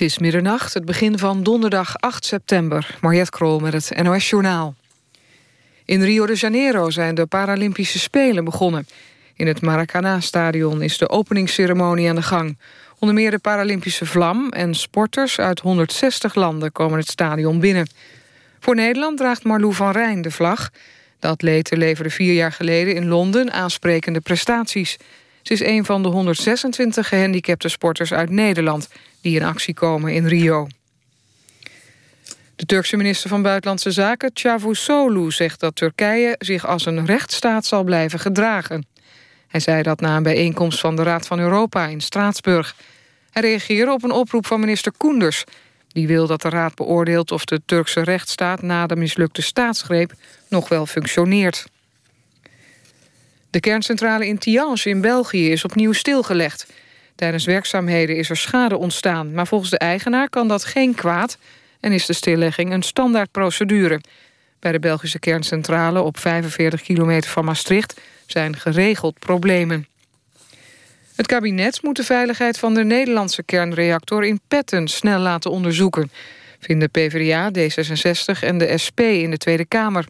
Het is middernacht, het begin van donderdag 8 september. Mariette Krol met het NOS Journaal. In Rio de Janeiro zijn de Paralympische Spelen begonnen. In het Maracanã-stadion is de openingsceremonie aan de gang. Onder meer de Paralympische vlam en sporters uit 160 landen komen het stadion binnen. Voor Nederland draagt Marlou van Rijn de vlag. De atlete leverde vier jaar geleden in Londen aansprekende prestaties. Ze is een van de 126 gehandicapte sporters uit Nederland... die in actie komen in Rio. De Turkse minister van Buitenlandse Zaken, Çavuşoğlu... zegt dat Turkije zich als een rechtsstaat zal blijven gedragen. Hij zei dat na een bijeenkomst van de Raad van Europa in Straatsburg. Hij reageerde op een oproep van minister Koenders... die wil dat de Raad beoordeelt of de Turkse rechtsstaat... na de mislukte staatsgreep nog wel functioneert. De kerncentrale in Tihange in België is opnieuw stilgelegd. Tijdens werkzaamheden is er schade ontstaan... maar volgens de eigenaar kan dat geen kwaad... en is de stillegging een standaardprocedure. Bij de Belgische kerncentrale op 45 kilometer van Maastricht... zijn geregeld problemen. Het kabinet moet de veiligheid van de Nederlandse kernreactor in Petten snel laten onderzoeken, vinden PvdA, D66 en de SP in de Tweede Kamer.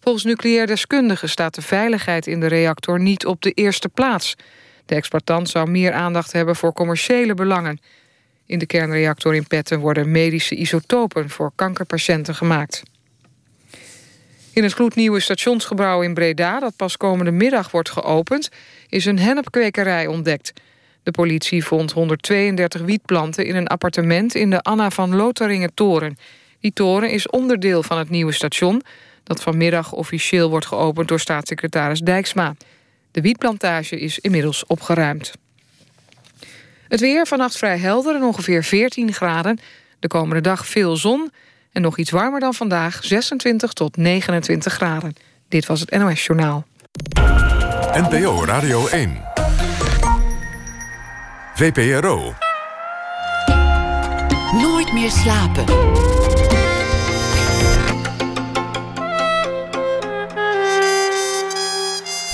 Volgens nucleair deskundigen staat de veiligheid in de reactor niet op de eerste plaats. De exploitant zou meer aandacht hebben voor commerciële belangen. In de kernreactor in Petten worden medische isotopen voor kankerpatiënten gemaakt. In het gloednieuwe stationsgebouw in Breda, dat pas komende middag wordt geopend, is een hennepkwekerij ontdekt. De politie vond 132 wietplanten in een appartement in de Anna van Lotharingen toren. Die toren is onderdeel van het nieuwe station dat vanmiddag officieel wordt geopend door staatssecretaris Dijksma. De wietplantage is inmiddels opgeruimd. Het weer vannacht vrij helder en ongeveer 14 graden. De komende dag veel zon en nog iets warmer dan vandaag, 26 tot 29 graden. Dit was het NOS Journaal. NPO Radio 1. VPRO. Nooit meer slapen.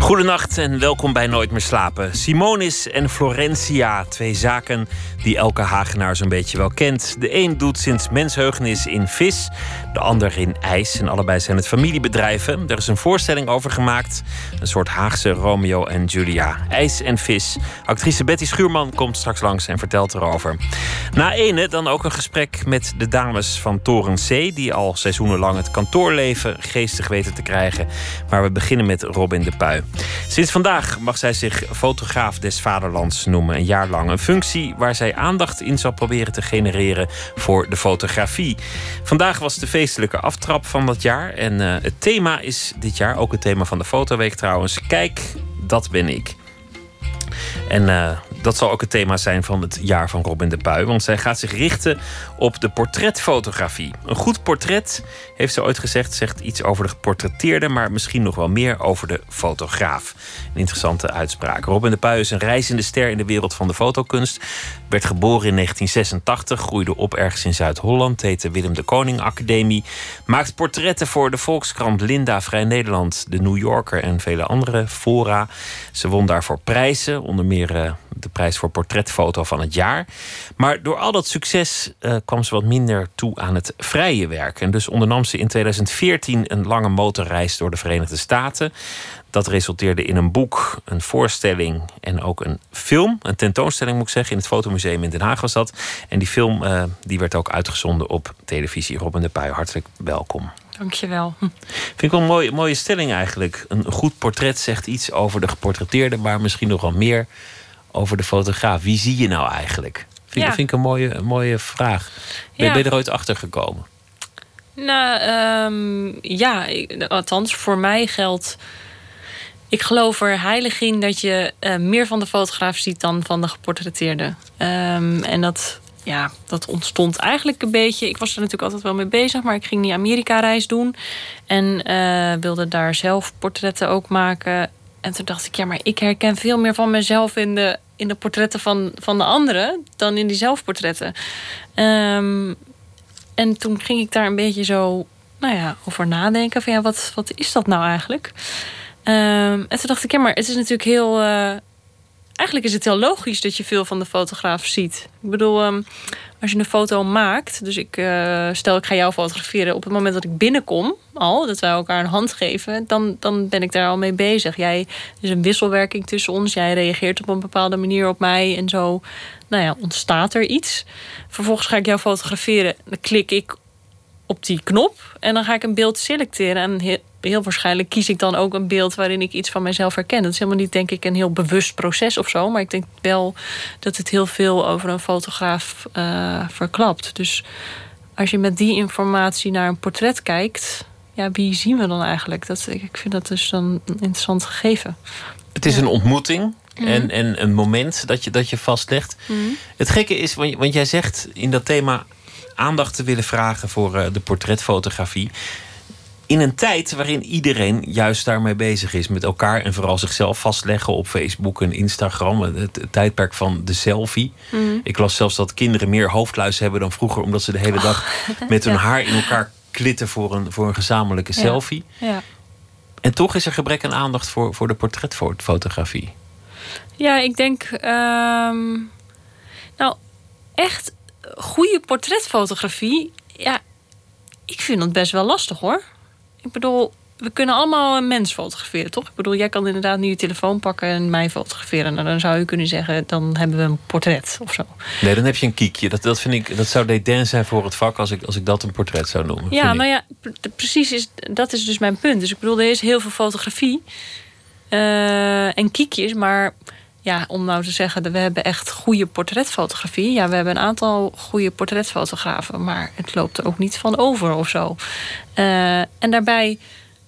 Goedenacht en welkom bij Nooit meer slapen. Simonis en Florentia, twee zaken die elke Hagenaar zo'n beetje wel kent. De een doet sinds mensheugenis in vis, de ander in ijs. En allebei zijn het familiebedrijven. Er is een voorstelling over gemaakt. Een soort Haagse Romeo en Julia. IJs en vis. Actrice Betty Schuurman komt straks langs en vertelt erover. Na ene dan ook een gesprek met de dames van Toren C... die al seizoenenlang het kantoorleven geestig weten te krijgen. Maar we beginnen met Robin de Pui. Sinds vandaag mag zij zich fotograaf des vaderlands noemen. Een jaar lang. Een functie waar zij aandacht in zal proberen te genereren voor de fotografie. Vandaag was de feestelijke aftrap van dat jaar. En uh, het thema is dit jaar, ook het thema van de Fotoweek trouwens. Kijk, dat ben ik. En uh, dat zal ook het thema zijn van het jaar van Robin de Puy. Want zij gaat zich richten op de portretfotografie. Een goed portret, heeft ze ooit gezegd, zegt iets over de geportretteerde, maar misschien nog wel meer over de fotograaf. Een interessante uitspraak. Robin de Puy is een reizende ster in de wereld van de fotokunst. Werd geboren in 1986, groeide op ergens in Zuid-Holland, heette Willem de Koning Academie. Maakt portretten voor de Volkskrant, Linda, Vrij Nederland, de New Yorker en vele andere fora. Ze won daarvoor prijzen, onder meer uh, de prijs voor portretfoto van het jaar. Maar door al dat succes uh, kwam ze wat minder toe aan het vrije werk. En dus ondernam ze in 2014 een lange motorreis door de Verenigde Staten. Dat resulteerde in een boek, een voorstelling en ook een film. Een tentoonstelling moet ik zeggen. In het Fotomuseum in Den Haag was dat. En die film uh, die werd ook uitgezonden op televisie. Robin de Puy, hartelijk welkom. Dankjewel. Vind ik wel een mooie, mooie stelling eigenlijk. Een goed portret zegt iets over de geportretteerde, maar misschien nog wel meer over de fotograaf. Wie zie je nou eigenlijk? Vind, ja. vind ik een mooie, een mooie vraag. Ben, ja. ben je er ooit achter gekomen? Nou, um, ja, althans, voor mij geldt. Ik geloof er heilig in dat je uh, meer van de fotograaf ziet dan van de geportretteerde. Um, en dat, ja, dat ontstond eigenlijk een beetje. Ik was er natuurlijk altijd wel mee bezig, maar ik ging die Amerika-reis doen. En uh, wilde daar zelf portretten ook maken. En toen dacht ik, ja, maar ik herken veel meer van mezelf in de, in de portretten van, van de anderen dan in die zelfportretten. Um, en toen ging ik daar een beetje zo nou ja, over nadenken. Van ja, wat, wat is dat nou eigenlijk? Um, en toen dacht ik, ja, maar het is natuurlijk heel. Uh, eigenlijk is het heel logisch dat je veel van de fotograaf ziet. Ik bedoel, ehm, als je een foto maakt, dus ik uh, stel ik ga jou fotograferen, op het moment dat ik binnenkom, al dat wij elkaar een hand geven, dan, dan ben ik daar al mee bezig. Jij is een wisselwerking tussen ons. Jij reageert op een bepaalde manier op mij en zo. Nou ja, ontstaat er iets. Vervolgens ga ik jou fotograferen. Dan klik ik op die knop en dan ga ik een beeld selecteren. En heel, waarschijnlijk kies ik dan ook een beeld waarin ik iets van mezelf herken. Dat is helemaal niet, denk ik, een heel bewust proces of zo. Maar ik denk wel dat het heel veel over een fotograaf uh, verklapt. Dus als je met die informatie naar een portret kijkt, ja, wie zien we dan eigenlijk? Dat, ik vind dat dus dan een interessant gegeven. Het is een ontmoeting. Mhm. En, en een moment dat je, dat je vastlegt. Mhm. Het gekke is, want, want jij zegt in dat thema aandacht te willen vragen voor uh, de portretfotografie. In een tijd waarin iedereen juist daarmee bezig is. Met elkaar en vooral zichzelf vastleggen op Facebook en Instagram. Het, tijdperk van de selfie. Mhm. Ik las zelfs dat kinderen meer hoofdluis hebben dan vroeger. Omdat ze de hele dag met hun haar in elkaar klitten voor een, voor een gezamenlijke selfie. Ja. En toch is er gebrek aan aandacht voor, voor de portretfotografie. Ja, ik denk. Um, nou, echt goede portretfotografie, ja, ik vind dat best wel lastig hoor. Ik bedoel, we kunnen allemaal een mens fotograferen, toch? Ik bedoel, jij kan inderdaad nu je telefoon pakken en mij fotograferen. Nou, dan zou je kunnen zeggen, dan hebben we een portret of zo. Nee, dan heb je een kiekje. Dat, dat vind ik, dat zou dédain zijn voor het vak als ik, als ik dat een portret zou noemen. Ja, nou ja, precies, is, dat is dus mijn punt. Dus ik bedoel, er is heel veel fotografie uh, en kiekjes, maar ja, om nou te zeggen, we hebben echt goede portretfotografie. Ja, we hebben een aantal goede portretfotografen, maar het loopt er ook niet van over of zo. Uh, en daarbij,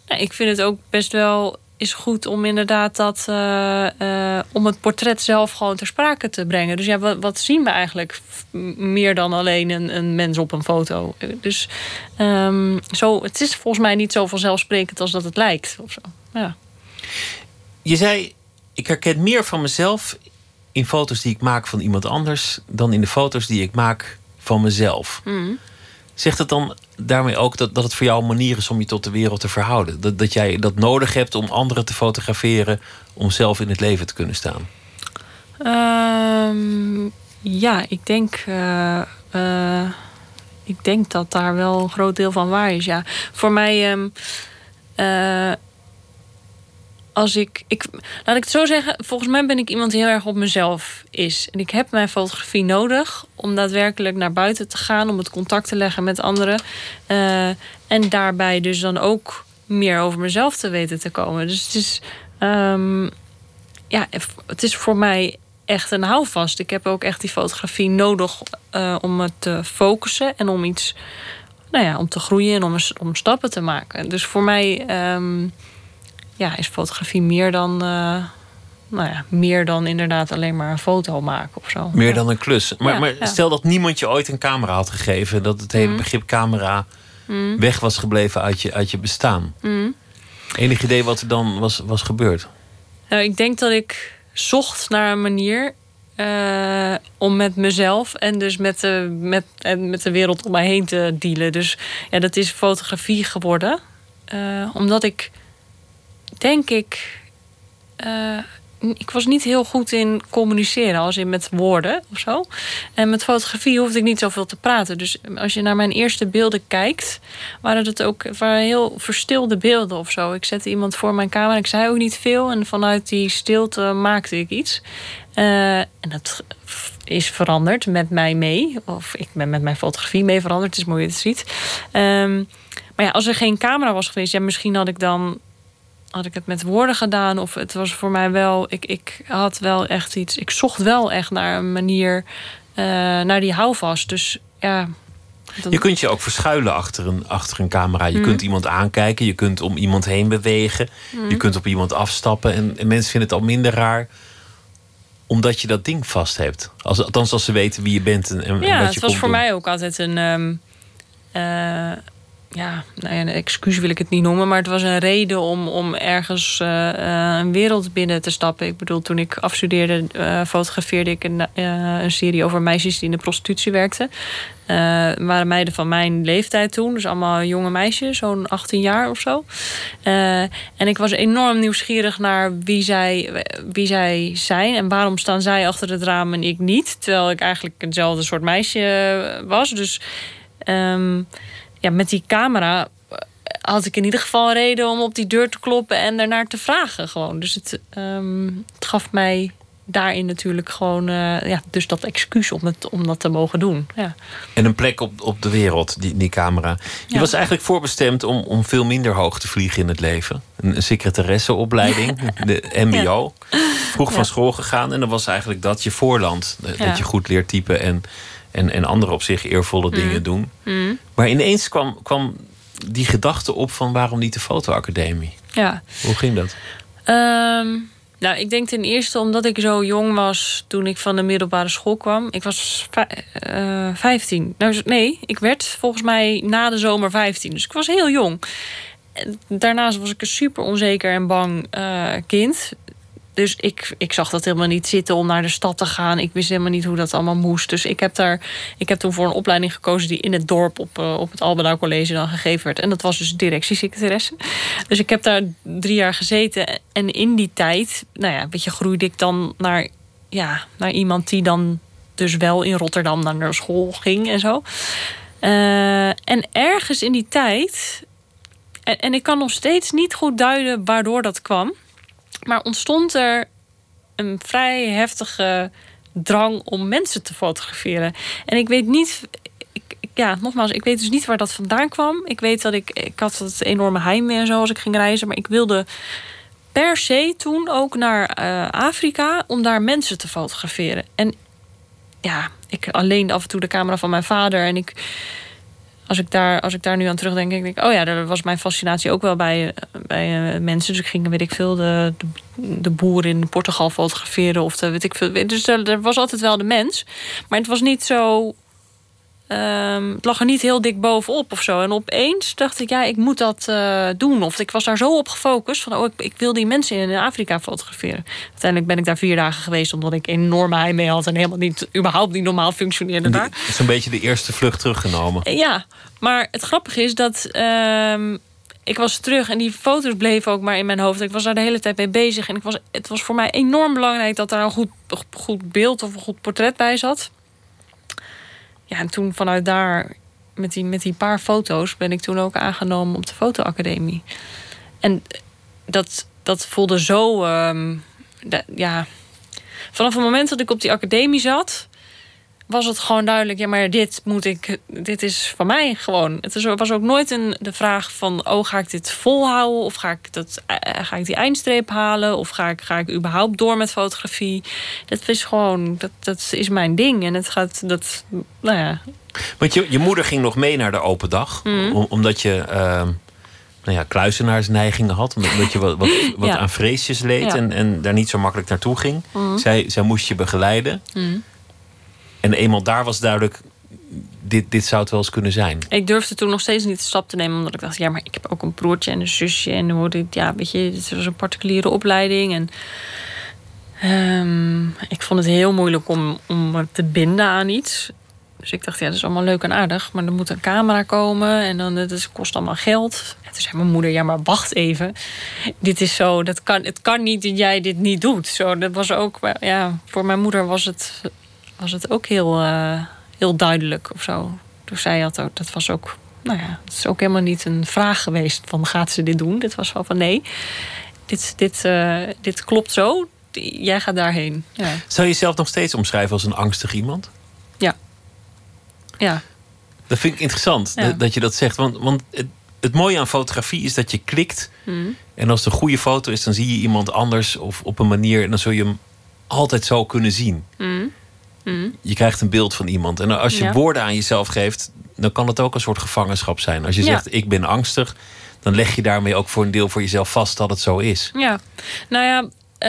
nou, ik vind het ook best wel is goed om inderdaad dat uh, uh, om het portret zelf gewoon ter sprake te brengen. Dus ja, wat, wat zien we eigenlijk meer dan alleen een, een mens op een foto? Dus um, zo, het is volgens mij niet zo vanzelfsprekend als dat het lijkt. Of zo. Ja. Je zei ik herken meer van mezelf in foto's die ik maak van iemand anders dan in de foto's die ik maak van mezelf. Mm. Zegt het dan daarmee ook dat, dat het voor jou een manier is om je tot de wereld te verhouden? Dat, dat jij dat nodig hebt om anderen te fotograferen om zelf in het leven te kunnen staan? Um, ja, ik denk, uh, uh, ik denk dat daar wel een groot deel van waar is. Ja. Voor mij. Um, uh, als ik, ik. Laat ik het zo zeggen, volgens mij ben ik iemand die heel erg op mezelf is. En ik heb mijn fotografie nodig om daadwerkelijk naar buiten te gaan, om het contact te leggen met anderen. Uh, en daarbij dus dan ook meer over mezelf te weten te komen. Dus het is. Um, ja, het is voor mij echt een houvast. Ik heb ook echt die fotografie nodig uh, om het te focussen en om iets. Nou ja, om te groeien en om, om stappen te maken. Dus voor mij. Um, ja, is fotografie meer dan, uh, nou ja, meer dan inderdaad alleen maar een foto maken of zo. Meer dan een klus. Maar, maar stel dat niemand je ooit een camera had gegeven, dat het hele mm. begrip camera mm. weg was gebleven uit je, uit je bestaan. Mm. Enig idee wat er dan was, was gebeurd? Nou, ik denk dat ik zocht naar een manier uh, om met mezelf en dus met de, met, en met de wereld om mij heen te dealen. Dus ja, dat is fotografie geworden. Uh, omdat ik denk ik. Uh, ik was niet heel goed in communiceren, als in met woorden of zo. En met fotografie hoefde ik niet zoveel te praten. Dus als je naar mijn eerste beelden kijkt, waren het ook waren heel verstilde beelden of zo. Ik zette iemand voor mijn camera, ik zei ook niet veel. En vanuit die stilte maakte ik iets. Uh, en dat is veranderd met mij mee. Of ik ben met mijn fotografie mee veranderd. Het is mooi dat je het ziet. Um, maar ja, als er geen camera was geweest, ja, misschien had ik dan had ik het met woorden gedaan. Of het was voor mij wel. Ik, ik had wel echt iets. Ik zocht wel echt naar een manier. Uh, naar die houvast. Dus ja. Je kunt je ook verschuilen achter een, achter een camera. Je mm. kunt iemand aankijken. Je kunt om iemand heen bewegen. Mm. Je kunt op iemand afstappen. En, en, mensen vinden het al minder raar. Omdat je dat ding vast hebt. Als, althans, als ze weten wie je bent. En, en ja, wat het was voor mij ook altijd een. Um, ja, nou ja, een excuus wil ik het niet noemen, maar het was een reden om, om ergens uh, een wereld binnen te stappen. Ik bedoel, toen ik afstudeerde, uh, fotografeerde ik een, een, serie over meisjes die in de prostitutie werkten. waren meiden van mijn leeftijd toen, dus allemaal jonge meisjes, zo'n 18 jaar of zo. en ik was enorm nieuwsgierig naar wie zij, wie zij zijn en waarom staan zij achter het raam en ik niet. Terwijl ik eigenlijk hetzelfde soort meisje was. Dus. Um, ja, met die camera eh, had ik in ieder geval een reden om op die deur te kloppen en daarnaar te vragen. Gewoon. Dus het, um, het gaf mij daarin natuurlijk gewoon uh, ja, dus dat excuus om, het, om dat te mogen doen. Ja. En een plek op, op de wereld, die, die camera. Je was eigenlijk voorbestemd om, om veel minder hoog te vliegen in het leven. Een, een secretaresseopleiding, de MBO. Vroeg van school gegaan en dan was eigenlijk dat je voorland. Dat je goed leert typen en en, en anderen op zich eervolle mm. dingen doen. Mm. Maar ineens kwam, kwam die gedachte op van waarom niet de fotoacademie? Ja. Hoe ging dat? Ehm, nou, ik denk ten eerste omdat ik zo jong was toen ik van de middelbare school kwam. Ik was uh, eh, 15. Nou, nee, ik werd volgens mij na de zomer 15. Dus ik was heel jong. Daarnaast was ik een super onzeker en bang uh, kind dus ik, ik zag dat helemaal niet zitten om naar de stad te gaan. Ik wist helemaal niet hoe dat allemaal moest. Dus ik heb, daar, ik heb toen voor een opleiding gekozen die in het dorp op, uh, op het Albedouw College dan gegeven werd. En dat was dus directiesecretaresse. Dus ik heb daar drie jaar gezeten. En in die tijd, nou ja, weet je, groeide ik dan naar, ja, naar iemand die dan dus wel in Rotterdam naar de school ging en zo. Uh, en ergens in die tijd, en, en ik kan nog steeds niet goed duiden waardoor dat kwam. Maar ontstond er een vrij heftige drang om mensen te fotograferen. En ik weet niet. Ja, nogmaals, ik weet dus niet waar dat vandaan kwam. Ik weet dat ik. Ik had het enorme heimwee en zo als ik ging reizen. Maar ik wilde per se toen ook naar uh, Afrika om daar mensen te fotograferen. En ja, ik alleen af en toe de camera van mijn vader. En ik als ik daar, als ik daar nu aan terugdenk, denk ik, oh ja, daar was mijn fascinatie ook wel bij, bij uh, mensen. Dus ik ging, weet ik veel, de, de, boer in Portugal fotograferen of de, weet ik veel. Dus er was altijd wel de mens. Maar het was niet zo Um, het lag er niet heel dik bovenop of zo. En opeens dacht ik, ja, ik moet dat uh, doen. Of ik was daar zo op gefocust van, oh, ik, ik, wil die mensen in Afrika fotograferen. Uiteindelijk ben ik daar vier dagen geweest, omdat ik enorme heimwee had en helemaal niet, überhaupt niet normaal functioneerde daar. Het is een beetje de eerste vlucht teruggenomen. Ja, maar het grappige is dat. Um, ik was terug en die foto's bleven ook maar in mijn hoofd. Ik was daar de hele tijd mee bezig. En ik was, het was voor mij enorm belangrijk dat daar een goed, goed beeld of een goed portret bij zat ja, en toen vanuit daar, met die, met die paar foto's, ben ik toen ook aangenomen op de fotoacademie. En dat, dat voelde zo. Ehm, ja. Vanaf het moment dat ik op die academie zat, was het gewoon duidelijk, ja, maar dit moet ik, dit is van mij gewoon. Het was ook nooit een, de vraag van, oh, ga ik dit volhouden? Of ga ik, dat, eh, ga ik die eindstreep halen? Of ga ik, ga ik überhaupt door met fotografie? Dat is gewoon, dat, dat is mijn ding. En het gaat, dat, nou ja. Want je, je moeder ging nog mee naar de open dag, mhm. omdat je. Uh, nou ja, kluizenaarsneigingen had. Omdat je wat, wat, wat aan vreesjes leed en, en daar niet zo makkelijk naartoe ging. Mhm. zij, zij moest je begeleiden. Mhm. En eenmaal daar was duidelijk, dit, dit zou het wel eens kunnen zijn. Ik durfde toen nog steeds niet de stap te nemen, omdat ik dacht, ja, maar ik heb ook een broertje en een zusje. En hoorde ik, ja, weet je, het was een particuliere opleiding. En um, ik vond het heel moeilijk om, om te binden aan iets. Dus ik dacht, ja, dat is allemaal leuk en aardig. Maar er moet een camera komen en dan het kost allemaal geld. En toen zei mijn moeder, ja, maar wacht even. Dit is zo, dat kan, het kan niet dat jij dit niet doet. Zo, dat was ook, ja, voor mijn moeder was het was het ook heel, uh, heel duidelijk of zo. Toen zij had ook, dat was ook, nou ja, het is ook helemaal niet een vraag geweest van gaat ze dit doen? Dit was wel van nee, dit, dit, uh, dit klopt zo, jij gaat daarheen. Ja. Zou je jezelf nog steeds omschrijven als een angstig iemand? Ja. Ja. Dat vind ik interessant ja. dat je dat zegt. Want, want het, het, mooie aan fotografie is dat je klikt. Mm. En als het een goede foto is, dan zie je iemand anders of op een manier. En dan zul je hem altijd zo kunnen zien. Mm. Mm. Je krijgt een beeld van iemand. En als je woorden aan jezelf geeft, dan kan het ook een soort gevangenschap zijn. Als je zegt, ik ben angstig, dan leg je daarmee ook voor een deel voor jezelf vast dat het zo is. Ja, nou ja.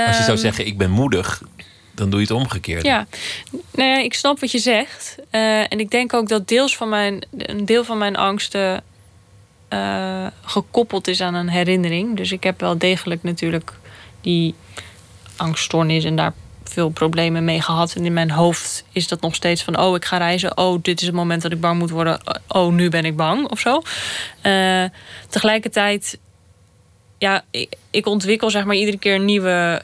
Als je zou ehm, zeggen, ik ben moedig, dan doe je het omgekeerd. Ja, nou ja, ik snap wat je zegt. Uh, en ik denk ook dat deels van mijn, een deel van mijn angsten eh, gekoppeld is aan een herinnering. Dus ik heb wel degelijk natuurlijk die angststoornis en daar veel problemen mee gehad. En in mijn hoofd is dat nog steeds van: oh, ik ga reizen. Oh, dit is het moment dat ik bang moet worden. Oh, nu ben ik bang of zo. Uh, tegelijkertijd, ja, ik, ik ontwikkel zeg maar iedere keer nieuwe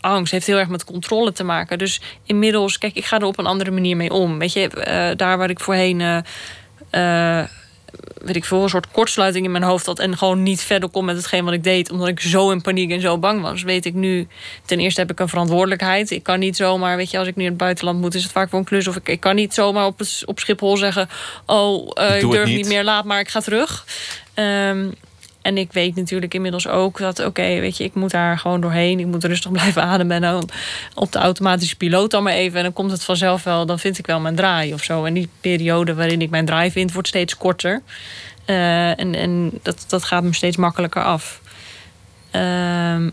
angst. Heeft heel erg met controle te maken. Dus inmiddels, kijk, ik ga er op een andere manier mee om. Weet je, uh, daar waar ik voorheen. Uh, weet ik veel, een soort kortsluiting in mijn hoofd had. En gewoon niet verder kon met hetgeen wat ik deed. Omdat ik zo in paniek en zo bang was. Weet ik nu, ten eerste heb ik een verantwoordelijkheid. Ik kan niet zomaar, weet je, als ik nu in het buitenland moet, is het vaak voor een klus. Of ik, ik kan niet zomaar op, op Schiphol zeggen: Oh, uh, ik durf niet. meer, laat maar, ik ga terug. Um, en ik weet natuurlijk inmiddels ook dat, oké, weet je, ik moet daar gewoon doorheen. Ik moet rustig blijven ademen. En dan op de automatische piloot dan maar even. En dan komt het vanzelf wel, dan vind ik wel mijn draai of zo. En die periode waarin ik mijn draai vind, wordt steeds korter. Uh, en en dat, dat gaat me steeds makkelijker af. Um,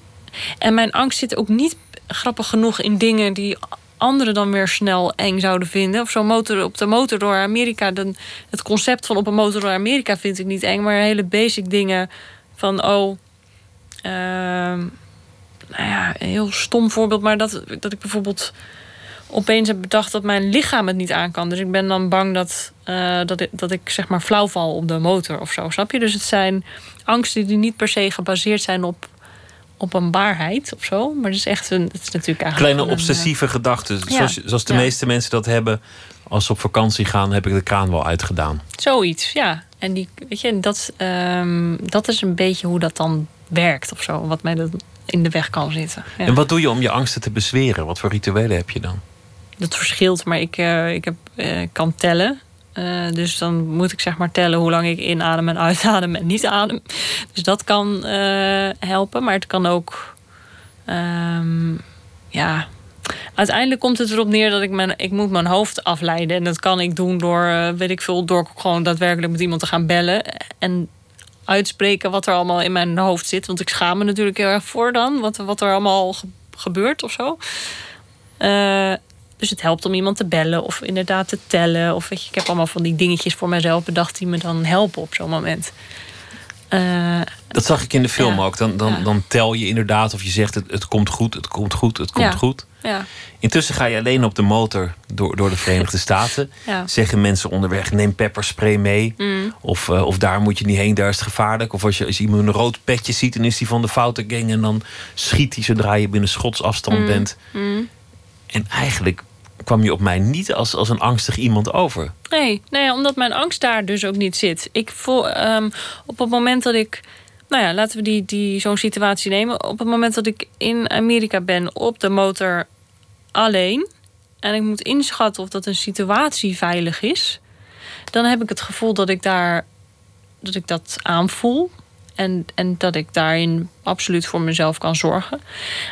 en mijn angst zit ook niet grappig genoeg in dingen die anderen dan weer snel eng zouden vinden. Of zo'n motor op de motor door Amerika. Dan, het concept van op een motor door Amerika vind ik niet eng. Maar hele basic dingen van oh. Uh, nou ja, een heel stom voorbeeld. Maar dat, dat ik bijvoorbeeld opeens heb bedacht dat mijn lichaam het niet aan kan. Dus ik ben dan bang dat, uh, dat, ik, dat ik zeg maar flauw val op de motor of zo. Snap je? Dus het zijn angsten die niet per se gebaseerd zijn op op een waarheid of zo. Maar het is echt een. Het is natuurlijk eigenlijk Kleine obsessieve een, gedachten. Zoals, zoals de meeste mensen dat hebben. Als ze op vakantie gaan, heb ik de kraan wel uitgedaan. Zoiets, ja. En die, weet je, dat, um, dat is een beetje hoe dat dan werkt of zo. Wat mij dat in de weg kan zitten. Ja. En wat doe je om je angsten te bezweren? Wat voor rituelen heb je dan? Dat verschilt, maar ik, uh, ik heb, uh, kan tellen. Uh, dus dan moet ik zeg maar tellen hoe lang ik inadem en uitadem en niet adem. Dus dat kan uh, helpen. Maar het kan ook. Um, ja. Uiteindelijk komt het erop neer dat ik mijn, ik moet mijn hoofd afleiden. En dat kan ik doen door, uh, weet ik veel, door gewoon daadwerkelijk met iemand te gaan bellen. En uitspreken wat er allemaal in mijn hoofd zit. Want ik schaam me natuurlijk heel erg voor dan. Wat, wat er allemaal gebeurt of zo. Dus het helpt om iemand te bellen of inderdaad te tellen. Of weet je, ik heb allemaal van die dingetjes voor mezelf bedacht die me dan helpen op zo'n moment. Uh, dat zag ik in de film ja, ook. Dan, dan, ja. dan tel je inderdaad of je zegt het, het komt goed, het komt goed, het komt ja. goed. Intussen ga je alleen op de motor door, door de Verenigde Staten. Zeggen mensen onderweg, neem pepperspray mee. Mm. Of, uh, of daar moet je niet heen, daar is het gevaarlijk. Of als je, als je iemand een rood petje ziet, dan is hij van de foute gang. En dan schiet hij zodra je binnen schotsafstand mm. bent. Mm. En eigenlijk kwam je op mij niet als, als een angstig iemand over. Nee, nee, omdat mijn angst daar dus ook niet zit. Ik voel um, op het moment dat ik. Nou ja, laten we die, die, zo'n situatie nemen. Op het moment dat ik in Amerika ben op de motor alleen. en ik moet inschatten of dat een situatie veilig is. dan heb ik het gevoel dat ik daar. dat ik dat aanvoel. En, en dat ik daarin absoluut voor mezelf kan zorgen.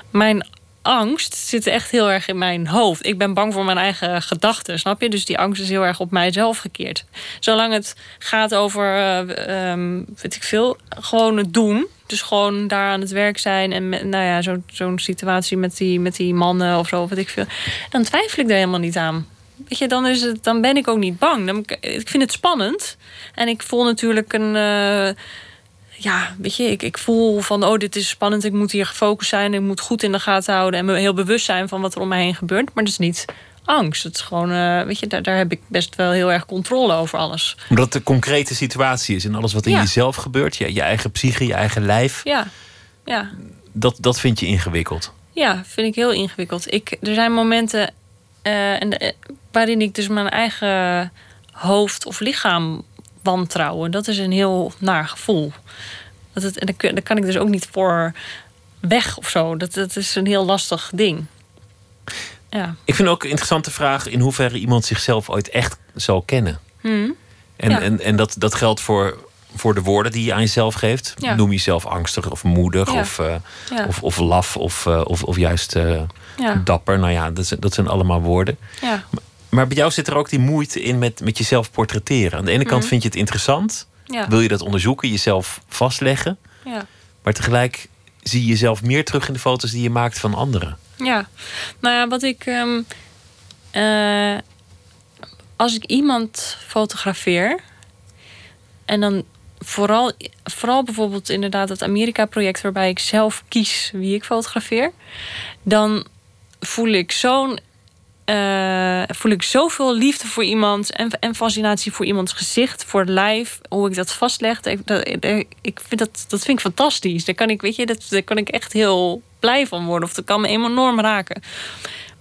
Mijn angst zit echt heel erg in mijn hoofd. Ik ben bang voor mijn eigen gedachten, snap je? Dus die angst is heel erg op mijzelf gekeerd. Zolang het gaat over, uh, weet ik veel, gewoon het doen. Dus gewoon daar aan het werk zijn. En nou ja, zo'n zo situatie met die, met die mannen of zo, weet ik veel. Dan twijfel ik er helemaal niet aan. Weet je, dan, is het, dan ben ik ook niet bang. Dan, ik vind het spannend. En ik voel natuurlijk een. Uh, ja, weet je, ik, ik voel van, oh, dit is spannend, ik moet hier gefocust zijn, ik moet goed in de gaten houden en me heel bewust zijn van wat er om me heen gebeurt. Maar dat is niet angst. Het is gewoon, uh, weet je, daar, daar heb ik best wel heel erg controle over alles. Omdat het de concrete situatie is en alles wat in ja. jezelf gebeurt, je, je eigen psyche, je eigen lijf. Ja, ja. Dat, dat vind je ingewikkeld. Ja, vind ik heel ingewikkeld. Ik, er zijn momenten uh, en, uh, waarin ik dus mijn eigen hoofd of lichaam wantrouwen. Dat is een heel naar gevoel. Dat het, en daar kan ik dus ook niet voor weg of zo. Dat, dat is een heel lastig ding. Ja. Ik vind ook een interessante vraag in hoeverre iemand zichzelf ooit echt zal kennen. Hmm. En, Ja. en, en dat, dat geldt voor, voor de woorden die je aan jezelf geeft. Ja. Noem jezelf angstig of moedig Ja. of, eh, of, of laf of, eh, of, of juist eh, dapper. Nou ja, dat, zijn- dat zijn allemaal woorden. Maar bij jou zit er ook die moeite in met, met jezelf portretteren. Aan de ene kant Mhm. vind je het interessant. Ja. Wil je dat onderzoeken, jezelf vastleggen. Ja. Maar tegelijk zie je jezelf meer terug in de foto's die je maakt van anderen. Ja, nou ja, wat ik. ehm, eh, als ik iemand fotografeer. en dan vooral, vooral bijvoorbeeld inderdaad het Amerika-project waarbij ik zelf kies wie ik fotografeer, dan voel ik zo'n uh, voel ik zoveel liefde voor iemand en, en fascinatie voor iemands gezicht, voor het lijf, hoe ik dat vastleg. Ik, dat, ik vind dat, dat vind ik fantastisch. Daar kan ik, weet je, dat, daar kan ik echt heel blij van worden. Of dat kan me enorm raken.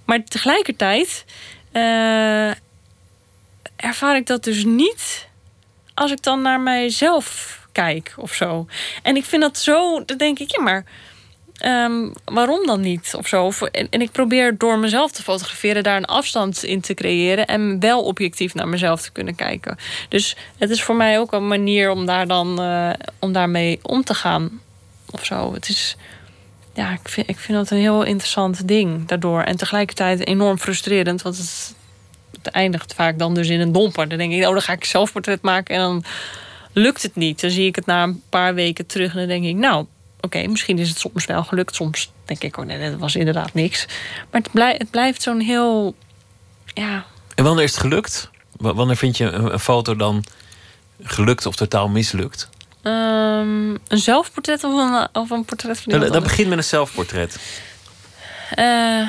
Maar tegelijkertijd uh, ervaar ik dat dus niet als ik dan naar mijzelf kijk of zo. En ik vind dat zo, dan denk ik, ja, maar um, waarom dan niet? Of zo. En, en, ik probeer door mezelf te fotograferen daar een afstand in te creëren en wel objectief naar mezelf te kunnen kijken. Dus het is voor mij ook een manier om daar dan uh, om daarmee om te gaan. Of zo. Het is. Ja, ik vind, ik vind dat een heel interessant ding daardoor. En tegelijkertijd enorm frustrerend. Want het, het eindigt vaak dan dus in een domper. Dan denk ik, oh, dan ga ik zelfportret maken en dan lukt het niet. Dan zie ik het na een paar weken terug en dan denk ik, nou, oké, misschien is het soms wel gelukt. Soms denk ik, oh nee, dat was inderdaad niks. Maar het, blijft, het blijft zo'n heel, ja... En wanneer is het gelukt? Wanneer vind je een, foto dan gelukt of totaal mislukt? Um, een zelfportret of een, of een portret van iemand Dat, dat begint met een zelfportret. Uh,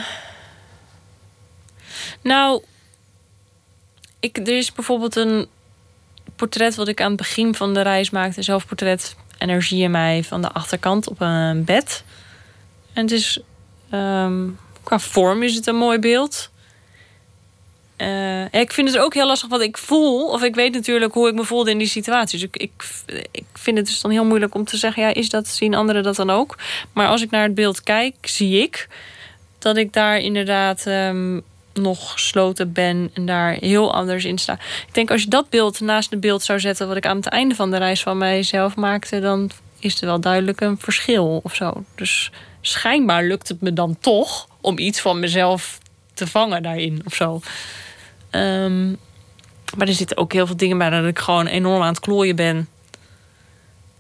nou, ik, er is bijvoorbeeld een portret wat ik aan het begin van de reis maakte. Een zelfportret energie in mij van de achterkant op een bed. En het is ehm, qua vorm is het een mooi beeld. Uh, ik vind het ook heel lastig wat ik voel. Of ik weet natuurlijk hoe ik me voelde in die situatie. Dus ik, ik, vind het dus dan heel moeilijk om te zeggen: ja, is dat, zien anderen dat dan ook? Maar als ik naar het beeld kijk, zie ik dat ik daar inderdaad um, nog gesloten ben en daar heel anders in sta. Ik denk als je dat beeld naast het beeld zou zetten wat ik aan het einde van de reis van mijzelf maakte, dan is er wel duidelijk een verschil of zo. Dus schijnbaar lukt het me dan toch om iets van mezelf te vangen daarin of zo. Ehm, maar er zitten ook heel veel dingen bij dat ik gewoon enorm aan het klooien ben.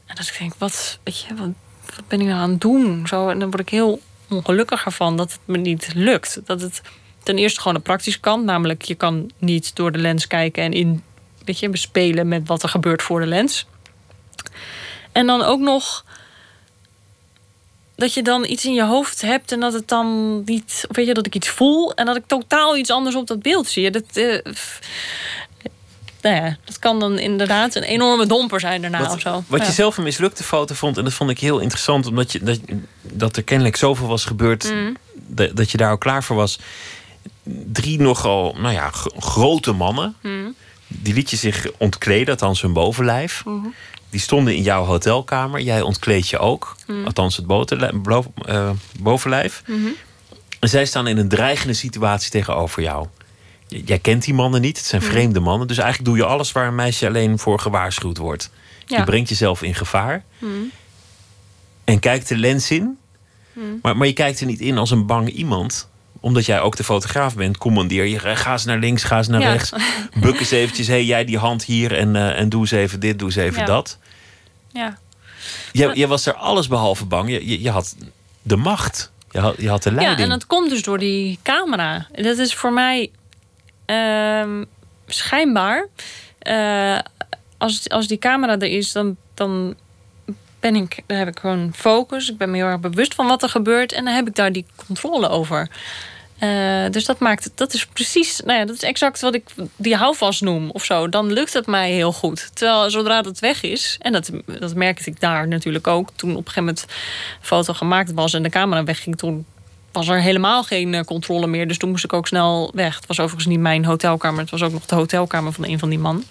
En dat ik denk, wat, weet je, wat, wat ben ik nou aan het doen? En dan word ik heel ongelukkiger van dat het me niet lukt. Dat het ten eerste gewoon de praktische kant. Namelijk, je kan niet door de lens kijken en in, weet je, bespelen met wat er gebeurt voor de lens. En dan ook nog dat je dan iets in je hoofd hebt en dat het dan niet, weet je, dat ik iets voel en dat ik totaal iets anders op dat beeld zie. Dat, uh, nou ja, dat kan dan inderdaad een enorme domper zijn daarna wat, of zo. Wat je zelf een mislukte foto vond, en dat vond ik heel interessant, omdat je, dat, dat er kennelijk zoveel was gebeurd mm. dat, dat je daar ook klaar voor was drie nogal nou ja, grote mannen. Hmm. Die liet je zich ontkleden, althans hun bovenlijf. Hmm. Die stonden in jouw hotelkamer. Jij ontkleed je ook, hmm. althans het uh, bovenlijf. En zij staan in een dreigende situatie tegenover jou. Jij kent die mannen niet, het zijn vreemde mannen. Dus eigenlijk doe je alles waar een meisje alleen voor gewaarschuwd wordt. Je brengt jezelf in gevaar. En kijkt de lens in. Maar, maar je kijkt er niet in als een bang iemand omdat jij ook de fotograaf bent, commandeer je. Ga eens naar links, ga eens naar rechts. Buk eens eventjes. hey, jij die hand hier en, uh, en doe eens even dit, doe eens even dat. Ja. Je, je was er alles behalve bang. Je, je, je, had de macht. Je had, je had de leiding. Ja, en dat komt dus door die camera. Dat is voor mij uh, schijnbaar. Uh, als, als die camera er is, dan, dan ben ik, dan heb ik gewoon focus. Ik ben me heel erg bewust van wat er gebeurt. En dan heb ik daar die controle over. Uh, dus dat maakt dat is precies, nou ja, dat is exact wat ik die houvast noem of zo. Dan lukt het mij heel goed. Terwijl zodra dat weg is, en dat, dat merkte ik daar natuurlijk ook, toen op een gegeven moment foto gemaakt was en de camera wegging, toen was er helemaal geen eh, controle meer. Dus toen moest ik ook snel weg. Het was overigens niet mijn hotelkamer, het was ook nog de hotelkamer van een van die mannen.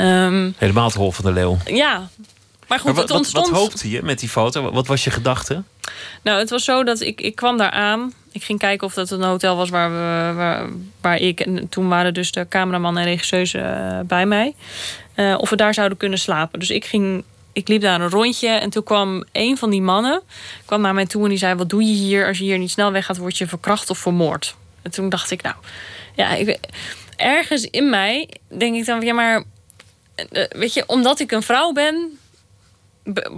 Um, helemaal het Hol van de Leeuw. Ja, maar goed, wat, het ontstond... wat, hoopte je met die foto? Wat was je gedachte? Nou, het was zo dat ik, ik kwam daar aan. Ik ging kijken of dat een hotel was waar, we, waar, waar ik... En toen waren dus de cameraman en regisseuse uh, bij mij. Uh, of we daar zouden kunnen slapen. Dus ik ging... Ik liep daar een rondje en toen kwam een van die mannen kwam naar mij toe en die zei: Wat doe je hier? Als je hier niet snel weggaat, word je verkracht of vermoord. En toen dacht ik, nou, ja, ik, ergens in mij denk ik dan, ja, maar eh, weet je, omdat ik een vrouw ben,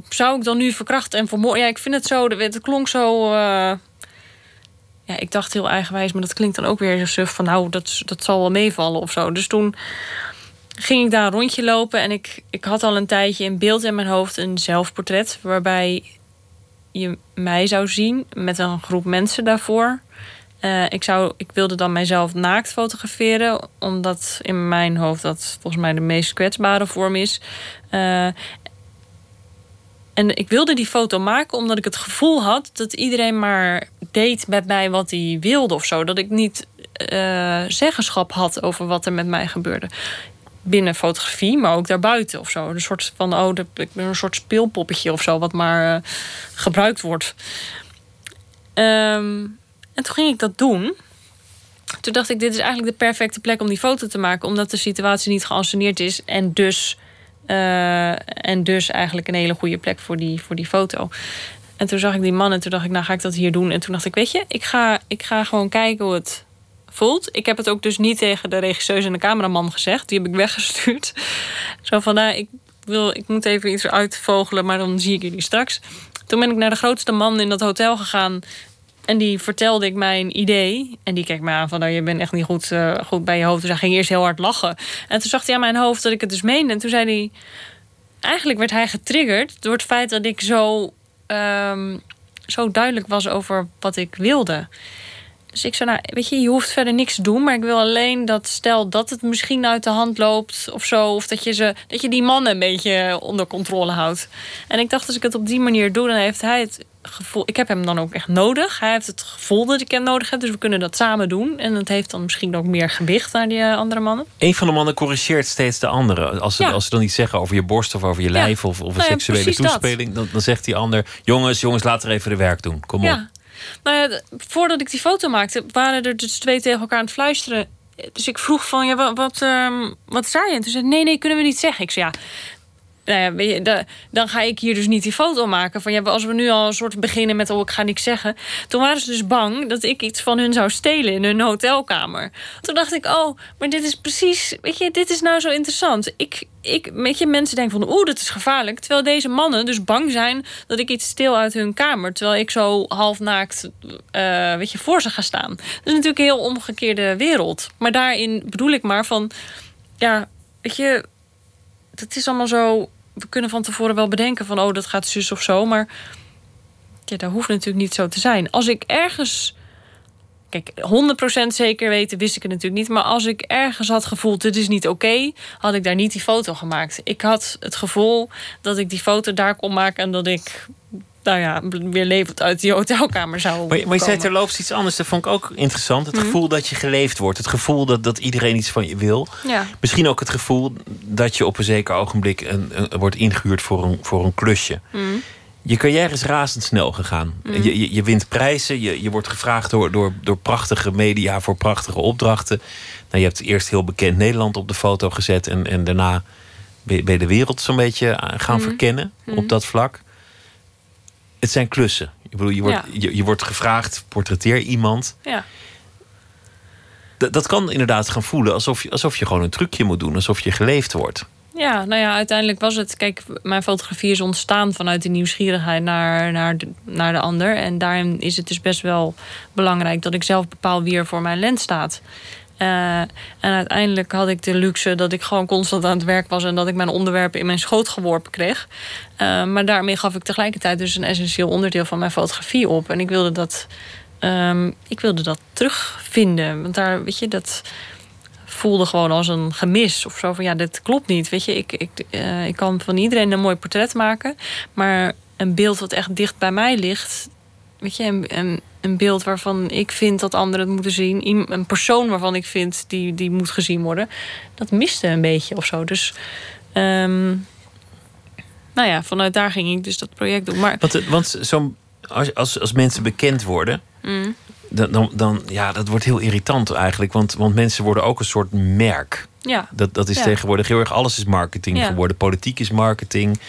zou ik dan nu verkrachten en vermoorden? Ja, ik vind het zo, het klonk zo... Uh, ja, ik dacht heel eigenwijs, maar dat klinkt dan ook weer zo suf van... nou, dat, dat zal wel meevallen of zo. Dus toen ging ik daar een rondje lopen en ik, ik had al een tijdje in beeld in mijn hoofd een zelfportret waarbij je mij zou zien met een groep mensen daarvoor. Uh, ik, zou, ik wilde dan mijzelf naakt fotograferen, omdat in mijn hoofd dat volgens mij de meest kwetsbare vorm is. Uh, en ik wilde die foto maken omdat ik het gevoel had dat iedereen maar deed met mij wat hij wilde of zo. Dat ik niet uh, zeggenschap had over wat er met mij gebeurde. Binnen fotografie, maar ook daarbuiten of zo. Een soort van, oh, ik ben een soort speelpoppetje of zo, wat maar uh, gebruikt wordt. Um, en toen ging ik dat doen. Toen dacht ik, dit is eigenlijk de perfecte plek om die foto te maken, omdat de situatie niet geanceneerd is en dus uh, en dus eigenlijk een hele goede plek voor die, voor die foto. En toen zag ik die man en toen dacht ik, nou ga ik dat hier doen. En toen dacht ik, weet je, ik ga, ik ga gewoon kijken hoe het voelt. Ik heb het ook dus niet tegen de regisseus en de cameraman gezegd. Die heb ik weggestuurd. Zo van, nou, ik, wil, ik moet even iets uitvogelen, maar dan zie ik jullie straks. Toen ben ik naar de grootste man in dat hotel gegaan. En die vertelde ik mijn idee. En die keek me aan van, nou, je bent echt niet goed, uh, goed bij je hoofd. Dus hij ging eerst heel hard lachen. En toen zag hij aan mijn hoofd dat ik het dus meende. En toen zei hij... Eigenlijk werd hij getriggerd door het feit dat ik zo, um, zo duidelijk was over wat ik wilde. Dus ik zei, nou, weet je, je hoeft verder niks te doen. Maar ik wil alleen dat stel dat het misschien uit de hand loopt of zo. Of dat je, ze, dat je die mannen een beetje onder controle houdt. En ik dacht, als ik het op die manier doe, dan heeft hij het gevoel. Ik heb hem dan ook echt nodig. Hij heeft het gevoel dat ik hem nodig heb. Dus we kunnen dat samen doen. En het heeft dan misschien ook meer gewicht naar die eh, andere mannen. Een van de mannen corrigeert steeds de andere. Als ze, als ze dan iets zeggen over je borst of over je lijf of, of een nou seksuele toespeling, dan, dan, zegt die ander: Jongens, jongens, laten we even de werk doen. Kom op. Nou voordat ik die foto maakte, waren er dus twee tegen elkaar aan het fluisteren. Dus ik vroeg van, ja, wat, wat, um, wat zei je? En toen zei nee, nee, kunnen we niet zeggen. Ik zei, ja, nou ja, dan ga ik hier dus niet die foto maken. Van ja, als we nu al een soort beginnen met oh, ik ga niks zeggen. Toen waren ze dus bang dat ik iets van hun zou stelen in hun hotelkamer. Toen dacht ik, oh, maar dit is precies, weet je, dit is nou zo interessant. Ik, ik, weet je, mensen denken van oeh, dat is gevaarlijk. Terwijl deze mannen dus bang zijn dat ik iets stil uit hun kamer. Terwijl ik zo halfnaakt, uh, weet je, voor ze ga staan. Dat is natuurlijk een heel omgekeerde wereld. Maar daarin bedoel ik maar van, ja, weet je het is allemaal zo. We kunnen van tevoren wel bedenken van oh, dat gaat zus of zo. Maar dat hoeft natuurlijk niet zo te zijn. Als ik ergens. Kijk, 100% zeker weten wist ik het natuurlijk niet. Maar als ik ergens had gevoeld, dit is niet oké, had ik daar niet die foto gemaakt. Ik had het gevoel dat ik die foto daar kon maken en dat ik nou ja, weer levend uit die hotelkamer zou Maar, maar je zei terloops iets anders, dat vond ik ook interessant. Het mhm. gevoel dat je geleefd wordt. Het gevoel dat, dat iedereen iets van je wil. Ja. Misschien ook het gevoel dat je op een zeker ogenblik een, wordt ingehuurd voor een, voor een klusje. Mm. Je carrière is razendsnel gegaan. Mhm. Je, je, je, wint prijzen, je, je wordt gevraagd door, door, door prachtige media voor prachtige opdrachten. Nou, je hebt eerst heel bekend Nederland op de foto gezet en, en daarna ben je de wereld zo'n beetje gaan mhm. verkennen op dat vlak het zijn klussen. Ik bedoel, je wordt, je, je, wordt gevraagd, portretteer iemand. Ja. dat kan inderdaad gaan voelen alsof je, alsof je gewoon een trucje moet doen, alsof je geleefd wordt. Ja, nou ja, uiteindelijk was het. Kijk, mijn fotografie is ontstaan vanuit de nieuwsgierigheid naar, naar, de, naar de ander. En daarin is het dus best wel belangrijk dat ik zelf bepaal wie er voor mijn lens staat. Uh, en uiteindelijk had ik de luxe dat ik gewoon constant aan het werk was en dat ik mijn onderwerpen in mijn schoot geworpen kreeg. Uh, maar daarmee gaf ik tegelijkertijd dus een essentieel onderdeel van mijn fotografie op. En ik wilde dat, um, ik wilde dat terugvinden. Want daar, weet je, dat voelde gewoon als een gemis of zo van ja, dit klopt niet. Weet je, ik, ik, uh, ik kan van iedereen een mooi portret maken, maar een beeld wat echt dicht bij mij ligt, weet je, en, en een beeld waarvan ik vind dat anderen het moeten zien. Een persoon waarvan ik vind die, die moet gezien worden. Dat miste een beetje of zo. Dus um, nou ja, vanuit daar ging ik dus dat project doen. Maar, want, want zo, als, als, als mensen bekend worden, mm. dan, dan, dan ja, dat wordt heel irritant eigenlijk. Want, want mensen worden ook een soort merk. Ja. Dat, dat is tegenwoordig heel erg, alles is marketing geworden. Politiek is marketing,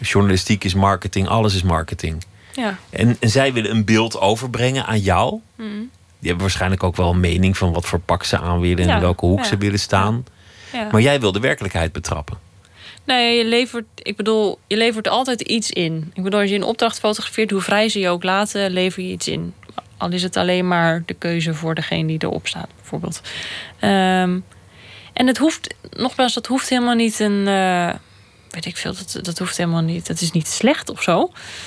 journalistiek is marketing, alles is marketing. Ja. En, en, zij willen een beeld overbrengen aan jou. Mm. Die hebben waarschijnlijk ook wel een mening van wat voor pak ze aan willen en welke hoek ze willen staan. Maar jij wil de werkelijkheid betrappen. Nee, je levert, ik bedoel, je levert altijd iets in. Ik bedoel, als je een opdracht fotografeert, hoe vrij ze je ook laten, lever je iets in. Al is het alleen maar de keuze voor degene die erop staat, bijvoorbeeld. Um, En het hoeft, nogmaals, dat hoeft helemaal niet een. Uh, weet ik veel, dat, dat hoeft helemaal niet. Dat is niet slecht of zo.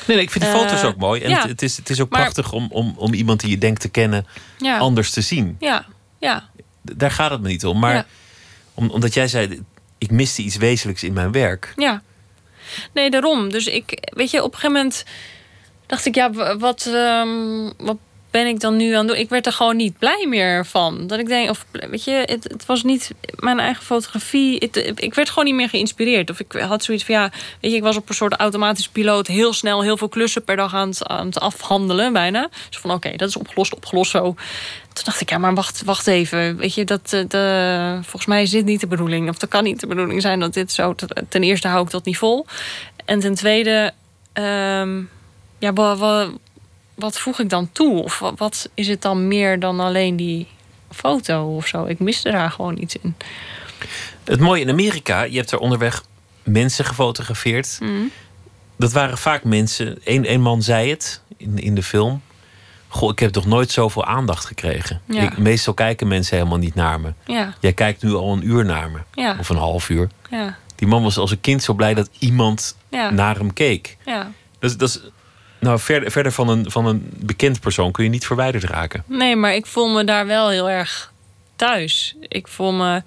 Nee, nee ik vind die foto's ook mooi. En ja. het, is, het is ook prachtig om, om, om iemand die je denkt te kennen anders te zien. Ja, ja. Daar gaat het me niet om. Maar omdat jij zei, ik miste iets wezenlijks in mijn werk. Ja. Nee, daarom. Dus ik, weet je, op een gegeven moment dacht ik, ja, wat, um, wat ben ik dan nu aan het doen? Ik werd er gewoon niet blij meer van. Dat ik denk, of weet je, het, het was niet mijn eigen fotografie. ik werd gewoon niet meer geïnspireerd. Of ik had zoiets van, ja, weet je, ik was op een soort automatisch piloot heel snel heel veel klussen per dag aan het, aan het afhandelen, bijna. Dus van, oké, dat is opgelost, opgelost zo. Toen dacht ik, ja, maar wacht, wacht even. Weet je, dat, eh, de, volgens mij is dit niet de bedoeling. Of dat kan niet de bedoeling zijn dat dit zo. Ten eerste hou ik dat niet vol. En ten tweede, um, ja, wat, wat voeg ik dan toe? Of wat, is het dan meer dan alleen die foto of zo? Ik miste daar gewoon iets in. Het mooie in Amerika, je hebt er onderweg mensen gefotografeerd. Mm. Dat waren vaak mensen. Eén man zei het in, in de film. Goh, ik heb toch nooit zoveel aandacht gekregen. Ik, meestal kijken mensen helemaal niet naar me. Ja. Jij kijkt nu al een uur naar me. Ja. Of een half uur. Ja. Die man was als een kind zo blij dat iemand naar hem keek. Ja. Dat, dat is nou, verder, verder van, een, van een bekend persoon kun je niet verwijderd raken. Nee, maar ik voel me daar wel heel erg thuis. Ik voel me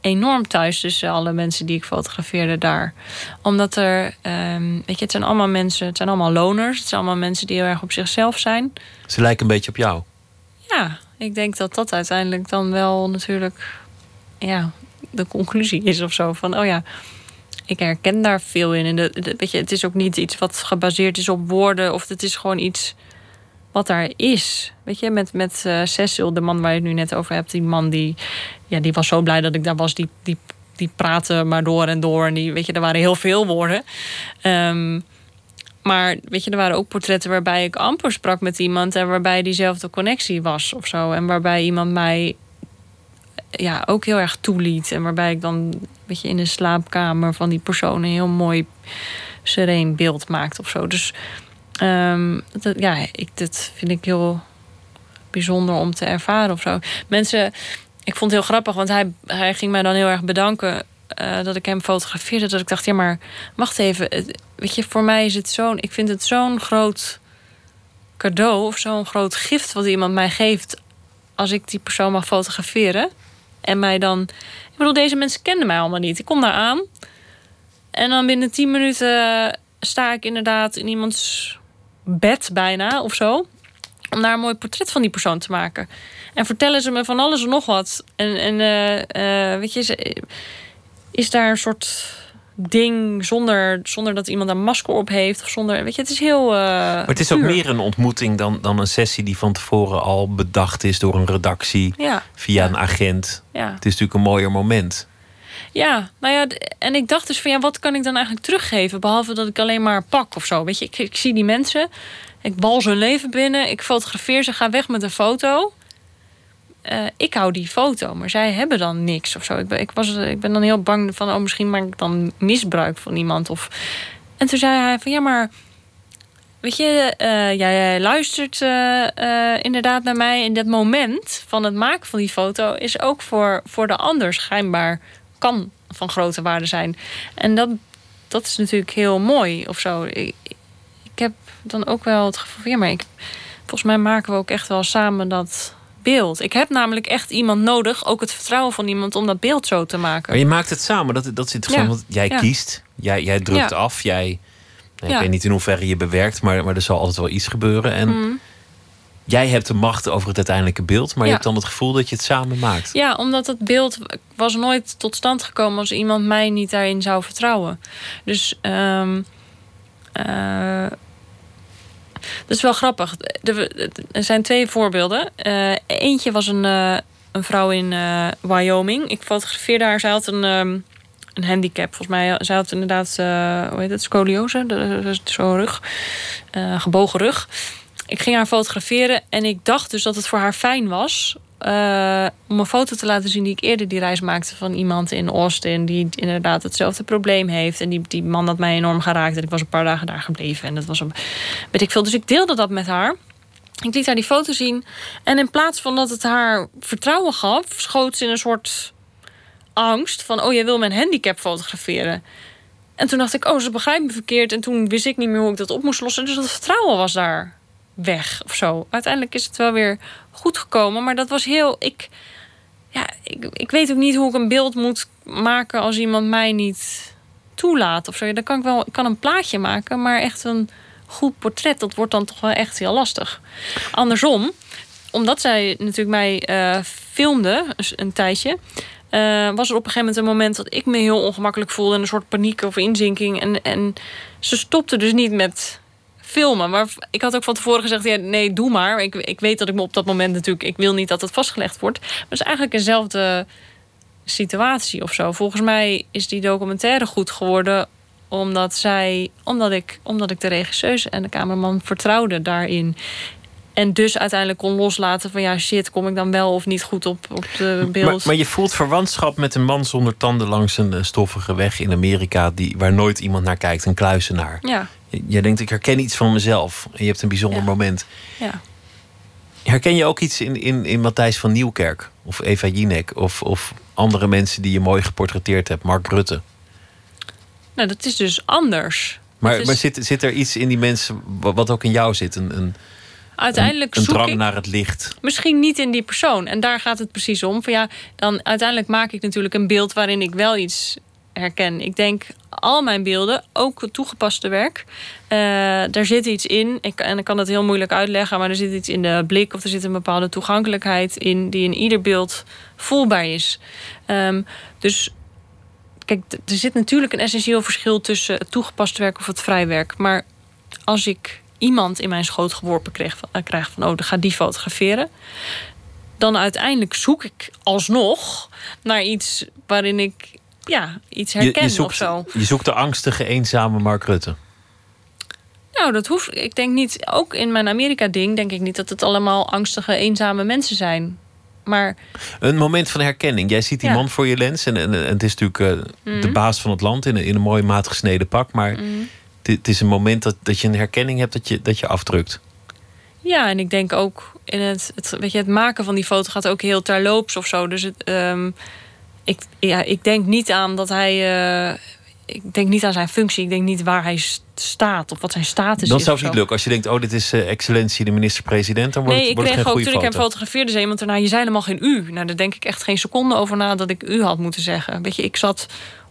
enorm thuis tussen alle mensen die ik fotografeerde daar. Omdat er, um, weet je, het zijn allemaal mensen, het zijn allemaal loners. Het zijn allemaal mensen die heel erg op zichzelf zijn. Ze lijken een beetje op jou. Ja, ik denk dat dat uiteindelijk dan wel natuurlijk ja, de conclusie is of zo. Van, oh ja, ik herken daar veel in. En de, weet je, het is ook niet iets wat gebaseerd is op woorden. Of het is gewoon iets wat daar is. Weet je, met, met uh, Cecil, de man waar je het nu net over hebt. Die man die, ja, die was zo blij dat ik daar was. Die, die, die praatte maar door en door. En die, weet je, er waren heel veel woorden. Um, maar weet je, er waren ook portretten waarbij ik amper sprak met iemand. En waarbij diezelfde connectie was of zo. En waarbij iemand mij ja, ook heel erg toeliet. En waarbij ik dan weet je, in de slaapkamer van die persoon een heel mooi sereen beeld maakt of zo. Dus dat, ja, ik, dat vind ik heel bijzonder om te ervaren of zo. Mensen, ik vond het heel grappig, want hij, hij ging mij dan heel erg bedanken uh, dat ik hem fotografeerde. Dat ik dacht, ja, maar wacht even. Weet je, voor mij is het zo'n. Ik vind het zo'n groot cadeau of zo'n groot gift wat iemand mij geeft als ik die persoon mag fotograferen. En mij dan. Ik bedoel, deze mensen kenden mij allemaal niet. Ik kom daar aan. En dan binnen 10 minuten sta ik inderdaad in iemands bed bijna of zo. Om daar een mooi portret van die persoon te maken. En vertellen ze me van alles en nog wat. En, en uh, weet je, is daar een soort ding zonder, zonder dat iemand een masker op heeft. Of zonder, weet je, het is heel. Uh, maar het is ook meer een ontmoeting dan, dan een sessie die van tevoren al bedacht is door een redactie ja. via een agent. Ja. Het is natuurlijk een mooier moment. Ja, nou ja, en ik dacht dus van ja, wat kan ik dan eigenlijk teruggeven? Behalve dat ik alleen maar pak of zo. Weet je, ik, ik zie die mensen, ik bal hun leven binnen, ik fotografeer ze, ga weg met een foto. Uh, ik hou die foto, maar zij hebben dan niks of zo. Ik ben, ik, was, ik ben dan heel bang van, oh, misschien maak ik dan misbruik van iemand. Of... En toen zei hij van, ja, maar weet je, uh, jij luistert uh, inderdaad naar mij. In dat moment van het maken van die foto is ook voor, voor de ander schijnbaar kan van grote waarde zijn. En dat, dat is natuurlijk heel mooi of zo. Ik, ik heb dan ook wel het gevoel, ja, maar ik, volgens mij maken we ook echt wel samen dat beeld. Ik heb namelijk echt iemand nodig, ook het vertrouwen van iemand om dat beeld zo te maken. Maar je maakt het samen, dat, dat is interessant. Want jij kiest, jij, jij drukt af, jij. Nou, ik weet niet in hoeverre je bewerkt, maar, maar er zal altijd wel iets gebeuren. En mm. jij hebt de macht over het uiteindelijke beeld, maar je hebt dan het gevoel dat je het samen maakt. Ja, omdat het beeld was nooit tot stand gekomen als iemand mij niet daarin zou vertrouwen. Dus um, dat is wel grappig. Er zijn twee voorbeelden. Uh, eentje was een, uh, een vrouw in uh, Wyoming. Ik fotografeerde haar. Zij had een, um, een handicap. Volgens mij, zij had inderdaad, hoe heet het, scoliose. Zo'n rug. gebogen rug. Ik ging haar fotograferen en ik dacht dus dat het voor haar fijn was uh, om een foto te laten zien die ik eerder die reis maakte van iemand in Austin die inderdaad hetzelfde probleem heeft. En die, die man had mij enorm geraakt. En ik was een paar dagen daar gebleven. En dat was een. Weet ik veel. Dus ik deelde dat met haar. Ik liet haar die foto zien. En in plaats van dat het haar vertrouwen gaf, schoot ze in een soort angst van: oh, jij wil mijn handicap fotograferen. En toen dacht ik, oh, ze begrijpt me verkeerd. En toen wist ik niet meer hoe ik dat op moest lossen. Dus dat vertrouwen was daar weg of zo. Uiteindelijk is het wel weer goed gekomen. Maar dat was heel. Ik, ja, ik, ik weet ook niet hoe ik een beeld moet maken als iemand mij niet toelaat of zo. Dan kan ik wel kan een plaatje maken, maar echt een goed portret, dat wordt dan toch wel echt heel lastig. Andersom, omdat zij natuurlijk mij uh, filmde een tijdje. Uh, was er op een gegeven moment een moment dat ik me heel ongemakkelijk voelde. En een soort paniek of inzinking. En, en ze stopte dus niet met filmen. Maar ik had ook van tevoren gezegd: ja, nee, doe maar. Ik, ik weet dat ik me op dat moment natuurlijk. Ik wil niet dat het vastgelegd wordt. Maar het is eigenlijk dezelfde situatie of zo. Volgens mij is die documentaire goed geworden omdat zij, omdat ik, omdat ik de regisseuse en de cameraman vertrouwde daarin. En dus uiteindelijk kon loslaten van ja, shit, kom ik dan wel of niet goed op, op de beeld. Maar, maar je voelt verwantschap met een man zonder tanden langs een stoffige weg in Amerika, die, waar nooit iemand naar kijkt, een kluisenaar. Ja. Je, denkt, ik herken iets van mezelf en je hebt een bijzonder moment. Ja. Herken je ook iets in, in, in Matthijs van Nieuwkerk of Eva Jinek of, of andere mensen die je mooi geportretteerd hebt, Mark Rutte? Nou, dat is dus anders. Maar, maar zit, zit er iets in die mensen wat ook in jou zit? Een, een, uiteindelijk een, een drang naar het licht. Misschien niet in die persoon. En daar gaat het precies om. Van ja, dan uiteindelijk maak ik natuurlijk een beeld waarin ik wel iets herken. Ik denk al mijn beelden, ook het toegepaste werk, uh, daar zit iets in. Ik, en ik kan het heel moeilijk uitleggen, maar er zit iets in de blik of er zit een bepaalde toegankelijkheid in die in ieder beeld voelbaar is. Um, dus Kijk, er zit natuurlijk een essentieel verschil tussen het toegepast werk of het vrijwerk. Maar als ik iemand in mijn schoot geworpen kreeg, uh, krijg van, oh, dan ga die fotograferen. Dan uiteindelijk zoek ik alsnog naar iets waarin ik ja, iets herken je, zoekt, of zo. Je zoekt de angstige, eenzame Mark Rutte. Nou, dat hoeft. Ik denk niet, ook in mijn Amerika-ding, denk ik niet dat het allemaal angstige, eenzame mensen zijn. Maar... Een moment van herkenning. Jij ziet die man voor je lens. En, en, het is natuurlijk uh, de baas van het land in, in een mooi matig gesneden pak. Maar mm. Het is een moment dat, dat je een herkenning hebt dat je, dat je afdrukt. Ja, en ik denk ook in het, het, weet je, het maken van die foto gaat ook heel terloops of zo. Dus het, um, ik, ja, ik denk niet aan dat hij. Uh, ik denk niet aan zijn functie. Ik denk niet waar hij staat of wat zijn status is. Dan zou het niet lukken. Als je denkt, oh, dit is uh, excellentie de minister-president, dan wordt nee, het, wordt ik kreeg ook, toen ik hem fotografeerde, zei iemand erna, je zei helemaal geen u. Nou, daar denk ik echt geen seconde over na dat ik u had moeten zeggen. Weet je, ik zat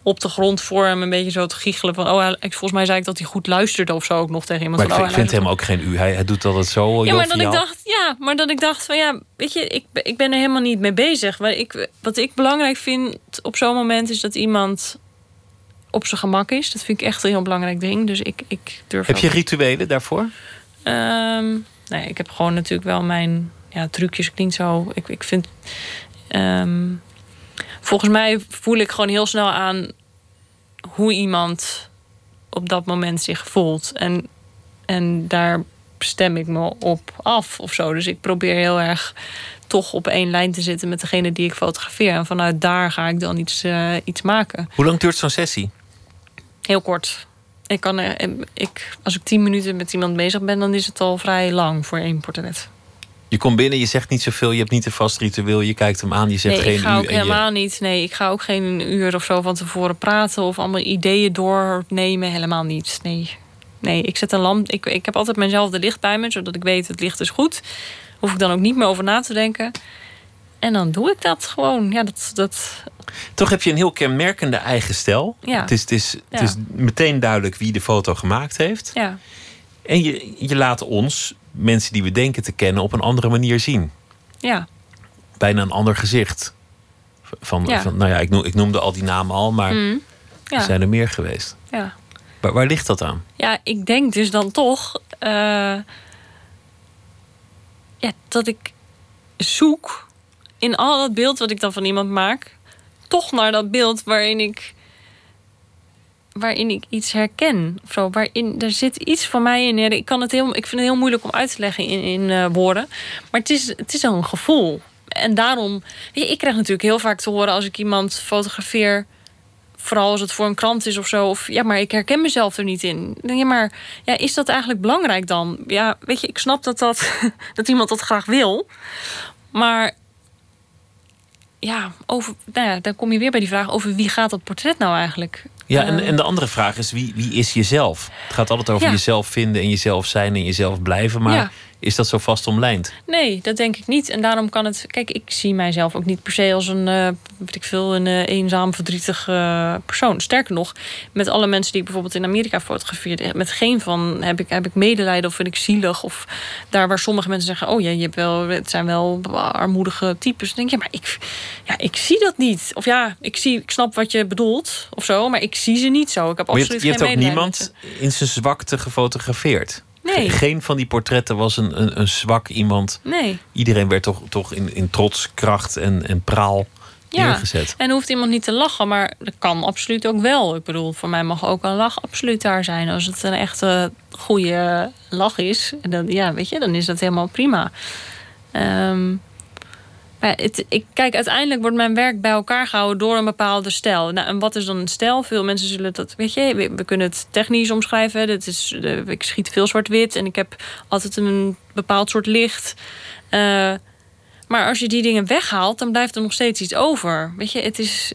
op de grond voor hem een beetje zo te giechelen van, oh, ik, volgens mij zei ik dat hij goed luisterde of zo ook nog tegen iemand. Maar van, ik vind, hem ook geen u. Hij, hij doet altijd zo. Ja, maar dat ik dacht, ja, maar dat ik dacht van, ja, weet je, ik, ik ben er helemaal niet mee bezig. Wat ik, wat ik belangrijk vind op zo'n moment is dat iemand op zijn gemak is. Dat vind ik echt een heel belangrijk ding. Dus ik, ik durf. Heb je rituelen daarvoor? Um, nee, ik heb gewoon natuurlijk wel mijn ja, trucjes. Klinkt zo. Ik, ik vind. Um, volgens mij voel ik gewoon heel snel aan hoe iemand op dat moment zich voelt. En, en daar stem ik me op af of zo. Dus ik probeer heel erg toch op één lijn te zitten met degene die ik fotografeer. En vanuit daar ga ik dan iets, uh, iets maken. Hoe lang duurt zo'n sessie? Heel kort. Ik kan, ik, als ik tien minuten met iemand bezig ben, dan is het al vrij lang voor één portret. Je komt binnen, je zegt niet zoveel, je hebt niet een vast ritueel, je kijkt hem aan, je zegt nee, geen ik ga ook helemaal je... niet. Nee, ik ga ook geen uur of zo van tevoren praten of allemaal ideeën doornemen, helemaal niet. Nee, nee ik zet een lamp. Ik, ik heb altijd mijnzelfde licht bij me, zodat ik weet het licht is goed. Hoef ik dan ook niet meer over na te denken. En dan doe ik dat gewoon. Ja, dat, dat... Toch heb je een heel kenmerkende eigen stijl. Ja. Het, is, het, is, het is meteen duidelijk wie de foto gemaakt heeft. Ja. En je, je laat ons, mensen die we denken te kennen, op een andere manier zien. Ja. Bijna een ander gezicht. Van, Ja. van nou ja, ik, noem, ik noemde al die namen al, maar Mm. Ja. er zijn er meer geweest. ja. Waar, waar ligt dat aan? Ja, ik denk dus dan toch eh, ja, dat ik zoek in al dat beeld wat ik dan van iemand maak, toch naar dat beeld waarin ik, waarin ik iets herken. Of waarin er zit iets van mij in. Ik, kan het heel, ik vind het heel moeilijk om uit te leggen in, in eh, woorden, maar het is, het is een gevoel. En daarom, ik krijg natuurlijk heel vaak te horen als ik iemand fotografeer Vooral als het voor een krant is of zo. Of ja, maar ik herken mezelf er niet in. Ja, maar ja, is dat eigenlijk belangrijk dan? Ja, weet je, ik snap dat, dat, dat iemand dat graag wil. Maar ja, over, nou ja, dan kom je weer bij die vraag over wie gaat dat portret nou eigenlijk? Ja, en, Eh, en de andere vraag is: wie, wie is jezelf? Het gaat altijd over Ja. jezelf vinden en jezelf zijn en jezelf blijven. Maar. Is dat zo vast omlijnd? Nee, dat denk ik niet. En daarom kan het. Kijk, ik zie mijzelf ook niet per se als een, eh, weet ik veel, een eh, eenzaam, verdrietig eh, persoon. Sterker nog, met alle mensen die ik bijvoorbeeld in Amerika fotografeerde, met geen van heb ik, heb ik medelijden of vind ik zielig. Of daar waar sommige mensen zeggen: Oh ja, je hebt wel, het zijn wel armoedige types. Dan denk je, maar ik, ja, ik zie dat niet. Of ja, ik, zie, ik snap wat je bedoelt of zo, maar ik zie ze niet zo. Ik heb Maar je absoluut hebt, je hebt ook niemand in zijn zwakte gefotografeerd. Nee. Ge- Geen van die portretten was een, een, een zwak iemand. Nee. Iedereen werd toch, toch in, in trots, kracht en, en praal Ja. neergezet. En hoeft iemand niet te lachen, maar dat kan absoluut ook wel. Ik bedoel, voor mij mag ook een lach absoluut daar zijn. Als het een echte goede lach is, dan, ja, weet je, dan is dat helemaal prima. Maar het, ik, kijk, uiteindelijk wordt mijn werk bij elkaar gehouden door een bepaalde stijl. Nou, en wat is dan een stijl? Veel mensen zullen dat, weet je, we, kunnen het technisch omschrijven. Dit is, ik schiet veel zwart-wit en ik heb altijd een bepaald soort licht. Eh, maar als je die dingen weghaalt, dan blijft er nog steeds iets over. Weet je, het is,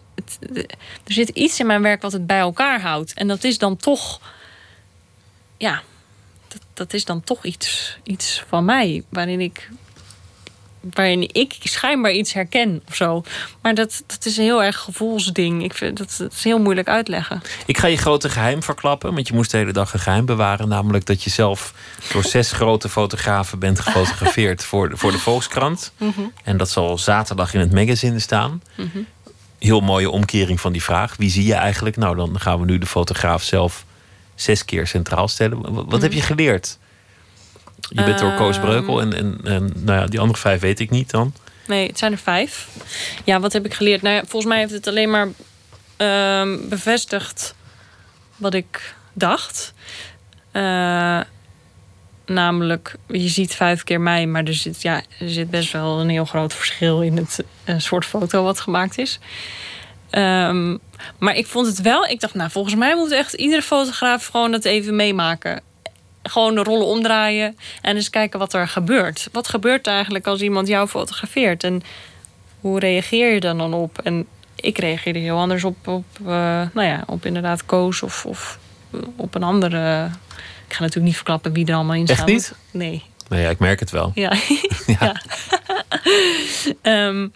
er zit iets in mijn werk wat het bij elkaar houdt. En dat is dan toch, ja, dat, dat is dan toch iets, iets van mij. Waarin ik, waarin ik schijnbaar iets herken of zo. Maar dat, dat is een heel erg gevoelsding. Ik vind dat, dat is heel moeilijk uitleggen. Ik ga je grote geheim verklappen, want je moest de hele dag een geheim bewaren. Namelijk dat je zelf door zes grote fotografen bent gefotografeerd voor de, voor de Volkskrant. En dat zal zaterdag in het magazine staan. Heel mooie omkering van die vraag. Wie zie je eigenlijk? Nou, dan gaan we nu de fotograaf zelf zes keer centraal stellen. Wat, wat heb je geleerd? Je bent door Koos Ehm. Breukel en, en, en nou ja, die andere vijf weet ik niet dan. Nee, het zijn er vijf. Ja, wat heb ik geleerd? Nou ja, volgens mij heeft het alleen maar ehm, bevestigd wat ik dacht. Eh, namelijk, je ziet vijf keer mij, maar er zit, ja, er zit best wel een heel groot verschil in het eh, soort foto wat gemaakt is. Ehm, maar ik vond het wel, ik dacht, nou, volgens mij moet echt iedere fotograaf gewoon dat even meemaken. Gewoon de rollen omdraaien en eens kijken wat er gebeurt. Wat gebeurt er eigenlijk als iemand jou fotografeert? En hoe reageer je dan dan op? En ik reageerde heel anders op, op, eh, nou ja, op inderdaad Koos of, of op een andere. Ik ga natuurlijk niet verklappen wie er allemaal in Echt staat. niet? Nee. Nou ja, ik merk het wel. Ja. ja. Ehm,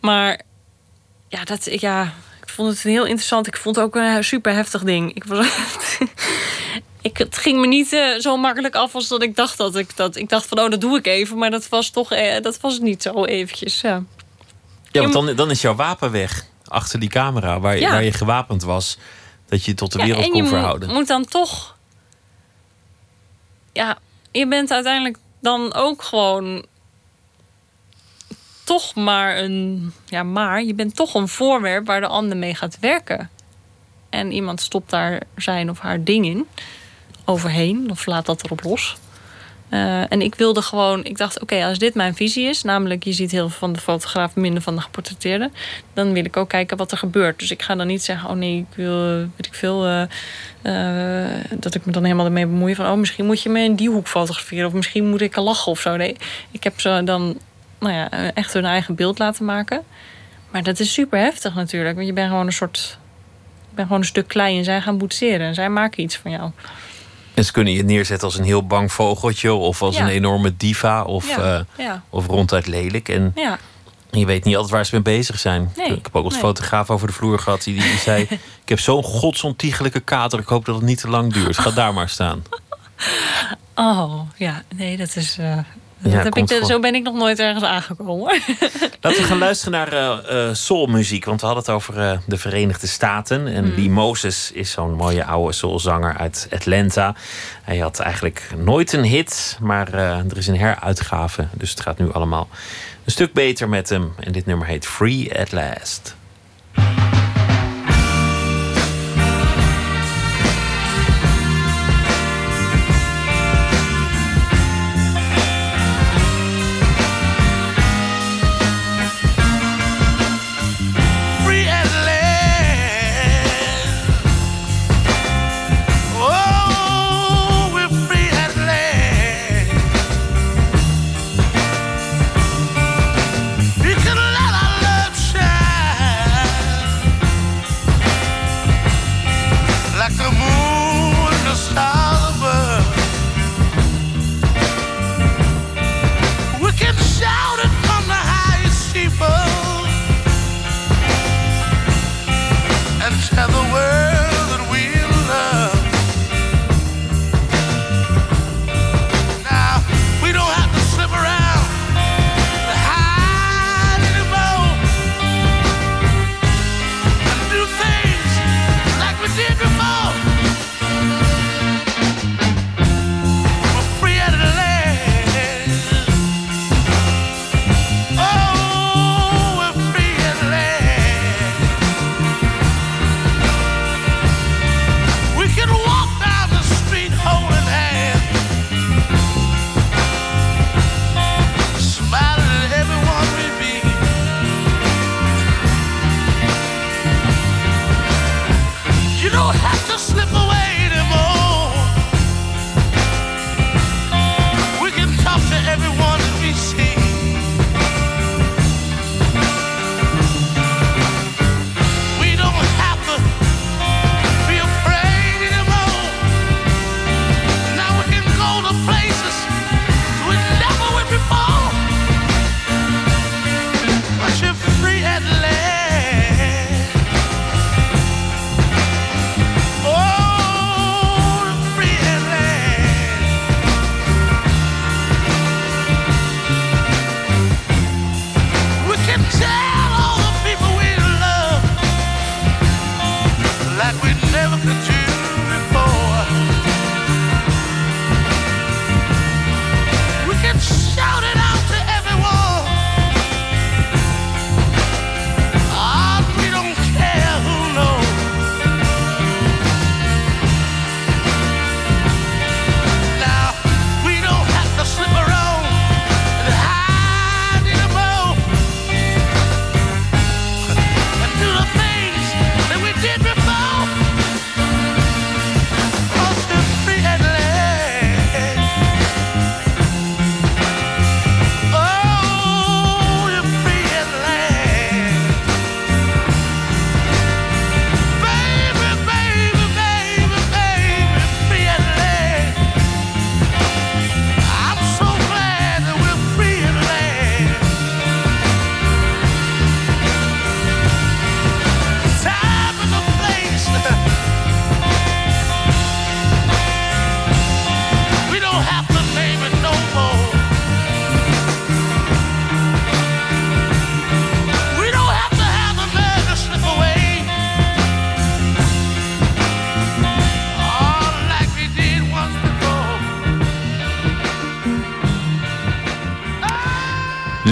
maar ja, dat, ja, ik vond het heel interessant. Ik vond het ook een super heftig ding. Ik was, ik, het ging me niet eh, zo makkelijk af als dat ik dacht dat ik dat. Ik dacht van, oh, dat doe ik even. Maar dat was toch, eh, dat was het niet zo eventjes. Ja. Ja, want dan, dan is jouw wapen weg achter die camera waar je, Ja. waar je gewapend was. Dat je tot de wereld kon je verhouden. Moet, moet dan toch. Ja, je bent uiteindelijk dan ook gewoon. Toch maar een. Ja, maar je bent toch een voorwerp waar de ander mee gaat werken. En iemand stopt daar zijn of haar ding in. Overheen, of laat dat erop los. Eh, en ik wilde gewoon, ik dacht, oké, als dit mijn visie is, namelijk je ziet heel veel van de fotograaf, minder van de geportretteerde, dan wil ik ook kijken wat er gebeurt. Dus ik ga dan niet zeggen, oh nee, ik wil, weet ik veel, eh, eh, dat ik me dan helemaal ermee bemoei van, oh misschien moet je me in die hoek fotograferen of misschien moet ik lachen of zo. Nee, ik heb ze dan, nou ja, echt hun eigen beeld laten maken. Maar dat is super heftig natuurlijk, want je bent gewoon een soort, je bent gewoon een stuk klei en zij gaan boetseren en zij maken iets van jou. En ze kunnen je neerzetten als een heel bang vogeltje of als Ja. een enorme diva of, Ja, eh, ja. of ronduit lelijk. En je weet niet altijd waar ze mee bezig zijn. Nee, Ik heb ook als nee. fotograaf over de vloer gehad die, die zei: Ik heb zo'n godsontiegelijke kater, ik hoop dat het niet te lang duurt. Ga daar maar staan. Oh, ja. Nee, dat is... eh, Ja, heb ik, komt de- voor. zo ben ik nog nooit ergens aangekomen. Laten we gaan luisteren naar eh, soulmuziek. Want we hadden het over eh, de Verenigde Staten. En Mhm. Lee Moses is zo'n mooie oude soulzanger uit Atlanta. Hij had eigenlijk nooit een hit. Maar er is een heruitgave. Dus het gaat nu allemaal een stuk beter met hem. En dit nummer heet free at last.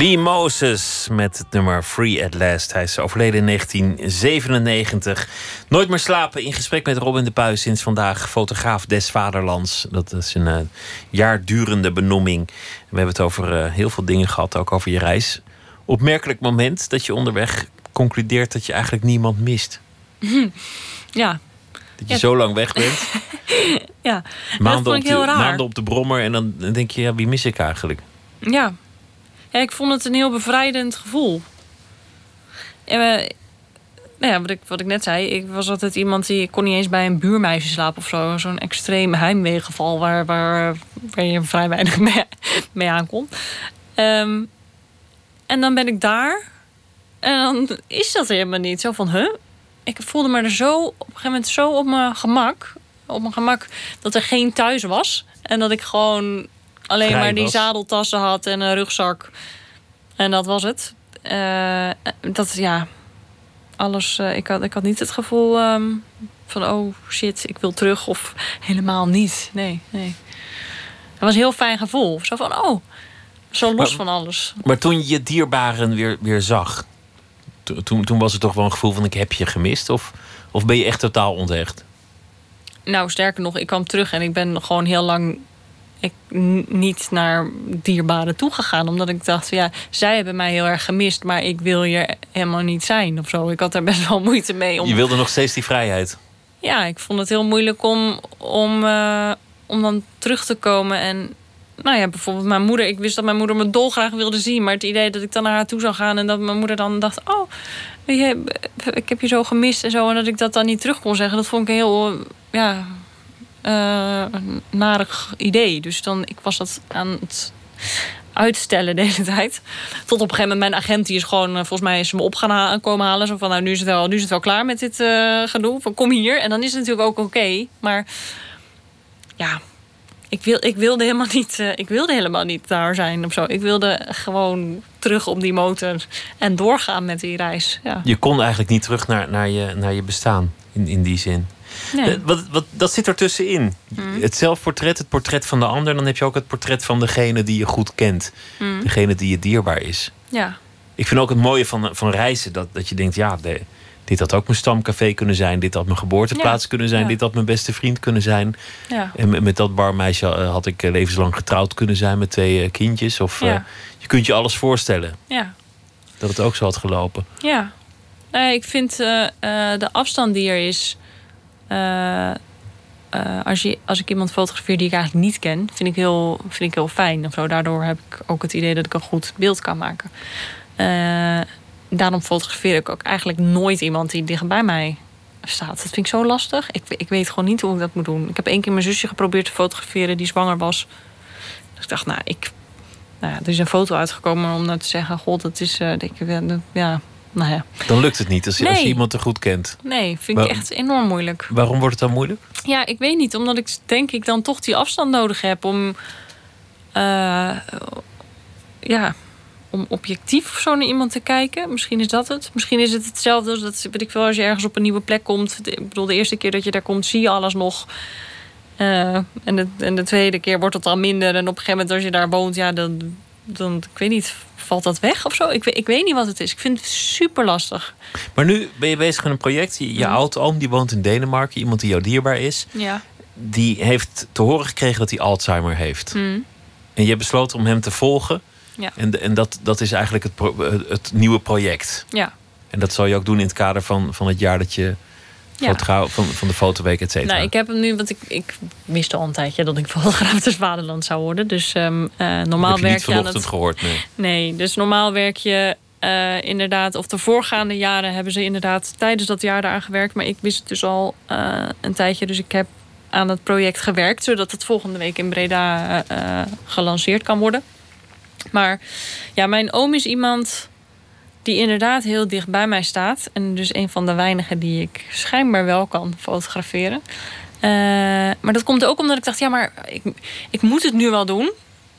Lee Moses met het nummer Free at Last. Hij is overleden in 1997. Nooit meer slapen in gesprek met Robin de Puis. Sinds vandaag fotograaf des Vaderlands. Dat is een uh, jaar durende benoeming. We hebben het over uh, heel veel dingen gehad, ook over je reis. Opmerkelijk moment dat je onderweg concludeert dat je eigenlijk niemand mist. Ja. Dat je ja. zo lang weg bent. ja, maanden dat vond ik heel op de, raar. Maanden op de brommer en dan denk je, ja, wie mis ik eigenlijk? Ja. Ja, ik vond het een heel bevrijdend gevoel. En, nou ja, wat ik, wat ik net zei, ik was altijd iemand die kon niet eens bij een buurmeisje slapen of zo. Zo'n extreem heimweegeval waar, waar, waar je vrij weinig mee, mee aankomt. Um, en dan ben ik daar en dan is dat helemaal niet. Zo van, huh? Ik voelde me er zo op een gegeven moment zo op mijn gemak. Op mijn gemak dat er geen thuis was. En dat ik gewoon alleen Vrij maar die was. zadeltassen had en een rugzak. En dat was het. Uh, dat, ja, alles. Uh, ik, had, ik had niet het gevoel um, van, oh shit, ik wil terug. Of helemaal niet. Nee, nee. Het was een heel fijn gevoel. Zo van, oh, zo los Maar- van alles. Maar toen je je dierbaren weer, weer zag, to- toen, toen was het toch wel een gevoel van ik heb je gemist? Of, of ben je echt totaal onthecht? Nou, sterker nog, ik kwam terug en ik ben gewoon heel lang ik, niet naar dierbaren toegegaan. Omdat ik dacht, ja, zij hebben mij heel erg gemist, maar ik wil hier helemaal niet zijn of zo. Ik had daar best wel moeite mee. Om, Je wilde nog steeds die vrijheid. Ja, ik vond het heel moeilijk om, om, eh, om dan terug te komen. En nou ja, bijvoorbeeld mijn moeder. Ik wist dat mijn moeder me dolgraag wilde zien. Maar het idee dat ik dan naar haar toe zou gaan en dat mijn moeder dan dacht: Oh, je, ik heb je zo gemist en zo. En dat ik dat dan niet terug kon zeggen. Dat vond ik heel, ja, eh, narig idee. Dus dan, ik was dat aan het uitstellen de hele tijd. Tot op een gegeven moment mijn agent die is gewoon, eh, volgens mij is me op gaan komen halen. Zo van, nou nu is het wel, nu is het wel klaar met dit eh gedoe. Van, kom hier. En dan is het natuurlijk ook oké. Maar ja, ik, wil, ik, wilde helemaal niet, ik wilde helemaal niet daar zijn of zo. Ik wilde gewoon terug op die motor en doorgaan met die reis. Ja. Je kon eigenlijk niet terug naar, naar, je, naar je bestaan, in, in die zin. Nee. Eh, Wat, wat, dat zit er tussenin. Het zelfportret, het portret van de ander. Dan heb je ook het portret van degene die je goed kent. Mm. Degene die je dierbaar is. ja. Ik vind ook het mooie van, van reizen. Dat, dat je denkt, ja, de- dit had ook mijn stamcafé kunnen zijn. Dit had mijn geboorteplaats Ja, kunnen zijn. ja. Dit had mijn beste vriend kunnen zijn. Ja. En met, met dat barmeisje eh, had ik eh, levenslang getrouwd kunnen zijn met twee kindjes. Of Ja. je kunt je alles voorstellen ja. dat het ook zo had gelopen. Ja. Nee, ik vind de afstand die er is. Eh, eh, als, je, als ik iemand fotografeer die ik eigenlijk niet ken, vind ik heel, vind ik heel fijn. Of zo. Daardoor heb ik ook het idee dat ik een goed beeld kan maken. Eh, daarom fotografeer ik ook eigenlijk nooit iemand die dicht bij mij staat. Dat vind ik zo lastig. Ik, ik weet gewoon niet hoe ik dat moet doen. Ik heb één keer mijn zusje geprobeerd te fotograferen die zwanger was. Dus ik dacht, nou, ik, nou ja, er is een foto uitgekomen om nou te zeggen: God, dat is. eh, ik, ja, nou ja. Dan lukt het niet als je, als je Nee. iemand te goed kent. Nee, vind ik echt enorm moeilijk. Waarom wordt het dan moeilijk? Ja, ik weet niet. Omdat ik denk ik dan toch die afstand nodig heb om... eh, ja, om objectief of zo naar iemand te kijken. Misschien is dat het. Misschien is het hetzelfde als dat, weet ik veel, als je ergens op een nieuwe plek komt. Ik bedoel, de eerste keer dat je daar komt, zie je alles nog. Eh, en, de, en de tweede keer wordt het al minder. En op een gegeven moment als je daar woont, ja, dan, dan ik weet niet, valt dat weg of zo? Ik, weet- ik weet niet wat het is. Ik vind het super lastig. Maar nu ben je bezig met een project. Je, je Mhm. oud-oom die woont in Denemarken. Iemand die jou dierbaar is. Ja. Die heeft te horen gekregen dat hij Alzheimer heeft. Mm. En je hebt besloten om hem te volgen. Ja. En, en dat, dat is eigenlijk het, pro- het nieuwe project. Ja. En dat zal je ook doen in het kader van, van het jaar dat je Ja. van, van de fotoweek, et cetera. Nou, ik heb hem nu, want ik, ik wist al een tijdje dat ik fotograaf des Vaderland zou worden. Dus ehm, eh, normaal werk je aan het. gehoord, nee. Nee, dus normaal werk je eh, inderdaad, of de voorgaande jaren hebben ze inderdaad tijdens dat jaar daaraan gewerkt. Maar ik wist het dus al eh, een tijdje, dus ik heb aan het project gewerkt, zodat het volgende week in Breda gelanceerd kan worden. Maar ja, mijn oom is iemand die inderdaad heel dicht bij mij staat. En dus een van de weinigen die ik schijnbaar wel kan fotograferen. Eh, maar dat komt ook omdat ik dacht, ja, maar ik, ik moet het nu wel doen.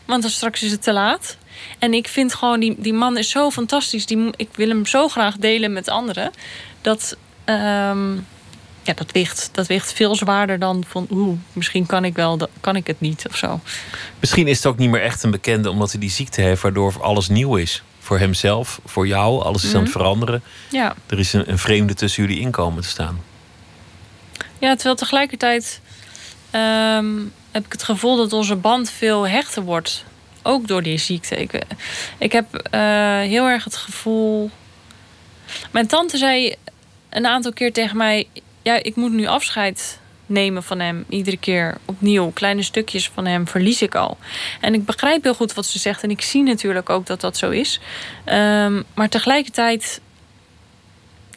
Want straks is het te laat. En ik vind gewoon, die, die man is zo fantastisch. Die, ik wil hem zo graag delen met anderen. Dat, ehm, ja, dat, weegt, dat weegt veel zwaarder dan van... oeh, misschien kan ik wel, kan ik het niet of zo. Misschien is het ook niet meer echt een bekende omdat hij die ziekte heeft, waardoor alles nieuw is. Voor hemzelf, voor jou. Alles is aan het Mhm. veranderen. Ja. Er is een, een vreemde tussen jullie inkomen te staan. Ja, terwijl tegelijkertijd ehm, heb ik het gevoel dat onze band veel hechter wordt. Ook door die ziekte. Ik, ik heb eh, heel erg het gevoel. Mijn tante zei een aantal keer tegen mij: Ja, ik moet nu afscheid nemen van hem. Iedere keer opnieuw. Kleine stukjes van hem verlies ik al. En ik begrijp heel goed wat ze zegt. En ik zie natuurlijk ook dat dat zo is. Ehm, maar tegelijkertijd.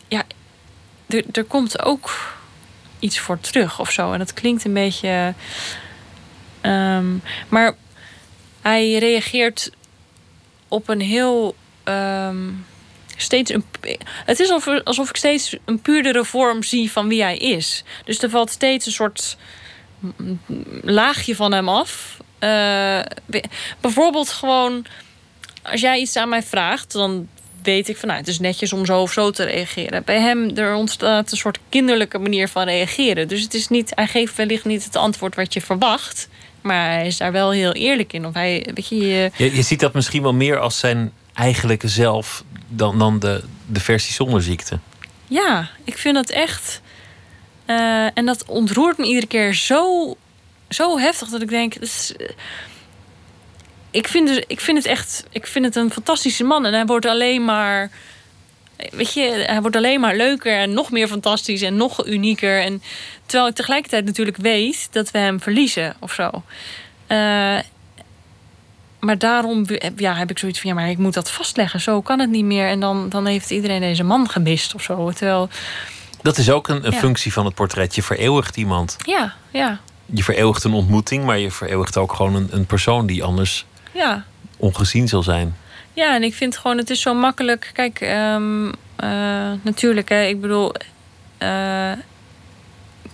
Ja, er, komt ook iets voor terug of zo. En dat klinkt een beetje. ehm, maar hij reageert op een heel. ehm, steeds een, het is alsof, alsof ik steeds een puurdere vorm zie van wie hij is. Dus er valt steeds een soort laagje van hem af. Eh, bijvoorbeeld gewoon. Als jij iets aan mij vraagt, dan weet ik van nou, het is netjes om zo of zo te reageren. Bij hem er ontstaat een soort kinderlijke manier van reageren. Dus het is niet, hij geeft wellicht niet het antwoord wat je verwacht. Maar hij is daar wel heel eerlijk in. Of hij, weet Je, je ziet dat misschien wel meer als zijn eigenlijke zelf dan, dan de, de versie zonder ziekte. ja, ik vind dat echt. eh, en dat ontroert me iedere keer zo, zo heftig dat ik denk. eh, ik, vind dus, ik vind het echt. Ik vind het een fantastische man. En hij wordt alleen maar. Weet je, hij wordt alleen maar leuker en nog meer fantastisch en nog unieker. En terwijl ik tegelijkertijd natuurlijk weet dat we hem verliezen of zo. Eh, maar daarom ja, heb ik zoiets van, ja, maar ik moet dat vastleggen. Zo kan het niet meer. En dan, dan heeft iedereen deze man gemist of zo. Terwijl, Dat is ook een, een Ja. functie van het portret. Je vereeuwigt iemand. ja, ja, Je vereeuwigt een ontmoeting, maar je vereeuwigt ook gewoon een, een persoon die anders ja. ongezien zal zijn. Ja, en ik vind gewoon, het is zo makkelijk. Kijk, ehm, eh, natuurlijk, hè, ik bedoel. eh,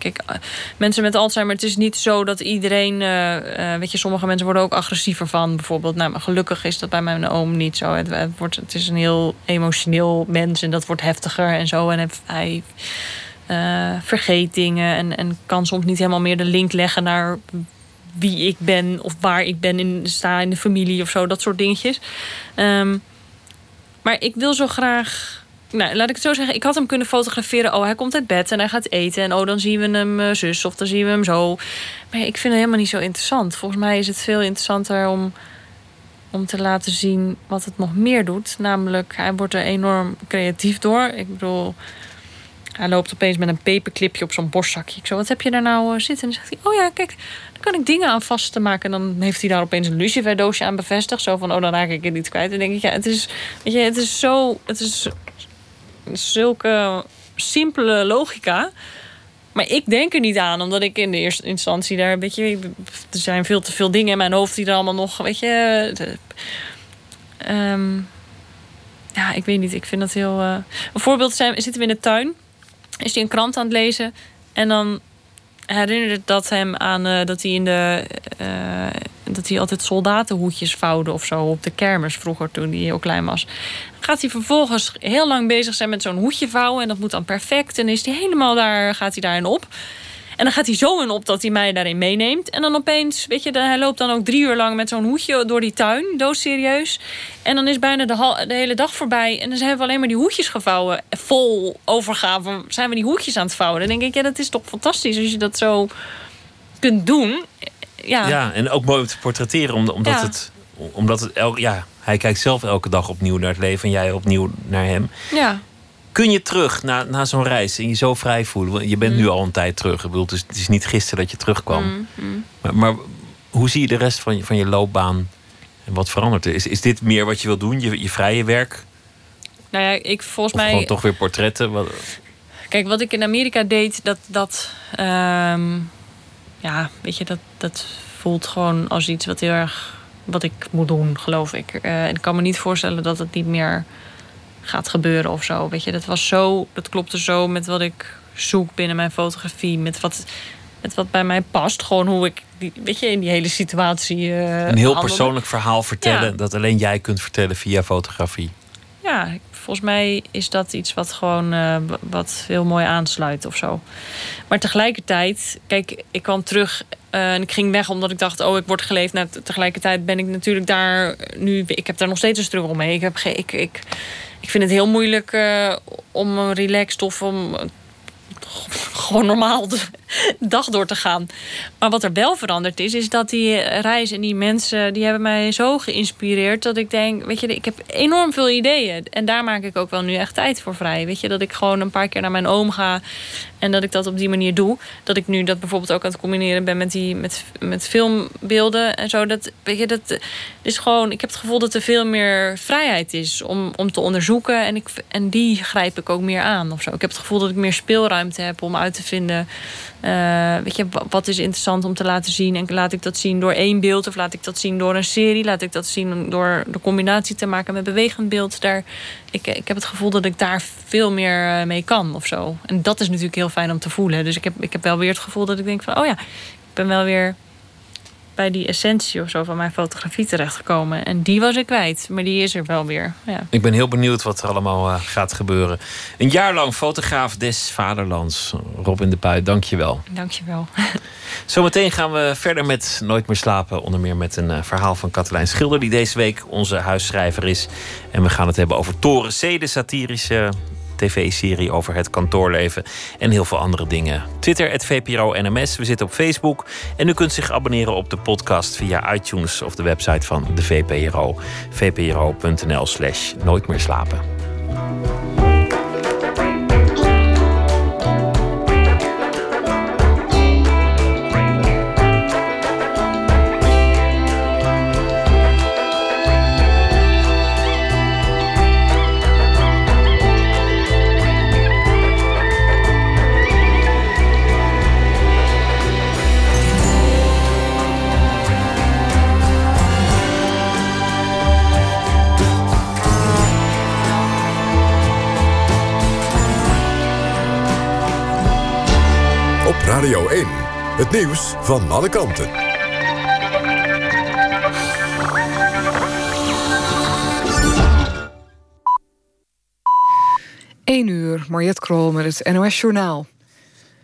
kijk, eh, mensen met Alzheimer, het is niet zo dat iedereen. eh, eh, weet je, sommige mensen worden ook agressiever van, bijvoorbeeld. Nou, maar gelukkig is dat bij mijn oom niet zo. Het, wordt, het is een heel emotioneel mens en dat wordt heftiger en zo. En hij, eh, vergeet dingen en, en kan soms niet helemaal meer de link leggen naar wie ik ben of waar ik ben in sta in de familie of zo, dat soort dingetjes. Ehm, maar ik wil zo graag. Nou, laat ik het zo zeggen. Ik had hem kunnen fotograferen. Oh, hij komt uit bed en hij gaat eten. En oh, dan zien we hem eh, zus of dan zien we hem zo. Maar ik vind het helemaal niet zo interessant. Volgens mij is het veel interessanter om, om te laten zien wat het nog meer doet. Namelijk, hij wordt er enorm creatief door. Ik bedoel, hij loopt opeens met een paperclipje op zo'n borstzakje. Ik zo, wat heb je daar nou eh, zitten? En dan zegt hij, oh ja, kijk, dan kan ik dingen aan vast te maken. En dan heeft hij daar opeens een luciferdoosje aan bevestigd. Zo van, oh, dan raak ik het niet kwijt. En denk ik, ja, het is, weet je, het is zo, het is zulke simpele logica. Maar ik denk er niet aan, omdat ik in de eerste instantie daar, weet je, er zijn veel te veel dingen in mijn hoofd die er allemaal nog, weet je. ehm, ja, ik weet niet. Ik vind dat heel. eh, Een voorbeeld zijn, zitten we in de tuin. Is hij een krant aan het lezen. En dan herinnert dat hem aan eh, dat hij in de. eh, dat hij altijd soldatenhoedjes vouwde of zo op de kermis vroeger toen hij heel klein was. Gaat hij vervolgens heel lang bezig zijn met zo'n hoedje vouwen. En dat moet dan perfect. En is hij helemaal daar, gaat hij daarin op. En dan gaat hij zo in op dat hij mij daarin meeneemt. En dan opeens, weet je, dan- hij loopt dan ook drie uur lang met zo'n hoedje door die tuin, doodserieus. En dan is bijna de, hele dag voorbij. En dan hebben we alleen maar die hoedjes gevouwen. Vol overgave zijn we die hoedjes aan het vouwen. Dan denk ik, ja, dat is toch fantastisch als je dat zo kunt doen. Ja, Ja, en ook mooi om te portretteren, om- omdat, Ja. het, omdat het elk, ja, hij kijkt zelf elke dag opnieuw naar het leven en jij opnieuw naar hem. ja. Kun je terug na, na zo'n reis en je zo vrij voelen? Want Je bent nu al een tijd terug. Ik bedoel, het, is, het is niet gisteren dat je terugkwam. Mm, mm. Maar, maar hoe zie je de rest van je, van je loopbaan en wat verandert er? Is, is dit meer wat je wil doen, je, je vrije werk? Nou ja, ik volgens Of mij. gewoon toch weer portretten? Wat, Kijk, wat ik in Amerika deed, dat. dat ehm, ja, weet je, dat, dat voelt gewoon als iets wat heel erg. wat ik moet doen, geloof ik. Eh, en ik kan me niet voorstellen dat het niet meer gaat gebeuren of zo. Weet je, dat was zo. dat klopte zo met wat ik zoek binnen mijn fotografie. Met wat, met wat bij mij past. Gewoon hoe ik, die, weet je, in die hele situatie. eh, een heel persoonlijk verhaal vertellen Ja. dat alleen jij kunt vertellen via fotografie. Ja, volgens mij is dat iets wat gewoon eh, wat heel mooi aansluit of zo. Maar tegelijkertijd, kijk, ik kwam terug Eh, en ik ging weg omdat ik dacht, oh, ik word geleefd. Nou, tegelijkertijd ben ik natuurlijk daar nu... Ik heb daar nog steeds een struggle mee. Ik, heb ik, ik, ik vind het heel moeilijk uh, om relaxed of om gewoon normaal de dag door te gaan. Maar wat er wel veranderd is, is dat die reis en die mensen, die hebben mij zo geïnspireerd dat ik denk, weet je, ik heb enorm veel ideeën. En daar maak ik ook wel nu echt tijd voor vrij. Weet je, dat ik gewoon een paar keer naar mijn oom ga en dat ik dat op die manier doe. Dat ik nu dat bijvoorbeeld ook aan het combineren ben met, die, met, met filmbeelden en zo. Dat, weet je, dat is gewoon, ik heb het gevoel dat er veel meer vrijheid is om, om te onderzoeken. En, ik, en die grijp ik ook meer aan of zo. Ik heb het gevoel dat ik meer speelruimte heb om uit te vinden uh, weet je, wat is interessant om te laten zien? En laat ik dat zien door één beeld of laat ik dat zien door een serie? Laat ik dat zien door de combinatie te maken met bewegend beeld? Daar, ik, ik heb het gevoel dat ik daar veel meer eh, mee kan of zo. En dat is natuurlijk heel fijn om te voelen. Dus ik heb, ik heb wel weer het gevoel dat ik denk van... oh ja, ik ben wel weer bij die essentie of zo van mijn fotografie terechtgekomen. En die was ik kwijt, maar die is er wel weer. Ja. Ik ben heel benieuwd wat er allemaal uh, gaat gebeuren. Een jaar lang fotograaf des vaderlands. Robin de Puy, dank je wel. Dank je wel. Zometeen gaan we verder met Nooit meer slapen. Onder meer met een uh, verhaal van Katelijn Schilder... die deze week onze huisschrijver is. En we gaan het hebben over Toren C, de satirische tv-serie over het kantoorleven en heel veel andere dingen. Twitter, VPRO NMS. We zitten op Facebook. En u kunt zich abonneren op de podcast via iTunes of de website van de VPRO. vpro.nl slash nooit meer slapen. Radio 1. Het nieuws van alle kanten. 1 uur, Mariette Krol met het NOS Journaal.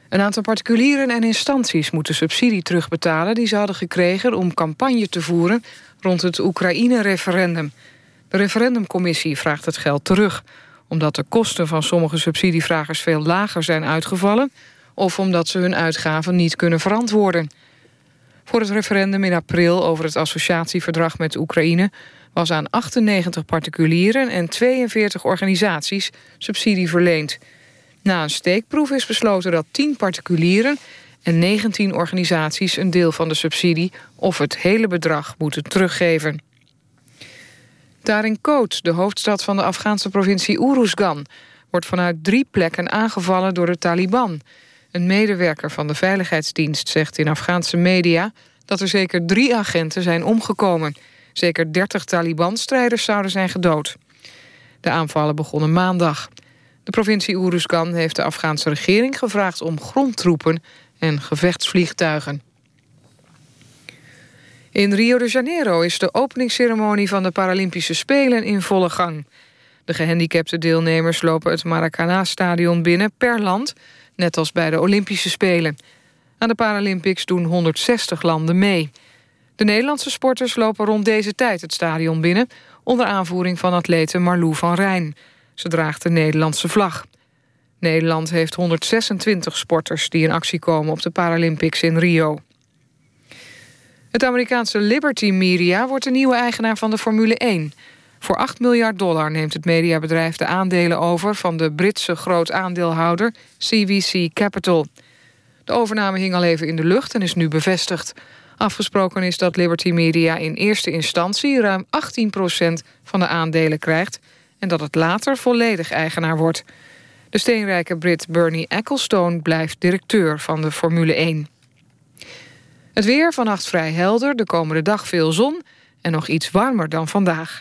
Een aantal particulieren en instanties moeten subsidie terugbetalen... die ze hadden gekregen om campagne te voeren rond het Oekraïne-referendum. De referendumcommissie vraagt het geld terug... omdat de kosten van sommige subsidievragers veel lager zijn uitgevallen of omdat ze hun uitgaven niet kunnen verantwoorden. Voor het referendum in april over het associatieverdrag met Oekraïne... was aan 98 particulieren en 42 organisaties subsidie verleend. Na een steekproef is besloten dat 10 particulieren en 19 organisaties... een deel van de subsidie of het hele bedrag moeten teruggeven. Daar Koot, de hoofdstad van de Afghaanse provincie Uruzgan... wordt vanuit drie plekken aangevallen door de Taliban... Een medewerker van de veiligheidsdienst zegt in Afghaanse media... dat er zeker drie agenten zijn omgekomen. Zeker 30 Taliban-strijders zouden zijn gedood. De aanvallen begonnen maandag. De provincie Uruzgan heeft de Afghaanse regering gevraagd... om grondtroepen en gevechtsvliegtuigen. In Rio de Janeiro is de openingsceremonie van de Paralympische Spelen in volle gang. De gehandicapte deelnemers lopen het Maracana-stadion binnen per land net als bij de Olympische Spelen. Aan de Paralympics doen 160 landen mee. De Nederlandse sporters lopen rond deze tijd het stadion binnen... onder aanvoering van atlete Marlou van Rijn. Ze draagt de Nederlandse vlag. Nederland heeft 126 sporters die in actie komen op de Paralympics in Rio. Het Amerikaanse Liberty Media wordt de nieuwe eigenaar van de Formule 1. Voor 8 miljard dollar neemt het mediabedrijf de aandelen over... van de Britse grootaandeelhouder CVC Capital. De overname hing al even in de lucht en is nu bevestigd. Afgesproken is dat Liberty Media in eerste instantie... ruim 18% van de aandelen krijgt... en dat het later volledig eigenaar wordt. De steenrijke Brit Bernie Ecclestone blijft directeur van de Formule 1. Het weer vannacht vrij helder, de komende dag veel zon... en nog iets warmer dan vandaag.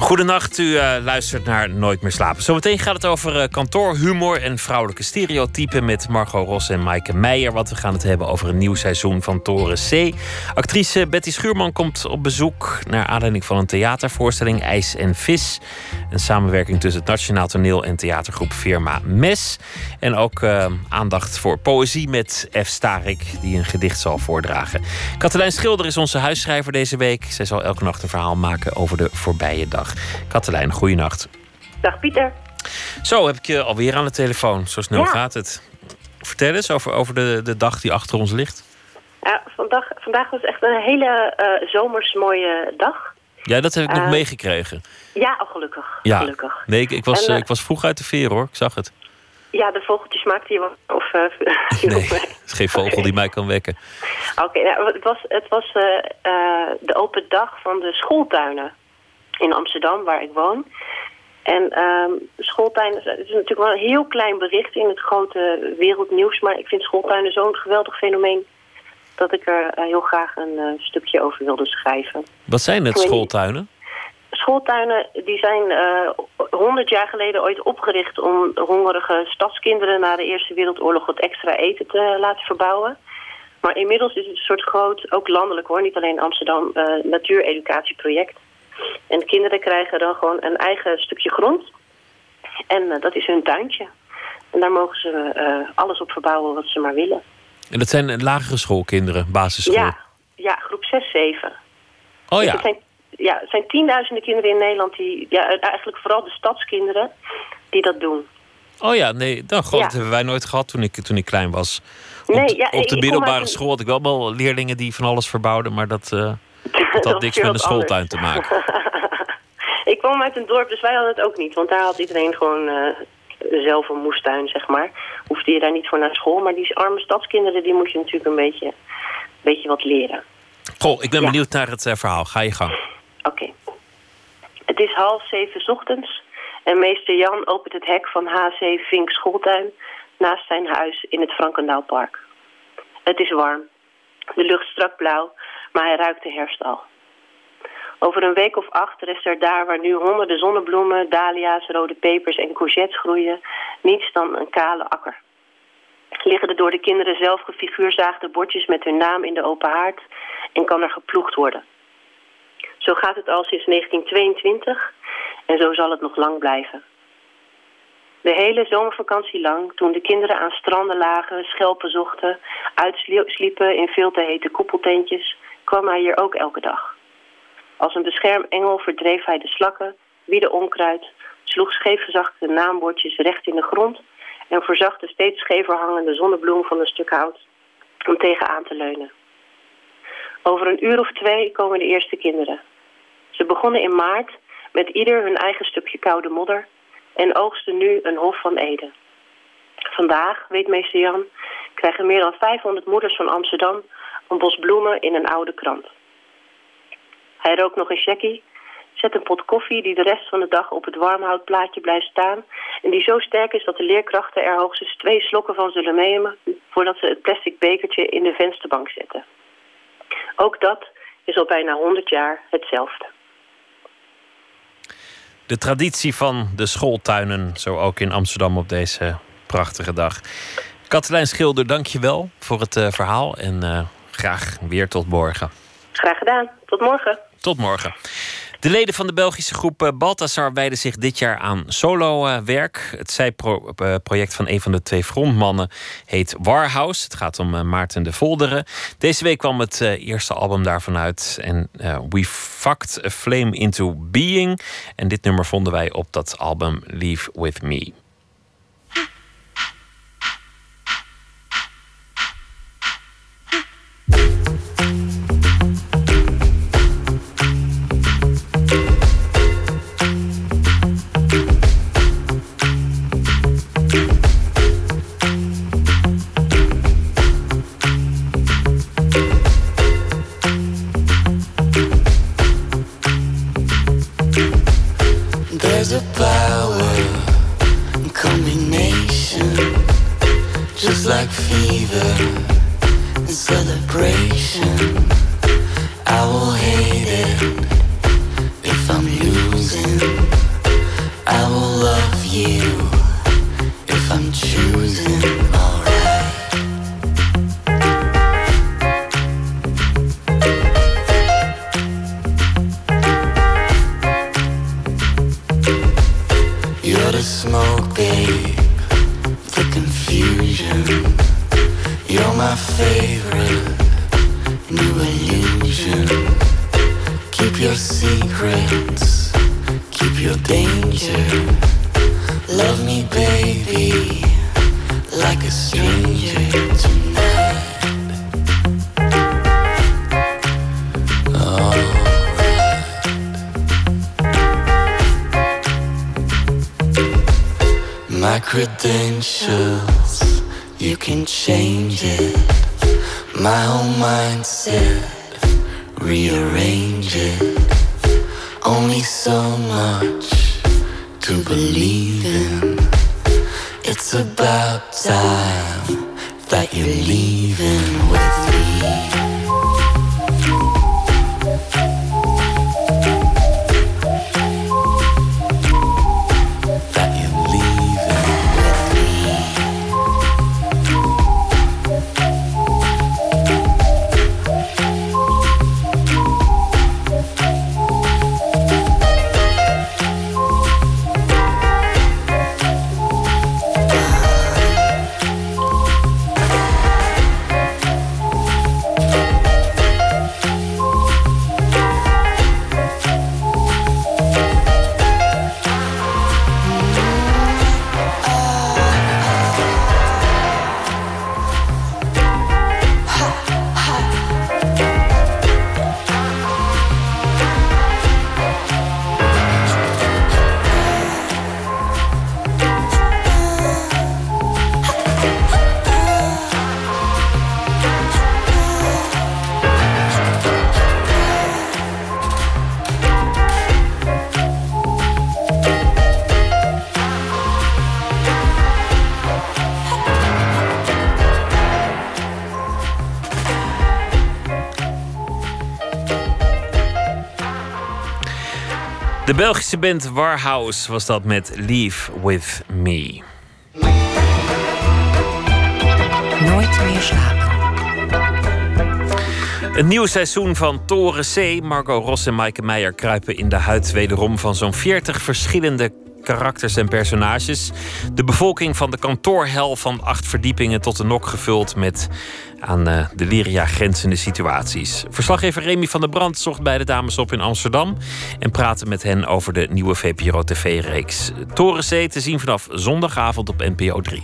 Goedenacht, u uh, luistert naar Nooit meer slapen. Zometeen gaat het over uh, kantoorhumor en vrouwelijke stereotypen met Margot Ros en Maaike Meijer. Want we gaan het hebben over een nieuw seizoen van Toren C. Actrice Betty Schuurman komt op bezoek naar aanleiding van een theatervoorstelling IJs en Vis. Een samenwerking tussen het Nationaal Toneel en theatergroep Firma Mes. En ook uh, aandacht voor poëzie met F. Starik, die een gedicht zal voordragen. Katelijn Schilder is onze huisschrijver deze week. Zij zal elke nacht een verhaal maken over de voorbije dag. Katelijn, goeienacht. Dag Pieter. Zo, heb ik je alweer aan de telefoon. Zo snel gaat het. Vertel eens over, over de, de dag die achter ons ligt. Ja, vandaag, vandaag was echt een hele uh, zomers mooie dag. Ja, dat heb ik nog eh, meegekregen. Ja, oh, gelukkig. Ja. gelukkig. Nee, ik, ik was, en, uh, ik was vroeg uit de veer hoor. Ik zag het. Ja, de vogeltjes maakte je wel. Of, nee, het is geen vogel okay. die mij kan wekken. Oké, okay, nou, het was, het was de open dag van de schooltuinen in Amsterdam, waar ik woon. En um, schooltuinen, het is natuurlijk wel een heel klein bericht in het grote wereldnieuws... maar ik vind schooltuinen zo'n geweldig fenomeen... dat ik er uh, heel graag een uh, stukje over wilde schrijven. Wat zijn het, schooltuinen? Schooltuinen die zijn honderd uh, jaar geleden ooit opgericht... om hongerige stadskinderen na de Eerste Wereldoorlog wat extra eten te laten verbouwen... Maar inmiddels is het een soort groot, ook landelijk hoor, niet alleen Amsterdam, natuureducatieproject... En de kinderen krijgen dan gewoon een eigen stukje grond. En uh, dat is hun tuintje. En daar mogen ze uh, alles op verbouwen wat ze maar willen. En dat zijn lagere schoolkinderen, basisschool? Ja, ja groep 6, 7. Oh ja. Dus het zijn, ja, het zijn tienduizenden kinderen in Nederland die... Ja, eigenlijk vooral de stadskinderen die dat doen. Oh ja, nee, God, Ja. dat hebben wij nooit gehad toen ik, toen ik klein was. Op, Nee, ja, op de middelbare school had ik wel wel leerlingen die van alles verbouwden, maar dat, eh, dat had niks met een anders. schooltuin te maken. ik kwam uit een dorp, dus wij hadden het ook niet. Want daar had iedereen gewoon eh, zelf een moestuin, zeg maar. Hoefde je daar niet voor naar school. Maar die arme stadskinderen, die moet je natuurlijk een beetje, een beetje wat leren. Goh, ik ben Ja. benieuwd naar het eh, verhaal. Ga je gang. Oké. Het is half zeven 's ochtends en meester Jan opent het hek van HC Vink Schooltuin naast zijn huis in het Frankendaalpark. Het is warm, de lucht strak blauw, maar hij ruikt de herfst al. Over een week of acht rest er daar waar nu honderden zonnebloemen, dahlia's, rode pepers en courgettes groeien, niets dan een kale akker. Liggen er door de kinderen zelf gefiguurzaagde bordjes met hun naam in de open haard en kan er geploegd worden. Zo gaat het al sinds 1922 en zo zal het nog lang blijven. De hele zomervakantie lang, toen de kinderen aan stranden lagen, schelpen zochten, uitsliepen in veel te hete koepeltentjes, kwam hij hier ook elke dag. Als een beschermengel verdreef hij de slakken, wiede onkruid, sloeg scheefgezakte naambordjes recht in de grond en voorzag de steeds schever hangende zonnebloem van een stuk hout om tegenaan te leunen. Over een uur of twee komen de eerste kinderen. Ze begonnen in maart met ieder hun eigen stukje koude modder en oogsten nu een hof van Ede. Vandaag, weet meester Jan, krijgen meer dan 500 moeders van Amsterdam een bos bloemen in een oude krant. Hij rookt nog een checkie, zet een pot koffie die de rest van de dag op het warmhoutplaatje blijft staan en die zo sterk is dat de leerkrachten er hoogstens twee slokken van zullen nemen voordat ze het plastic bekertje in de vensterbank zetten. Ook dat is al bijna 100 jaar hetzelfde. De traditie van de schooltuinen, zo ook in Amsterdam op deze prachtige dag. Katelijn Schilder, dank je wel voor het eh, verhaal en eh, graag weer tot morgen. Graag gedaan. Tot morgen. Tot morgen. De leden van de Belgische groep eh, Balthasar wijden zich dit jaar aan solo-werk. Het zijproject van een van de twee frontmannen heet Warhouse. Het gaat om eh, Maarten de Volderen. Deze week kwam het eh, eerste album daarvan uit. En eh, We Fucked a Flame into Being. En dit nummer vonden wij op dat album Leave With Me. Belgische band Warhouse was dat met Leave With Me. Nooit meer slapen. Een nieuw seizoen van Toren C. Margot Ros en Maaike Meijer kruipen in de huid wederom van zo'n 40 verschillende karakters en personages. De bevolking van de kantoorhel van acht verdiepingen tot de nok gevuld met aan eh, de Lyria grenzende situaties. Verslaggever Remy van der Brand zocht bij de dames op in Amsterdam en praatte met hen over de nieuwe VPRO TV-reeks. Toren C te zien vanaf zondagavond op NPO 3.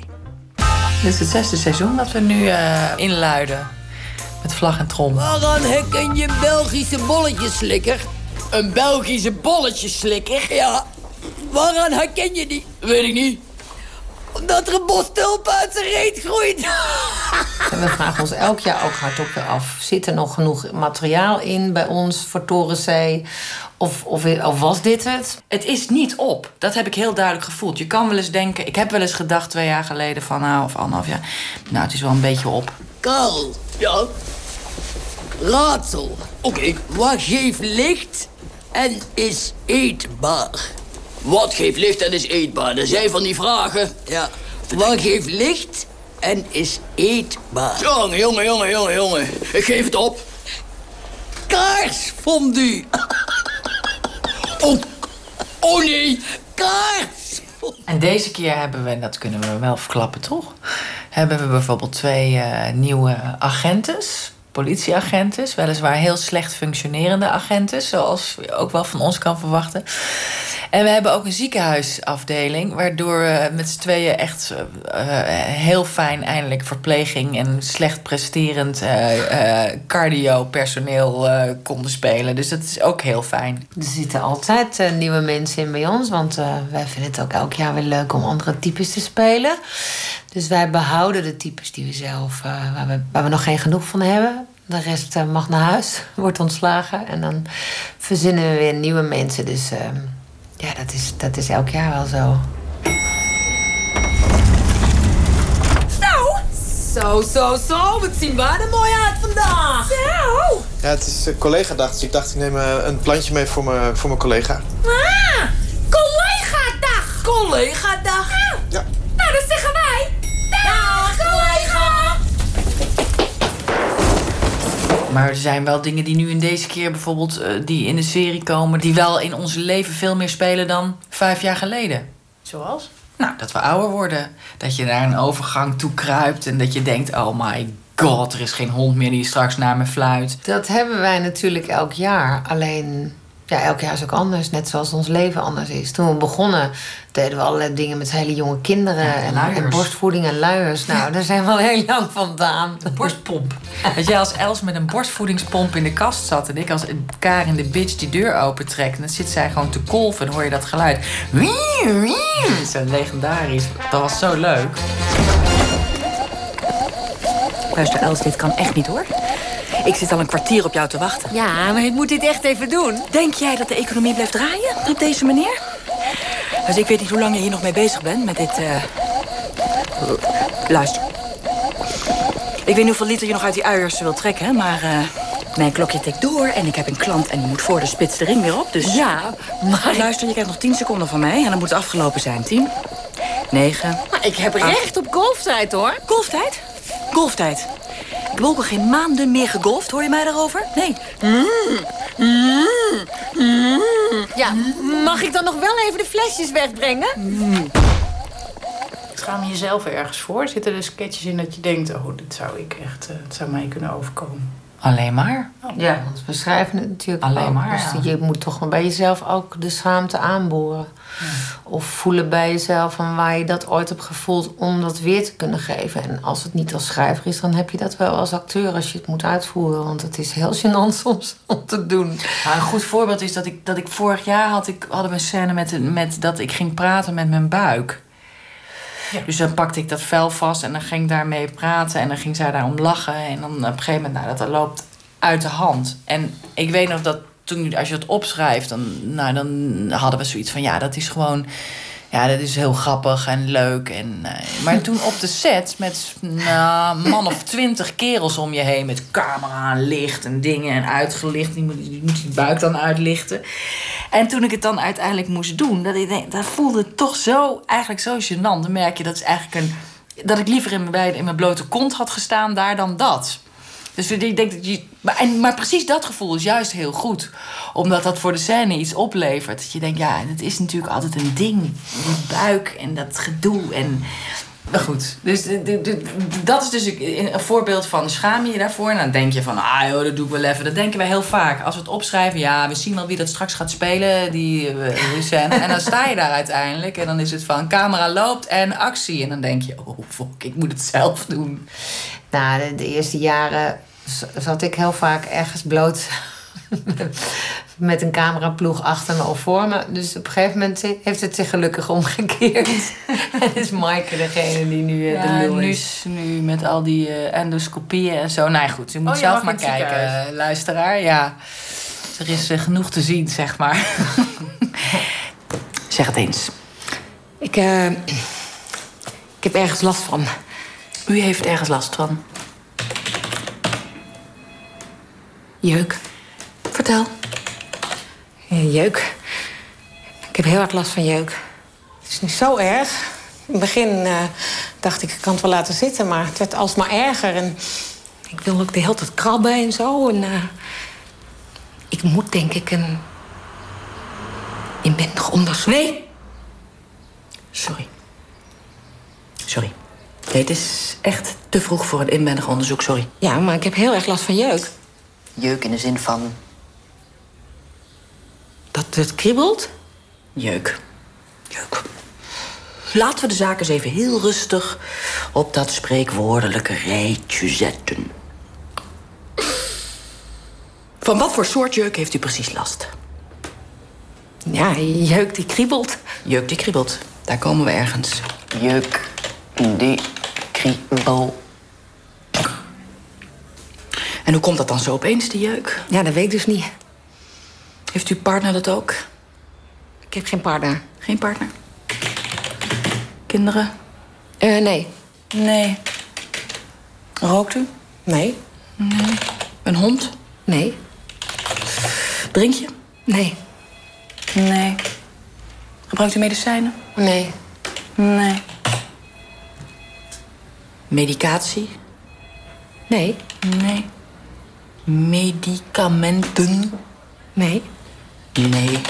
Dit is het zesde seizoen dat we nu eh, inluiden. Met vlag en trom. Waaraan herken je een Belgische bolletjeslikker? Een Belgische bolletjeslikker? Ja. Waaraan herken je die? Weet ik niet. Omdat er een bos tulpen uit zijn reet groeit. En we vragen ons elk jaar ook hardop weer af. Zit er nog genoeg materiaal in bij ons voor Torenzee? Of, of, of was dit het? Het is niet op. Dat heb ik heel duidelijk gevoeld. Je kan wel eens denken... Ik heb wel eens gedacht twee jaar geleden van... Nou, of anderhalf jaar... Nou, het is wel een beetje op. Karel. Ja? Raadsel. Oké. Wat geeft licht en is eetbaar? Wat geeft licht en is eetbaar? Dat zijn van die vragen. Ja. Wat geeft licht en is eetbaar? Jongen, jongen, jongen, jongen, jongen. Ik geef het op. Kaarsfondue. Oh, oh nee, kaars. En deze keer hebben we, en dat kunnen we wel verklappen toch? Hebben we bijvoorbeeld twee eh, nieuwe agentes. Politieagentes, weliswaar heel slecht functionerende agentes, zoals je ook wel van ons kan verwachten. En we hebben ook een ziekenhuisafdeling, waardoor we met z'n tweeën echt eh, heel fijn eindelijk verpleging en slecht presterend eh, eh, cardio-personeel eh, konden spelen. Dus dat is ook heel fijn. Er zitten altijd eh, nieuwe mensen in bij ons. Want eh, wij vinden het ook elk jaar weer leuk om andere types te spelen. Dus wij behouden de types die we zelf, eh, waar, we, waar we nog geen genoeg van hebben. De rest eh, mag naar huis, wordt ontslagen. En dan verzinnen we weer nieuwe mensen. Dus eh, ja, dat is, dat is elk jaar wel zo. Zo. Zo, zo, zo. Wat zien wij er mooi uit vandaag. Zo. Ja, het is uh, collega-dag, dus ik dacht ik neem eh, een plantje mee voor mijn voor mijn collega. Ah, collega-dag. Collega-dag. Ja. Nou, dat zeggen wij. Maar er zijn wel dingen die nu in deze keer bijvoorbeeld eh, die in de serie komen, die wel in ons leven veel meer spelen dan vijf jaar geleden. Zoals? Nou, dat we ouder worden. Dat je naar een overgang toe kruipt en dat je denkt: oh my god, er is geen hond meer die straks naar me fluit. Dat hebben wij natuurlijk elk jaar. Alleen, ja, elk jaar is ook anders. Net zoals ons leven anders is. Toen we begonnen, deden we allerlei dingen met hele jonge kinderen. en, borstvoeding en luiers. Nou, daar zijn we al heel lang vandaan. De borstpomp. Dat jij als Els met een borstvoedingspomp in de kast zat... en ik als Karin de bitch die deur opentrekt... en dan zit zij gewoon te kolven en hoor je dat geluid. Wie, wie. Dat is zo legendarisch. Dat was zo leuk. Luister, Els, dit kan echt niet hoor. Ik zit al een kwartier op jou te wachten. Ja, maar ik moet dit echt even doen. Denk jij dat de economie blijft draaien op deze manier? Dus ik weet niet hoe lang je hier nog mee bezig bent met dit. eh, Luister. Ik weet niet hoeveel liter je nog uit die uiers wilt trekken, maar. eh, Mijn klokje tikt door en ik heb een klant en die moet voor de spits de ring weer op. Dus Ja, maar... Luister, je krijgt nog 10 seconden van mij en dan moet het afgelopen zijn. 10, 9. Maar ik heb recht op golftijd, hoor. Golftijd? Golftijd. Ik heb ook al geen maanden meer gegolfd, hoor je mij daarover? Nee. Ja, mag ik dan nog wel even de flesjes wegbrengen? Schaam je jezelf ergens voor? Zitten er sketches in dat je denkt... oh, dit zou ik echt... eh, het zou mij kunnen overkomen? Alleen maar. Ja, want we schrijven het natuurlijk Alleen ook. maar, Dus ja. je moet toch bij jezelf ook de schaamte aanboren. Of voelen bij jezelf van waar je dat ooit hebt gevoeld om dat weer te kunnen geven. En als het niet als schrijver is, dan heb je dat wel als acteur als je het moet uitvoeren. Want het is heel gênant soms om te doen. Nou, een goed voorbeeld is dat ik, dat ik vorig jaar had ik, hadden we een scène met, met dat ik ging praten met mijn buik. Dus dan pakte ik dat vel vast en dan ging ik daarmee praten en dan ging zij daarom lachen. En dan op een gegeven moment, nou, dat loopt uit de hand. En ik weet nog dat toen, als je het opschrijft, dan, nou, dan hadden we zoiets van, ja, dat is gewoon, ja, dat is heel grappig en leuk. En, eh, maar toen op de set met nou, man of twintig kerels om je heen met camera en licht en dingen en uitgelicht, die moet, die moet die buik dan uitlichten. En toen ik het dan uiteindelijk moest doen, dat, dat voelde het toch zo, eigenlijk zo gênant. Dan merk je dat is eigenlijk een, dat ik liever in mijn, in mijn blote kont had gestaan daar dan dat. Dus ik denk dat je. Maar, en, maar precies dat gevoel is juist heel goed. Omdat dat voor de scène iets oplevert. Dat je denkt, ja, het is natuurlijk altijd een ding. Die buik en dat gedoe. En. Maar goed, dus dat is dus een voorbeeld van schaam je daarvoor. En dan denk je van, ah joh, dat doe ik wel even. Dat denken wij heel vaak. Als we het opschrijven, ja, we zien wel wie dat straks gaat spelen, die, eh, die scène. En dan sta je daar uiteindelijk en dan is het van, camera loopt en actie. En dan denk je, oh fuck, ik moet het zelf doen. Nou, de, eerste jaren zat ik heel vaak ergens bloot met een cameraploeg achter me of voor me. Dus op een gegeven moment heeft het zich gelukkig omgekeerd. en is Maaike degene die nu eh, de Ja, lul nu, is. nu met al die eh, endoscopieën en zo. Nou ja, goed, je moet Oh, zelf maar kijken, ziekenhuis. eh, luisteraar. Ja, er is genoeg te zien, zeg maar. zeg het eens. Ik, eh, ik heb ergens last van. U heeft ergens last van. Jeuk. Vertel. Ja, jeuk. Ik heb heel erg last van jeuk. Het is niet zo erg. In het begin eh, dacht ik, ik kan het wel laten zitten, maar het werd alsmaar erger. En ik wil ook de hele tijd krabben en zo. En, eh, ik moet denk ik een inwendig onderzoek. Nee. Sorry. Sorry. Nee, het is echt te vroeg voor een inwendig onderzoek, sorry. Ja, maar ik heb heel erg last van jeuk. Jeuk in de zin van Dat het kriebelt? jeuk. Jeuk. Laten we de zaak eens even heel rustig op dat spreekwoordelijke rijtje zetten. Van wat voor soort jeuk heeft u precies last? Ja, jeuk die kriebelt. Jeuk die kriebelt. Daar komen we ergens. Jeuk, die kriebel. En hoe komt dat dan zo opeens, die jeuk? Ja, dat weet ik dus niet. Heeft uw partner dat ook? Ik heb geen partner. Geen partner? Kinderen? Eh, nee. Nee. Rookt u? Nee. Nee. Een hond? Nee. Drink je? Nee. Nee. Gebruikt u medicijnen? Nee. Nee. Medicatie? Nee. Nee. Medicamenten? Nee. Nee.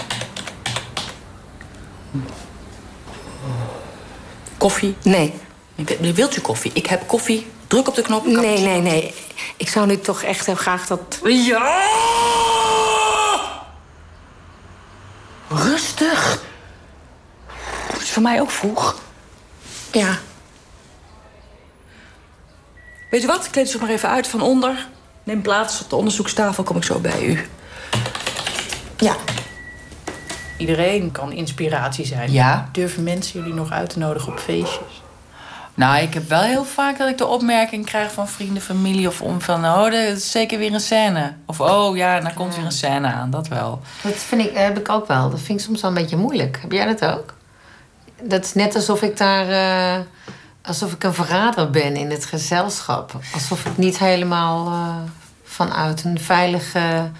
Koffie? Nee. Wilt u koffie? Ik heb koffie Druk op de knop. Nee, nee, nee. Ik zou nu toch echt heel graag dat... Ja! Rustig. Het is voor mij ook vroeg. Ja. Weet u wat? Ik kleed u maar even uit van onder. Neem plaats op de onderzoekstafel, kom ik zo bij u. Ja. Iedereen kan inspiratie zijn. Ja. Durven mensen jullie nog uit te nodigen op feestjes? Nou, ik heb wel heel vaak dat ik de opmerking krijg van vrienden, familie of om van, oh, dat is zeker weer een scène. Of oh ja, daar komt weer een scène aan, dat wel. Dat vind ik, heb ik ook wel. Dat vind ik soms wel een beetje moeilijk. Heb jij dat ook? Dat is net alsof ik daar... eh, alsof ik een verrader ben in het gezelschap. Alsof ik niet helemaal eh, vanuit een veilige...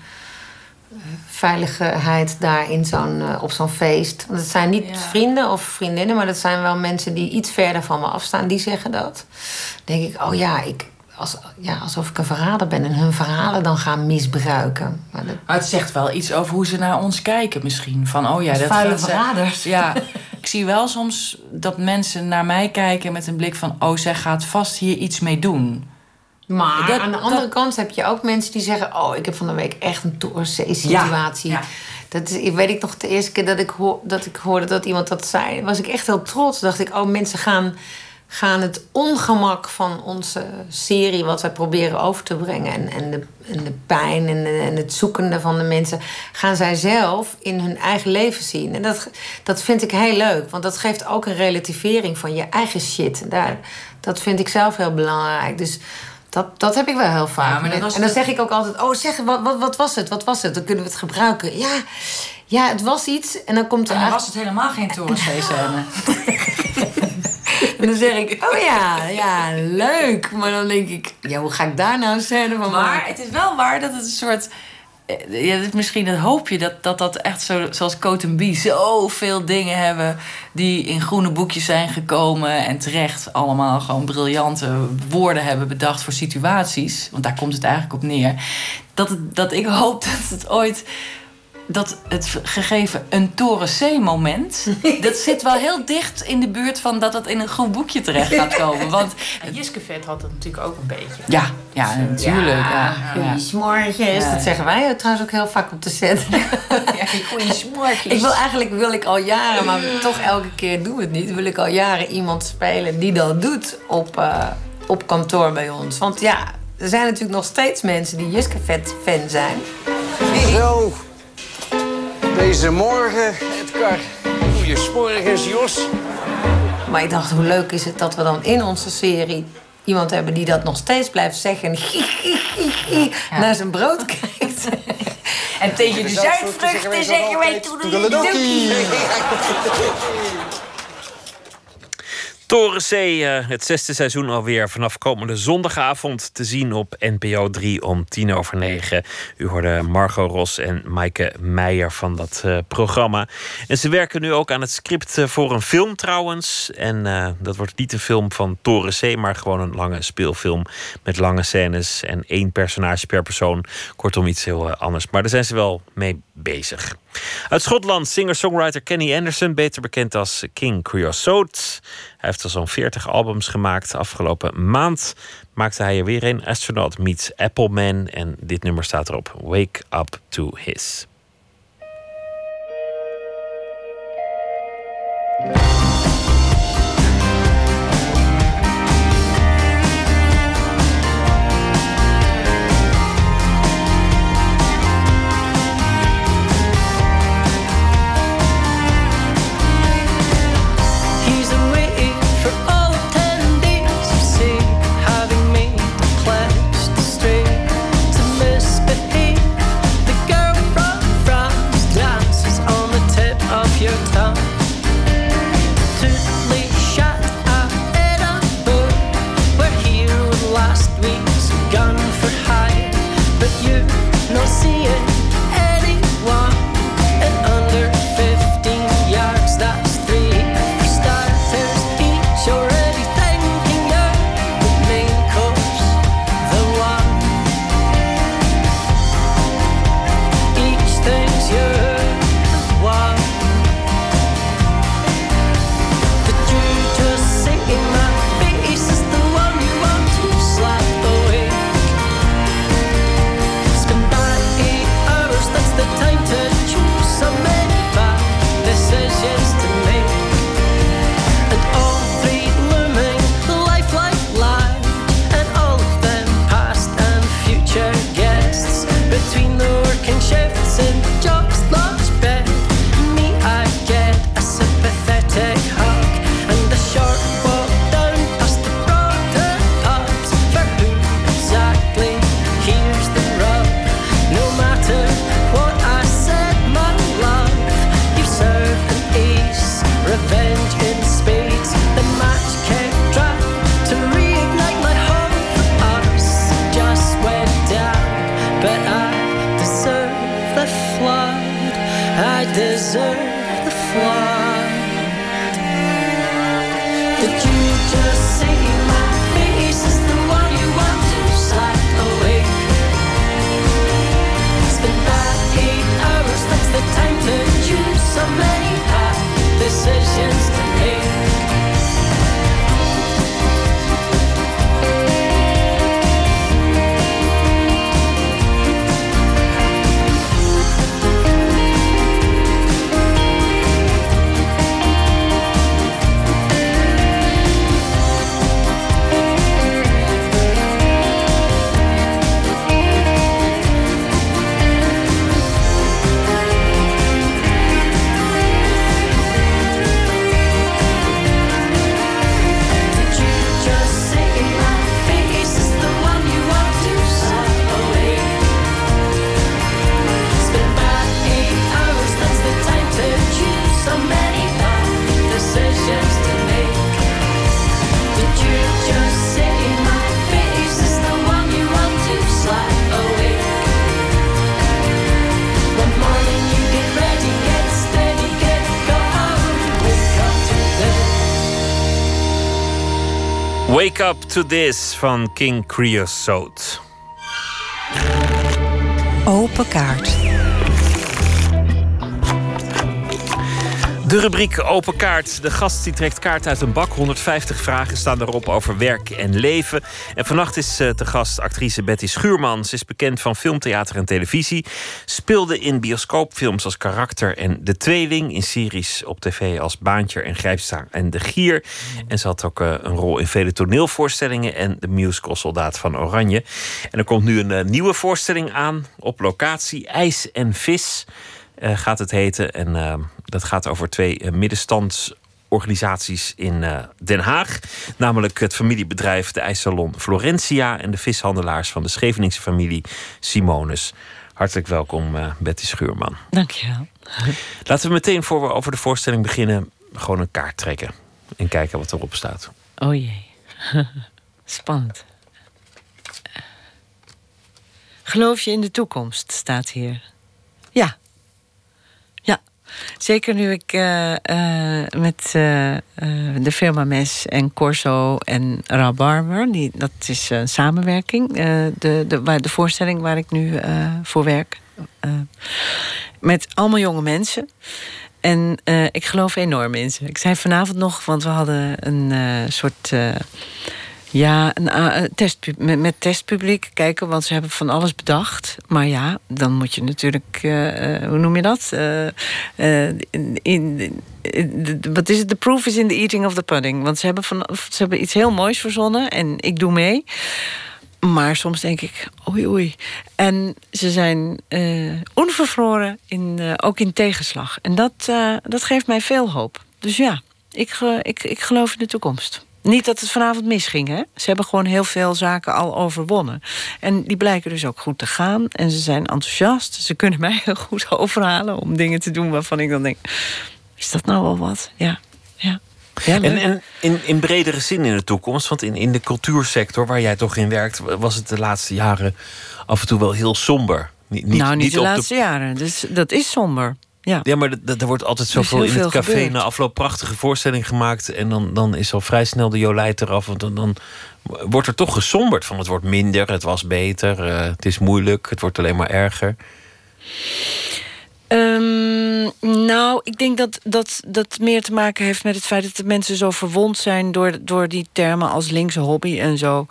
veiligheid daar in zo'n, eh, op zo'n feest. Want het zijn niet vrienden of vriendinnen, maar dat zijn wel mensen die iets verder van me afstaan. Die zeggen dat. Dan denk ik, oh ja, ik, als, ja, alsof ik een verrader ben en hun verhalen dan gaan misbruiken. Maar dat, Maar het zegt wel iets over hoe ze naar ons kijken misschien. Van, oh ja, dat vuile ze- verraders. Ja, ik zie wel soms dat mensen naar mij kijken met een blik van... oh, zij gaat vast hier iets mee doen. Maar Dat- aan de andere kant heb je ook mensen die zeggen... oh, ik heb van de week echt een Torensee-situatie. Ja, ja. Dat is, weet ik nog de eerste keer dat ik, hoor, dat ik hoorde dat iemand dat zei... was ik echt heel trots. dacht ik, oh, mensen gaan, gaan het ongemak van onze serie... wat wij proberen over te brengen... en, en, de, en de pijn en, en het zoekende van de mensen... gaan zij zelf in hun eigen leven zien. En dat, dat vind ik heel leuk. Want dat geeft ook een relativering van je eigen shit. Daar, dat vind ik zelf heel belangrijk. Dus... Dat, dat heb ik wel heel vaak. Ja, en dan zeg ik ook altijd: Oh, zeg, wat, wat, wat was het? Wat was het? Dan kunnen we het gebruiken. Ja, ja het was iets. En dan komt er. En dan was het helemaal geen torensee-scène. En dan zeg ik: Oh ja, ja, leuk. Maar dan denk ik: Ja, hoe ga ik daar nou een scène van Maar maken? het is wel waar dat het een soort... eh, Ja, misschien hoop je dat dat, dat echt zo, zoals B zoveel dingen hebben die in groene boekjes zijn gekomen en terecht allemaal gewoon briljante woorden hebben bedacht voor situaties. Want daar komt het eigenlijk op neer. Dat, dat ik hoop dat het ooit dat het gegeven een Toren C-moment... dat zit wel heel dicht in de buurt van dat het in een goed boekje terecht gaat komen. Want En Jiske Vet had het natuurlijk ook een beetje. ja, ja natuurlijk. Ja, ja. Goeiesmorgens. Ja. Dat zeggen wij trouwens ook heel vaak op de set. Goeiesmorgens. Ik wil eigenlijk wil ik al jaren, maar toch elke keer doen we het niet. Wil ik al jaren iemand spelen die dat doet op, eh, op kantoor bij ons. Want ja, er zijn natuurlijk nog steeds mensen die Jiske Vet fan zijn. Zo, deze morgen, Edgar. Goeiemorgens, Jos. Maar ik dacht, hoe leuk is het dat we dan in onze serie iemand hebben die dat nog steeds blijft zeggen. en naar zijn brood kijkt. En tegen de zuidvruchten zeggen wij toedeledokie. Torenzee, eh, het zesde seizoen alweer vanaf komende zondagavond te zien op NPO 3 om tien over negen. U hoorde Margot Ros en Maaike Meijer van dat eh, programma. En ze werken nu ook aan het script eh, voor een film trouwens. En dat wordt niet een film van Torenzee, maar gewoon een lange speelfilm met lange scènes en één personage per persoon. Kortom, iets heel anders. Maar daar zijn ze wel mee bezig. Uit Schotland, singer-songwriter Kenny Anderson, beter bekend als King Creosote. Heeft al zo'n 40 albums gemaakt. Afgelopen maand maakte hij er weer een. Astronaut meets Appleman. En dit nummer staat erop. Wake up to his. To This van King Creosote. Open kaart. De rubriek Open Kaart. De gast die trekt kaart uit een bak. 150 vragen staan erop over werk en leven. En vannacht is eh, te gast actrice Betty Schuurman. Ze is bekend van filmtheater en televisie. Speelde in bioscoopfilms als Karakter en De Tweeling. In series op tv als Baantje en Grijpstaan en De Gier. En ze had ook eh, een rol in vele toneelvoorstellingen... en de musical Soldaat van Oranje. En er komt nu een eh, nieuwe voorstelling aan op locatie. IJs en Vis eh, gaat het heten. En dat gaat over twee middenstandsorganisaties in Den Haag. Namelijk het familiebedrijf de ijssalon Florentia... en de vishandelaars van de Scheveningse familie Simonus. Hartelijk welkom, eh, Betty Schuurman. Dankjewel. Laten we meteen voor we over de voorstelling beginnen... gewoon een kaart trekken en kijken wat erop staat. Oh jee. Spannend. Geloof je in de toekomst, staat hier. Ja. Zeker nu ik eh, eh, met eh, de firma Mes en Corso en Rabarber... Die, dat is een samenwerking, de, de, waar, de voorstelling waar ik nu voor werk. met allemaal jonge mensen. En ik geloof enorm in ze. Ik zei vanavond nog, want we hadden een soort. Eh, ja, a- een test, met, testpubliek kijken, want ze hebben van alles bedacht. Maar ja, dan moet je natuurlijk, eh, eh, hoe noem je dat? Eh, eh, in, wat is het? The proof is in the eating of the pudding. Want ze hebben, van, ze hebben iets heel moois verzonnen en ik doe mee. Maar soms denk ik, oei oei. En ze zijn eh, onvervroren, in, eh, ook in tegenslag. En dat, eh, dat geeft mij veel hoop. Dus ja, ik, ik, ik geloof in de toekomst. Niet dat het vanavond misging, hè? Ze hebben gewoon heel veel zaken al overwonnen. En die blijken dus ook goed te gaan. En ze zijn enthousiast. Ze kunnen mij heel goed overhalen om dingen te doen waarvan ik dan denk... Is dat nou wel wat? Ja, ja. ja En, in, in bredere zin in de toekomst, want in, in de cultuursector waar jij toch in werkt, was het de laatste jaren af en toe wel heel somber. Niet, niet, nou, niet, de laatste jaren. Dus dat is somber. Ja. Ja, maar er wordt altijd zoveel in het café gebeurd. na afloop prachtige voorstelling gemaakt. En dan, dan is al vrij snel de jolijt eraf. Want dan, dan wordt er toch gesomberd van het wordt minder, het was beter, eh, het is moeilijk, het wordt alleen maar erger. Ehm, nou, ik denk dat dat dat meer te maken heeft met het feit dat de mensen zo verwond zijn door, door die termen als linkse hobby en zo.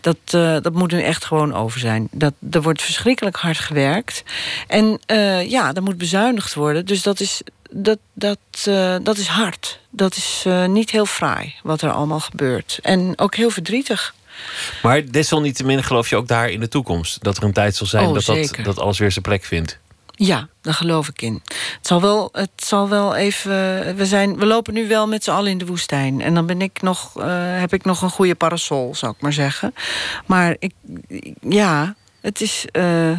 Dat, eh, dat moet nu echt gewoon over zijn. Dat, er wordt verschrikkelijk hard gewerkt. En eh, ja, er moet bezuinigd worden. Dus dat is, dat, dat, eh, dat is hard. Dat is niet heel fraai wat er allemaal gebeurt. En ook heel verdrietig. Maar desalniettemin geloof je ook daar in de toekomst dat er een tijd zal zijn Oh, dat, dat, dat alles weer zijn plek vindt. Ja, daar geloof ik in. Het zal wel, het zal wel even. We, zijn, we lopen nu wel met z'n allen in de woestijn. En dan ben ik nog, eh, heb ik nog een goede parasol, zou ik maar zeggen. Maar ik, ja, het is. eh,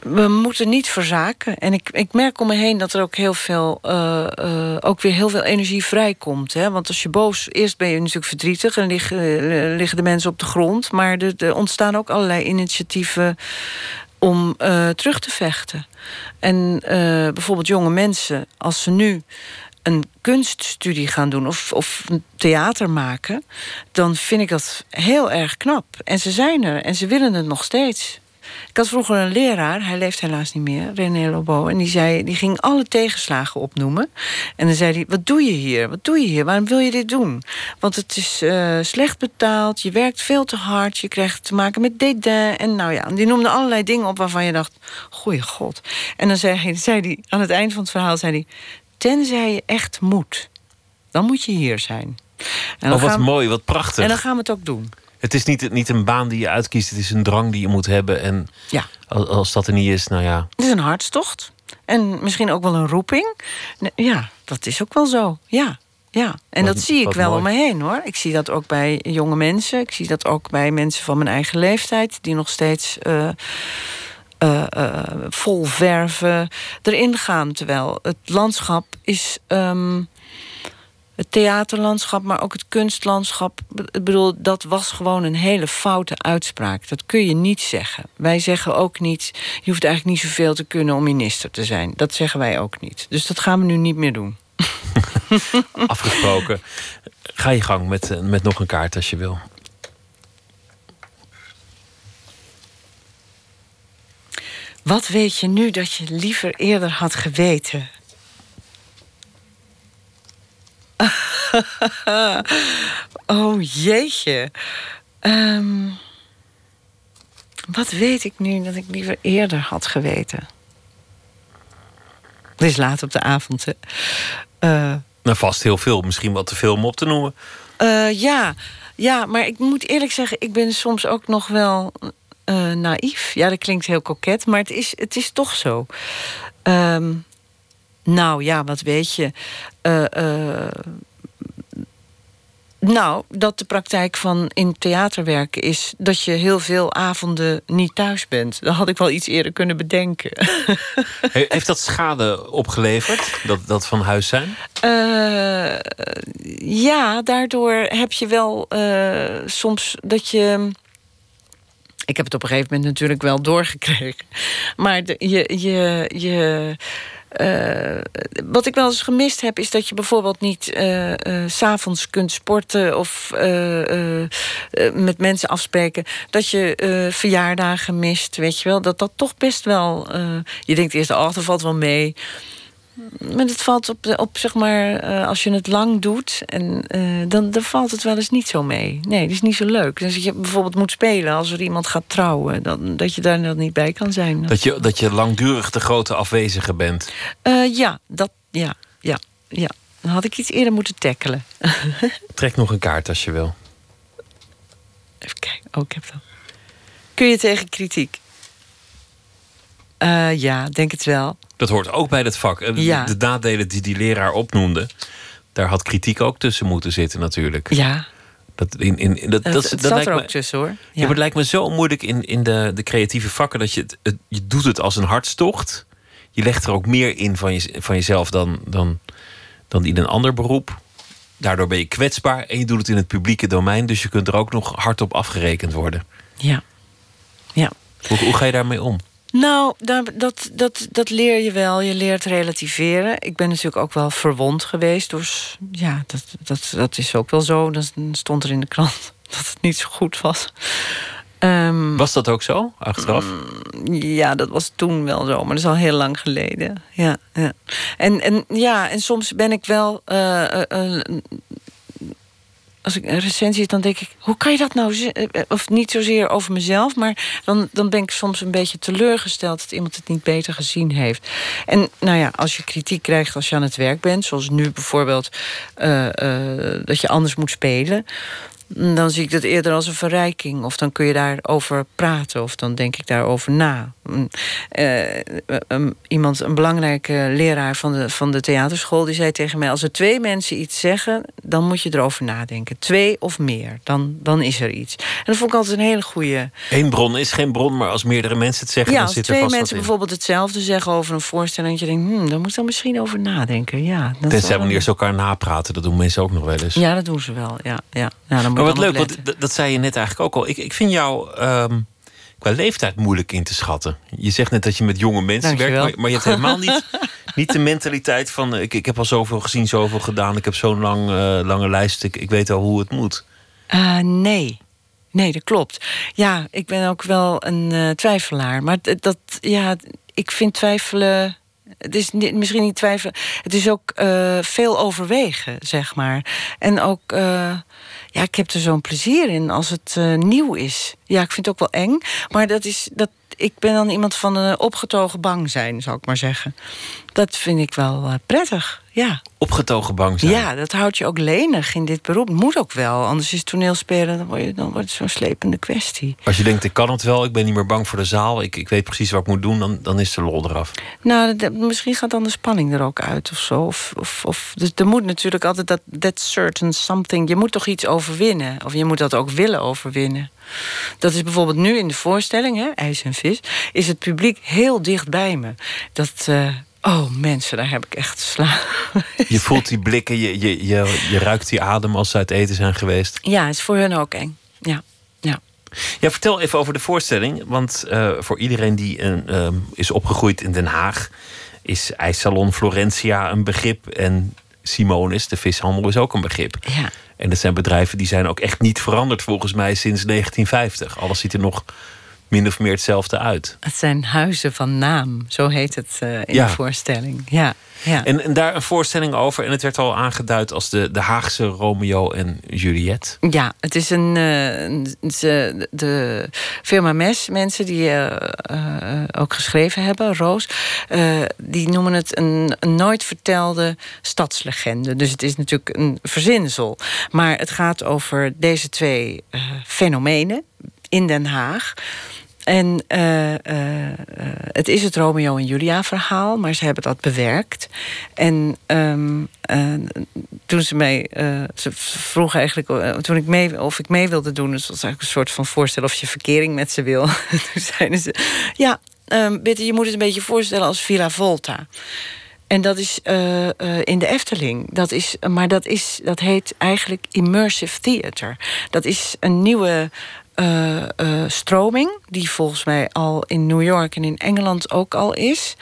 we moeten niet verzaken. En ik, ik merk om me heen dat er ook heel veel, eh, ook weer heel veel energie vrijkomt. Hè? Want als je boos, eerst ben je natuurlijk verdrietig en liggen, liggen de mensen op de grond. Maar er, er ontstaan ook allerlei initiatieven om eh, terug te vechten. En eh, bijvoorbeeld jonge mensen, als ze nu een kunststudie gaan doen of, of theater maken, dan vind ik dat heel erg knap. En ze zijn er en ze willen het nog steeds. Ik had vroeger een leraar, hij leeft helaas niet meer, René Lobo. En die, zei, die ging alle tegenslagen opnoemen. En dan zei hij, wat doe je hier? Wat doe je hier? Waarom wil je dit doen? Want het is eh, slecht betaald, je werkt veel te hard... je krijgt te maken met dédain. En nou ja, die noemde allerlei dingen op waarvan je dacht... goeie god. En dan zei hij, zei hij aan het eind van het verhaal... zei hij, tenzij je echt moet, dan moet je hier zijn. En Oh, wat we- mooi, wat prachtig. En dan gaan we het ook doen. Het is niet, niet een baan die je uitkiest, het is een drang die je moet hebben. En Ja. als, dat er niet is, nou ja. Het is een hartstocht. En misschien ook wel een roeping. Ja, dat is ook wel zo. Ja, ja. En Wat- dat zie ik wel mooi. om me heen hoor. Ik zie dat ook bij jonge mensen. Ik zie dat ook bij mensen van mijn eigen leeftijd. Die nog steeds eh, eh, eh, vol verven erin gaan. Terwijl het landschap is... ehm, het theaterlandschap, maar ook het kunstlandschap. Ik bedoel, dat was gewoon een hele foute uitspraak. Dat kun je niet zeggen. Wij zeggen ook niet... je hoeft eigenlijk niet zoveel te kunnen om minister te zijn. Dat zeggen wij ook niet. Dus dat gaan we nu niet meer doen. Afgesproken. Ga je gang met, met nog een kaart als je wil. Wat weet je nu dat je liever eerder had geweten? oh jeetje. Ehm, wat weet ik nu dat ik liever eerder had geweten? Het is laat op de avond, hè? Eh, Nou, vast heel veel. Misschien wat te veel om op te noemen. Eh, ja. ja, maar ik moet eerlijk zeggen, ik ben soms ook nog wel eh, naïef. Ja, dat klinkt heel koket, maar het is, het is toch zo. Ehm, nou ja, wat weet je. Eh, eh, nou, dat de praktijk van in theater werken is dat je heel veel avonden niet thuis bent. Dat had ik wel iets eerder kunnen bedenken. He- Heeft dat schade opgeleverd, dat, dat van huis zijn? Eh, ja, daardoor heb je wel soms dat je. Ik heb het op een gegeven moment natuurlijk wel doorgekregen. Maar de- je. je, je eh, wat ik wel eens gemist heb, is dat je bijvoorbeeld niet eh eh, s s'avonds kunt sporten of eh, eh, eh, met mensen afspreken. Dat je eh, verjaardagen mist, weet je wel. Dat dat toch best wel. eh, je denkt eerst, oh, dat valt wel mee. Maar het valt op, op zeg maar, eh, als je het lang doet, en, eh, dan, dan valt het wel eens niet zo mee. Nee, dat is niet zo leuk. Dus als je bijvoorbeeld moet spelen als er iemand gaat trouwen, dan, dat je daar dan niet bij kan zijn. Dat je, dat je langdurig de grote afwezige bent. Eh, ja, dat, ja, ja, ja. Dan had ik iets eerder moeten tackelen. Trek nog een kaart als je wil. Even kijken. Oh, ik heb dat. Kun je tegen kritiek? Eh, ja, denk het wel. Dat hoort ook bij het vak. Eh, Ja. De nadelen die die leraar opnoemde, daar had kritiek ook tussen moeten zitten natuurlijk. Ja. Dat, in, in, dat, Het, dat, het dat lijkt er me- ook tussen hoor. Ja. maar het lijkt me zo moeilijk in, in de, de creatieve vakken dat je het, het- je doet het als een hartstocht. Je legt er ook meer in van, je, van jezelf dan, dan, dan in een ander beroep. Daardoor ben je kwetsbaar en je doet het in het publieke domein, dus je kunt er ook nog hard op afgerekend worden. Ja. Ja. Hoe, hoe ga je daarmee om? Nou, daar, dat, dat, dat leer je wel. Je leert relativeren. Ik ben natuurlijk ook wel verwond geweest. Dus ja, dat, dat, dat is ook wel zo. Dan stond er in de krant dat het niet zo goed was. Ehm, Was dat ook zo, achteraf? ja, dat was toen wel zo, maar dat is al heel lang geleden. Ja, ja. En, en, ja, en soms ben ik wel. eh, eh, eh, als ik een recensie dan denk ik, hoe kan je dat nou? eh, Of niet zozeer over mezelf, maar dan, dan ben ik soms een beetje teleurgesteld dat iemand het niet beter gezien heeft. En nou ja, als je kritiek krijgt als je aan het werk bent, zoals nu bijvoorbeeld eh, eh, dat je anders moet spelen. Dan zie ik dat eerder als een verrijking. Of dan kun je daarover praten. Of dan denk ik daarover na. Mm, eh, um, iemand, een belangrijke leraar van de, van de theaterschool... die zei tegen mij... als er twee mensen iets zeggen, dan moet je erover nadenken. Twee of meer, dan, dan is er iets. En dat vond ik altijd een hele goede... Eén bron is geen bron, maar als meerdere mensen het zeggen, Ja, dan als zit er twee vast mensen wat in. bijvoorbeeld hetzelfde zeggen over een voorstelling... dat je denkt, hmm, daar moet dan misschien over nadenken. Ja, Tenzij wanneer ze elkaar napraten, dat doen mensen ook nog wel eens. Ja, dat doen ze wel, ja. ja. Nou, dan Maar wat leuk, want dat, zei je net eigenlijk ook al. Ik, ik vind jouw ehm, qua leeftijd moeilijk in te schatten. Je zegt net dat je met jonge mensen werkt, maar, maar je hebt helemaal niet, niet de mentaliteit van... eh, Ik, ik heb al zoveel gezien, zoveel gedaan. Ik heb zo'n lang, eh, lange lijst. Ik, ik weet al hoe het moet. Eh, nee. Nee, dat klopt. Ja, ik ben ook wel een twijfelaar. Maar dat, ja, ik vind twijfelen. Het is misschien niet twijfelen. Het is ook eh, veel overwegen, zeg maar. En ook, eh, ja, ik heb er zo'n plezier in als het eh, nieuw is. Ja, ik vind het ook wel eng. Maar dat is, dat, ik ben dan iemand van een opgetogen bang zijn, zou ik maar zeggen. Dat vind ik wel prettig, ja. Opgetogen bang zijn. Ja, dat houdt je ook lenig in dit beroep. Moet ook wel, anders is toneelspelen... dan, word je, dan wordt het zo'n slepende kwestie. Als je denkt, ik kan het wel, ik ben niet meer bang voor de zaal... ik, ik weet precies wat ik moet doen, dan, dan is de lol eraf. Nou, misschien gaat dan de spanning er ook uit of zo. Of, of, of, dus er moet natuurlijk altijd dat that certain something... je moet toch iets overwinnen. Of je moet dat ook willen overwinnen. Dat is bijvoorbeeld nu in de voorstelling, hè, IJs en Vis... is het publiek heel dicht bij me. Dat... eh, Oh, mensen, daar heb ik echt sla. Je voelt die blikken, je, je, je, je ruikt die adem als ze uit eten zijn geweest. Ja, is voor hun ook eng. Ja, ja. Ja, vertel even over de voorstelling. Want eh, voor iedereen die een, ehm, is opgegroeid in Den Haag... is IJssalon Florentia een begrip. En Simonis, de vishandel, is ook een begrip. Ja. En dat zijn bedrijven die zijn ook echt niet veranderd... volgens mij sinds 1950. Alles ziet er nog min of meer hetzelfde uit. Het zijn huizen van naam, zo heet het eh, in Ja. de voorstelling. Ja, ja. En, en daar een voorstelling over. En het werd al aangeduid als de, de Haagse Romeo en Juliet. Ja, het is een. ze- de firma Mes, mensen die ook geschreven hebben, Roos, die noemen het een, een nooit vertelde stadslegende. Dus het is natuurlijk een verzinsel. Maar het gaat over deze twee fenomenen in Den Haag. En eh, eh, eh, het is het Romeo en Julia verhaal, maar ze hebben dat bewerkt. En ehm, eh, toen ze mij, ze vroeg eigenlijk toen ik mee, of ik mee wilde doen, dus het was eigenlijk een soort van voorstel of je verkering met ze wil. toen zeiden ze, ja, Betty, je moet het een beetje voorstellen als Villa Volta. En dat is in de Efteling. Dat is, maar dat, is, dat heet eigenlijk immersive theater. Dat is een nieuwe eh, eh, stroming, die volgens mij al in New York en in Engeland ook al is.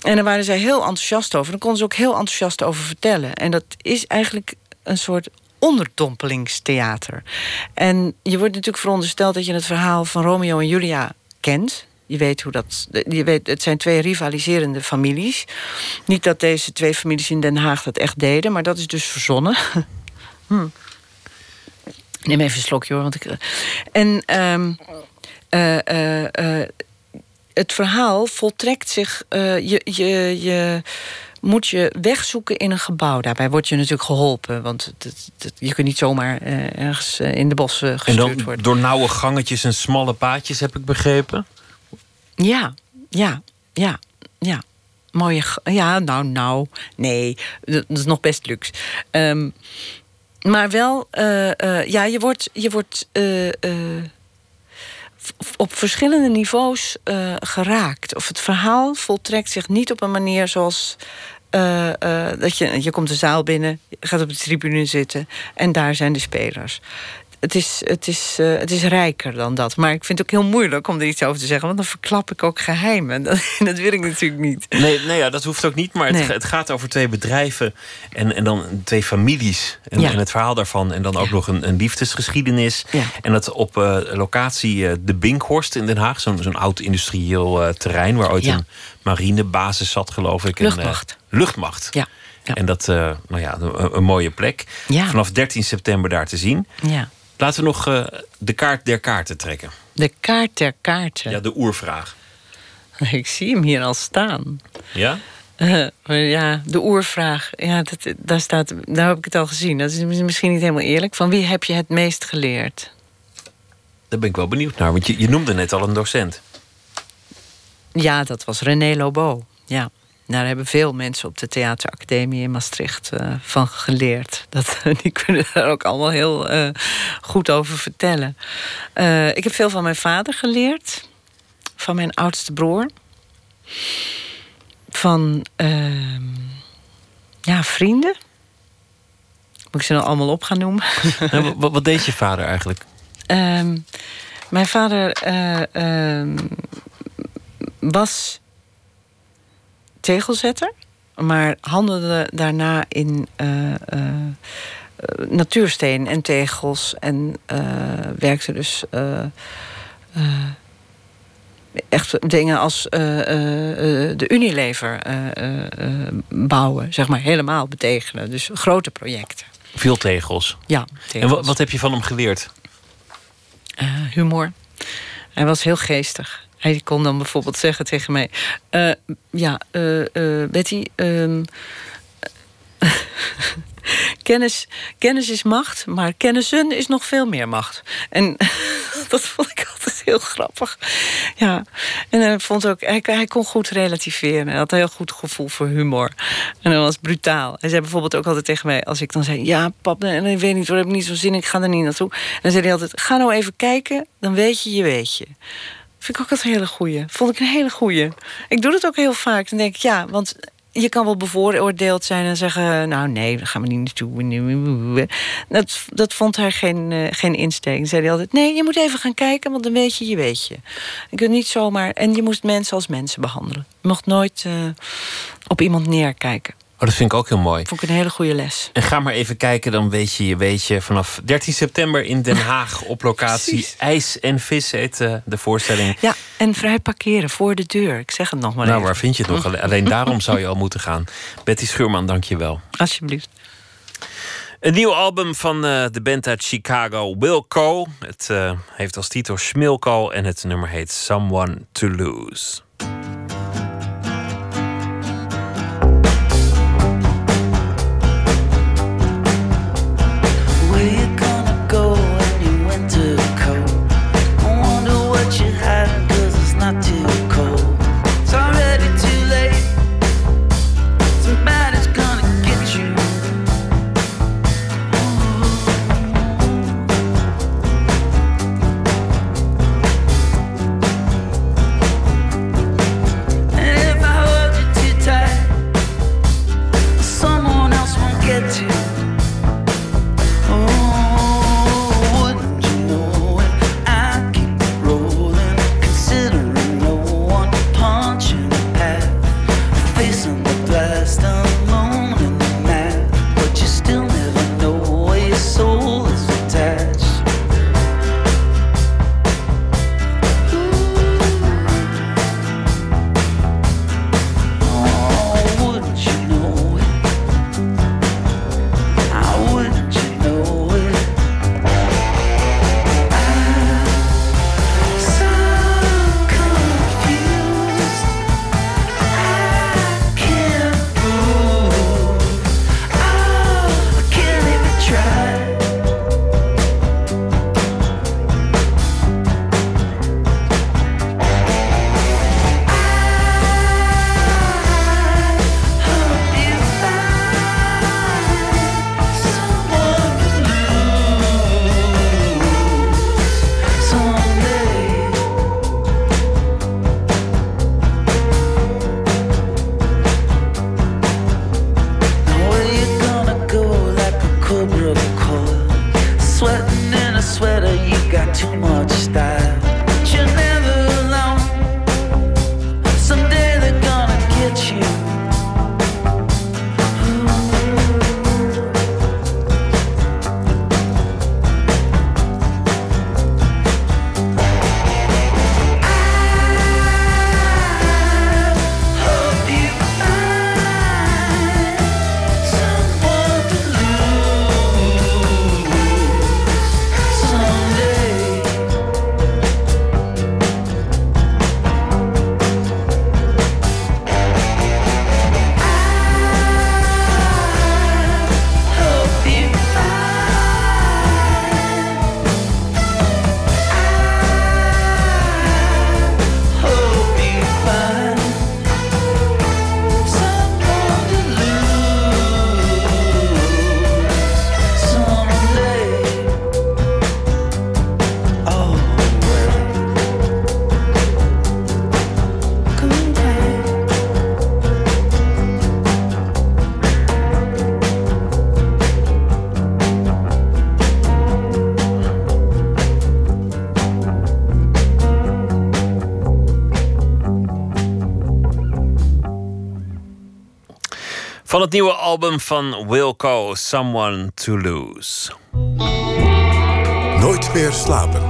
En daar waren zij heel enthousiast over. Daar konden ze ook heel enthousiast over vertellen. En dat is eigenlijk een soort onderdompelingstheater. En je wordt natuurlijk verondersteld dat je het verhaal van Romeo en Julia kent. Je weet hoe dat. Je weet, het zijn twee rivaliserende families. Niet dat deze twee families in Den Haag dat echt deden, maar dat is dus verzonnen. Hm. Neem even een slokje hoor. Want ik, en ehm, eh, eh, eh, het verhaal voltrekt zich. eh, je, je, je moet je wegzoeken in een gebouw. Daarbij word je natuurlijk geholpen. Want het- het- het- je kunt niet zomaar eh, ergens eh, in de bossen En gestuurd dan worden. door nauwe gangetjes en smalle paadjes, heb ik begrepen. Ja, ja, ja, ja. Mooie. Ja, nou, nou. Nee, dat is nog best luxe. Ehm, maar wel, eh, eh, ja, je wordt, je wordt eh, op verschillende niveaus geraakt. Of het verhaal voltrekt zich niet op een manier zoals. dat je, je komt de zaal binnen, gaat op de tribune zitten en daar zijn de spelers. Het is, het, is, eh, het is rijker dan dat. Maar ik vind het ook heel moeilijk om er iets over te zeggen, want dan verklap ik ook geheimen. Dat, dat wil ik natuurlijk niet. Nee, nee ja, dat hoeft ook niet. Maar het, Nee. het gaat over twee bedrijven en, en dan twee families. En, Ja. en het verhaal daarvan. En dan ook nog een, een liefdesgeschiedenis. Ja. En dat op eh, locatie eh, de Binkhorst in Den Haag. Zo'n zo'n oud industrieel terrein waar ooit Ja. een marinebasis zat, geloof ik. En, eh, Luchtmacht. luchtmacht. Ja. En dat, nou ja, een, een mooie plek. Ja. Vanaf 13 september daar te zien. Ja. Laten we nog eh, de kaart der kaarten trekken. De kaart ter kaarten. Ja, de oervraag. Ik zie hem hier al staan. Ja? Eh, ja, de oervraag. Ja, dat, daar, staat, daar heb ik het al gezien. Dat is misschien niet helemaal eerlijk. Van wie heb je het meest geleerd? Daar ben ik wel benieuwd naar. Want je, je noemde net al een docent. Ja, dat was René Lobo. Ja. Daar hebben veel mensen op de Theateracademie in Maastricht eh, van geleerd. Dat, die kunnen daar ook allemaal heel eh, goed over vertellen. Eh, ik heb veel van mijn vader geleerd. Van mijn oudste broer. Van ehm, ja, vrienden. Moet ik ze nou allemaal op gaan noemen? Nou, wat, wat deed je vader eigenlijk? Ehm, Mijn vader eh, ehm, was tegelzetter, maar handelde daarna in eh, natuursteen en tegels en eh, werkte dus echt dingen als de Unilever bouwen, zeg maar helemaal betegelen. Dus grote projecten. Veel tegels. Ja, En tegels. wat, wat heb je van hem geleerd? Humor. Hij was heel geestig. Hij kon dan bijvoorbeeld zeggen tegen mij: eh, Ja, eh, eh, Betty, ehm, kennis, kennis is macht, maar kennissen is nog veel meer macht. En dat vond ik altijd heel grappig. Ja, en hij, vond ook, hij, hij kon goed relativeren. Hij had een heel goed gevoel voor humor. En hij was brutaal. Hij zei bijvoorbeeld ook altijd tegen mij, als ik dan zei: Ja, pap, en ik weet niet, waar heb ik niet zo zin in, ik ga er niet naartoe. En dan zei hij altijd: Ga nou even kijken, dan weet je, je weet je. Vind ik ook een hele goeie. Vond ik een hele goeie. Ik doe dat ook heel vaak. Dan denk ik, ja, want je kan wel bevooroordeeld zijn en zeggen... nou nee, daar gaan we niet naartoe. Dat, dat vond hij geen, eh, geen insteek. Dan zei altijd, nee, je moet even gaan kijken... want dan weet je, je weet je. Kunt niet zomaar... En je moest mensen als mensen behandelen. Je mocht nooit eh, op iemand neerkijken. Oh, dat vind ik ook heel mooi. Vond ik een hele goede les. En ga maar even kijken, dan weet je, je weet je. Vanaf 13 september in Den Haag op locatie. IJs en Vis heet eh, de voorstelling. Ja, en vrij parkeren voor de deur. Ik zeg het nog maar nou, even. waar vind je het nog? Alleen- Alleen daarom zou je al moeten gaan. Betty Schuurman, dank je wel. Alsjeblieft. Een nieuw album van eh, de band uit Chicago, Wilco. Het eh, heeft als titel Schmilko en het nummer heet Someone to Lose. Van het nieuwe album van Wilco, Someone to Lose. Nooit meer slapen.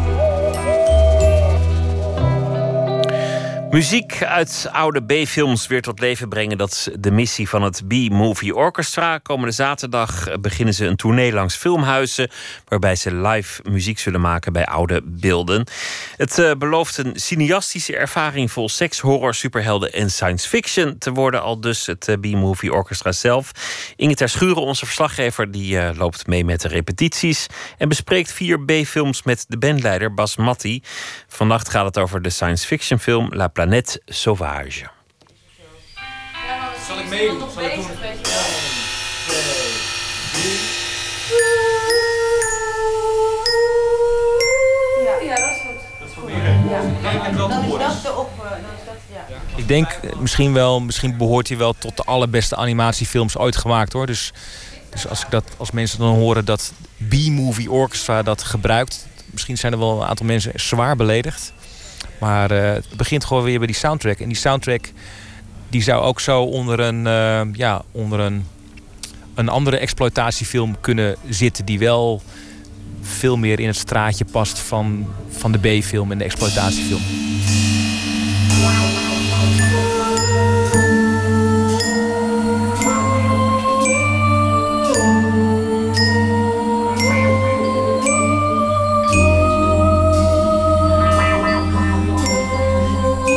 Muziek uit oude B-films weer tot leven brengen. Dat is de missie van het B-Movie Orchestra. Komende zaterdag beginnen ze een tournee langs filmhuizen. Waarbij ze live muziek zullen maken bij oude beelden. Het eh, belooft een cineastische ervaring vol seks, horror, superhelden en science fiction te worden. Al dus het eh, B-Movie Orchestra zelf. Inge Ter Schuren, onze verslaggever, die eh, loopt mee met de repetities. En bespreekt vier B-films met de bandleider Bas Matti. Vannacht gaat het over de science fiction film La Planète Sauvage. Zal ik mee? Zal ik doen? 2, 3. Dan is dat de op... Dan is dat, ja. Ik denk eh, misschien wel, misschien behoort hij wel tot de allerbeste animatiefilms ooit gemaakt hoor. Dus, dus als, ik dat, als mensen dan horen dat B-Movie Orchestra dat gebruikt, misschien zijn er wel een aantal mensen zwaar beledigd. Maar eh, het begint gewoon weer bij die soundtrack. En die soundtrack die zou ook zo onder een, eh, ja, onder een, een andere exploitatiefilm kunnen zitten die wel veel meer in het straatje past van, van de B-film en de exploitatiefilm.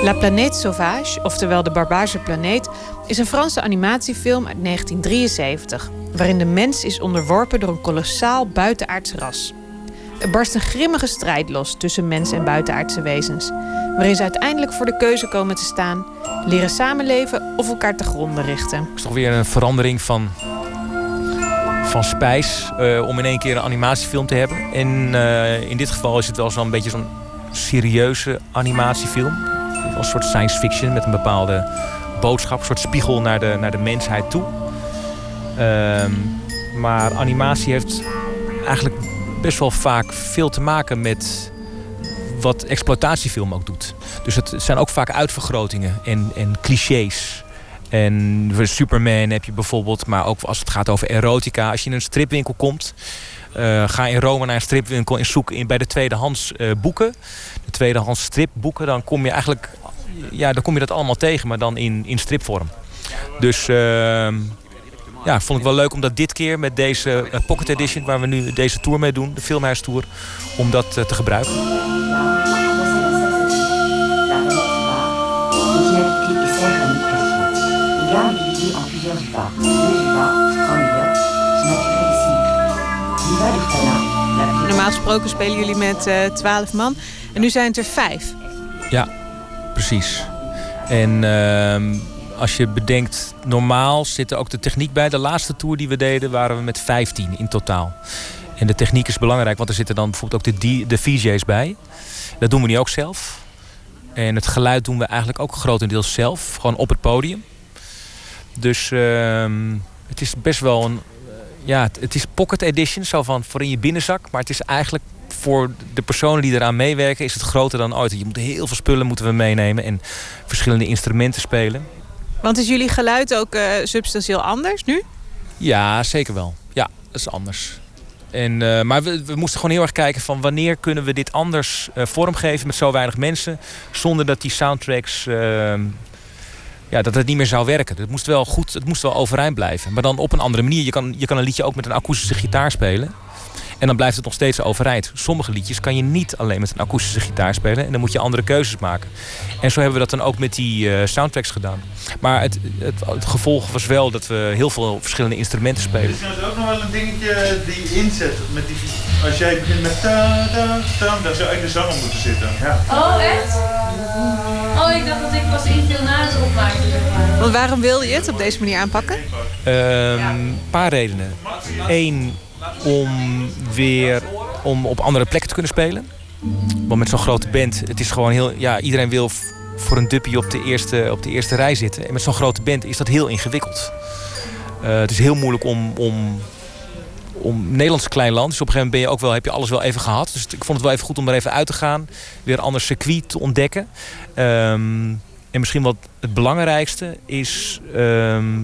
La Planète Sauvage, oftewel De Barbaarse Planeet, is een Franse animatiefilm uit 1973, waarin de mens is onderworpen door een kolossaal buitenaards ras. Er barst een grimmige strijd los tussen mens en buitenaardse wezens, waarin ze uiteindelijk voor de keuze komen te staan: leren samenleven of elkaar te gronden richten. Het is toch weer een verandering van, van spijs eh, om in één keer een animatiefilm te hebben. En eh, in dit geval is het wel zo'n beetje zo'n serieuze animatiefilm. Een soort science fiction met een bepaalde boodschap, een soort spiegel naar de, naar de mensheid toe. Ehm, maar animatie heeft eigenlijk best wel vaak veel te maken met wat exploitatiefilm ook doet. Dus het zijn ook vaak uitvergrotingen en, en clichés. En Superman heb je bijvoorbeeld, maar ook als het gaat over erotica. Als je in een stripwinkel komt, eh, ga in Rome naar een stripwinkel en zoek in bij de tweedehands eh, boeken. De tweedehands stripboeken, dan kom je eigenlijk, ja, dan kom je dat allemaal tegen, maar dan in, in stripvorm. Dus ehm, ja, vond ik wel leuk om dat dit keer met deze eh, Pocket Edition, waar we nu deze tour mee doen, de Filmhuistour, om dat eh, te gebruiken. Normaal gesproken spelen jullie met eh, 12 man en nu zijn het er vijf. Ja, precies. En ehm, als je bedenkt, normaal zit er ook de techniek bij. De laatste tour die we deden waren we met 15 in totaal. En de techniek is belangrijk, want er zitten dan bijvoorbeeld ook de, de VJ's bij. Dat doen we nu ook zelf. En het geluid doen we eigenlijk ook grotendeels zelf, gewoon op het podium. Dus ehm, het is best wel een. eh, Ja, het, het is pocket edition, zo van voor in je binnenzak. Maar het is eigenlijk voor de personen die eraan meewerken, is het groter dan ooit. Je moet heel veel spullen moeten we meenemen en verschillende instrumenten spelen. Want is jullie geluid ook eh, substantieel anders nu? Ja, zeker wel. Ja, dat is anders. En, eh, maar we, we moesten gewoon heel erg kijken van wanneer kunnen we dit anders eh, vormgeven met zo weinig mensen. Zonder dat die soundtracks, ehm, ja, dat het niet meer zou werken. Het moest wel goed, het moest wel overeind blijven. Maar dan op een andere manier. Je kan, je kan een liedje ook met een akoestische gitaar spelen. En dan blijft het nog steeds overeind. Sommige liedjes kan je niet alleen met een akoestische gitaar spelen. En dan moet je andere keuzes maken. En zo hebben we dat dan ook met die soundtracks gedaan. Maar het, het, het gevolg was wel dat we heel veel verschillende instrumenten Er spelen. is trouwens ook nog wel een dingetje die inzet. Met die, als jij begint met ta ta ta, dan zou eigenlijk de zanger moeten zitten. Ja. Oh, echt? Oh, ik dacht dat ik pas inveel na het opmaken. Want waarom wil je het op deze manier aanpakken? Een paar redenen. Eén, om weer om op andere plekken te kunnen spelen. Want met zo'n grote band, het is gewoon heel... Ja, iedereen wil voor een duppie op de eerste, op de eerste rij zitten. En met zo'n grote band is dat heel ingewikkeld. Eh, het is heel moeilijk om... om om Nederlands klein land, dus op een gegeven moment ben je ook wel, heb je alles wel even gehad. Dus ik vond het wel even goed om er even uit te gaan. Weer een ander circuit te ontdekken. Ehm, en misschien wat het belangrijkste is ehm,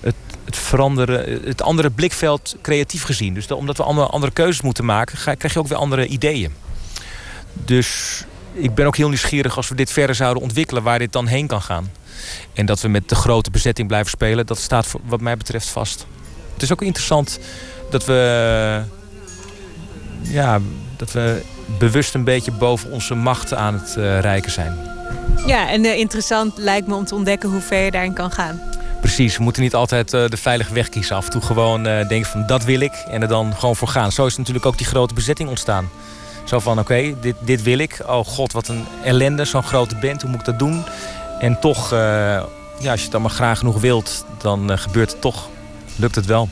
het veranderen, het andere blikveld creatief gezien. Dus dat- omdat we andere, andere keuzes moeten maken, krijg je ook weer andere ideeën. Dus ik ben ook heel nieuwsgierig als we dit verder zouden ontwikkelen, waar dit dan heen kan gaan. En dat we met de grote bezetting blijven spelen, dat staat voor, wat mij betreft vast. Het is ook interessant dat we, ja, dat we bewust een beetje boven onze machten aan het eh rijken zijn. Ja, en eh, interessant lijkt me om te ontdekken hoe ver je daarin kan gaan. Precies, we moeten niet altijd eh, de veilige weg kiezen. Af en toe gewoon denken van dat wil ik en er dan gewoon voor gaan. Zo is natuurlijk ook die grote bezetting ontstaan. Zo van oké, dit, dit wil ik. Oh god, wat een ellende, zo'n grote band, hoe moet ik dat doen? En toch, eh, ja, als je het maar graag genoeg wilt, dan eh, gebeurt het toch. Lukt het wel.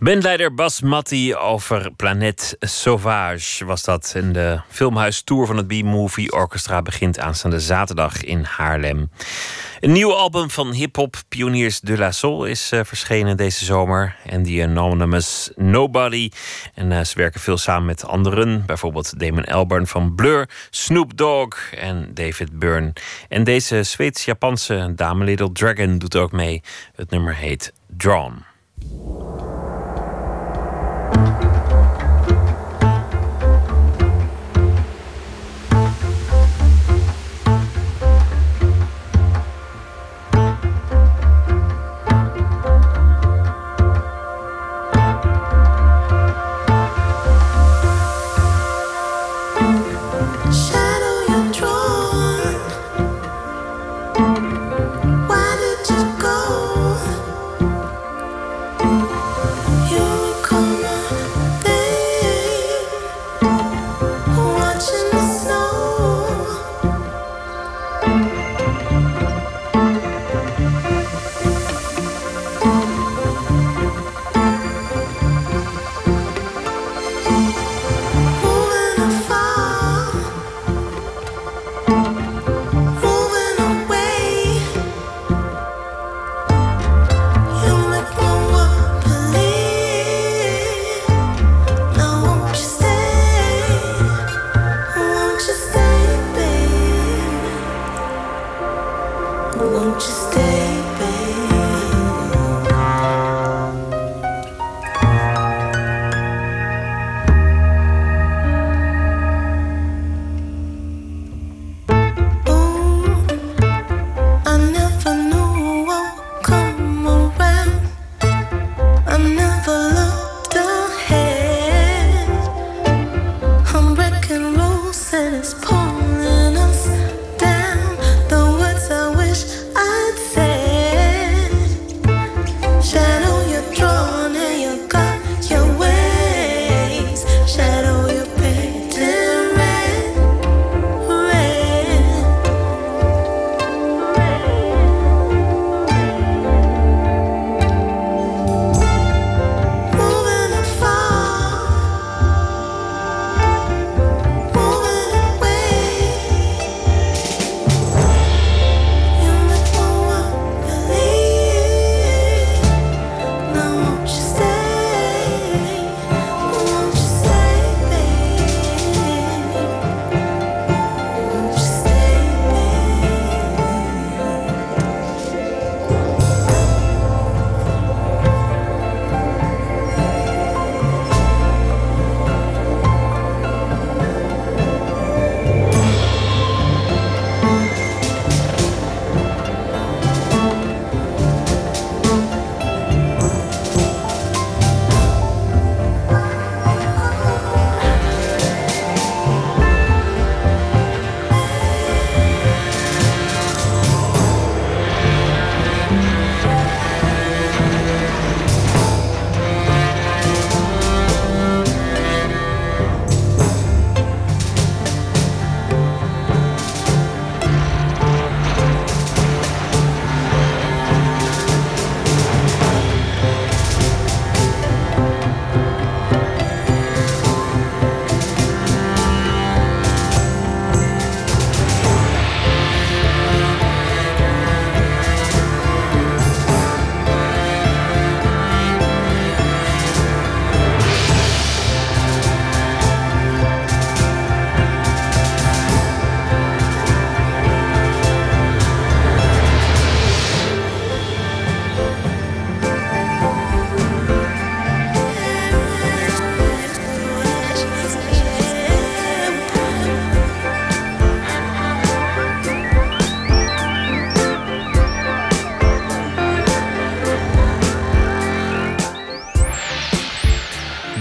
Bandleider Bas Matti over Planet Sauvage was dat. En de filmhuistour van het B-Movie Orchestra begint aanstaande zaterdag in Haarlem. Een nieuw album van hip-hop Pioniers de la Soul is eh, verschenen deze zomer. En die Anonymous Nobody. En eh, ze werken veel samen met anderen. Bijvoorbeeld Damon Albarn van Blur, Snoop Dogg en David Byrne. En deze Zweeds-Japanse dame Little Dragon doet ook mee. Het nummer heet Drawn. you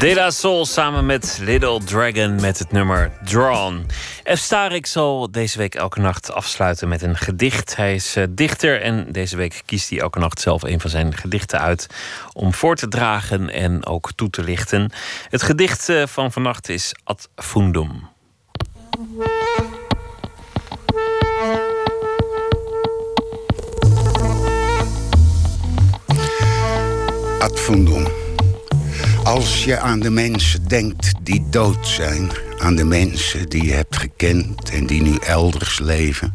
De La Soul samen met Little Dragon met het nummer Drawn. F. Starik zal deze week elke nacht afsluiten met een gedicht. Hij is eh, dichter en deze week kiest hij elke nacht zelf een van zijn gedichten uit om voor te dragen en ook toe te lichten. Het gedicht eh, van vannacht is Ad Fundum. Ad fundum. Als je aan de mensen denkt die dood zijn, aan de mensen die je hebt gekend en die nu elders leven.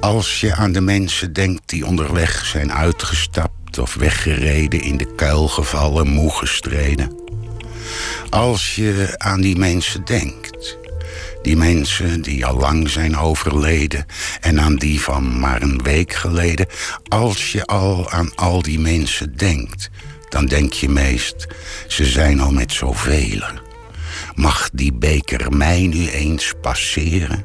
Als je aan de mensen denkt die onderweg zijn uitgestapt of weggereden, in de kuil gevallen, moe gestreden. Als je aan die mensen denkt, die mensen die al lang zijn overleden en aan die van maar een week geleden. Als je al aan al die mensen denkt, dan denk je meest, ze zijn al met zoveel. Mag die beker mij nu eens passeren?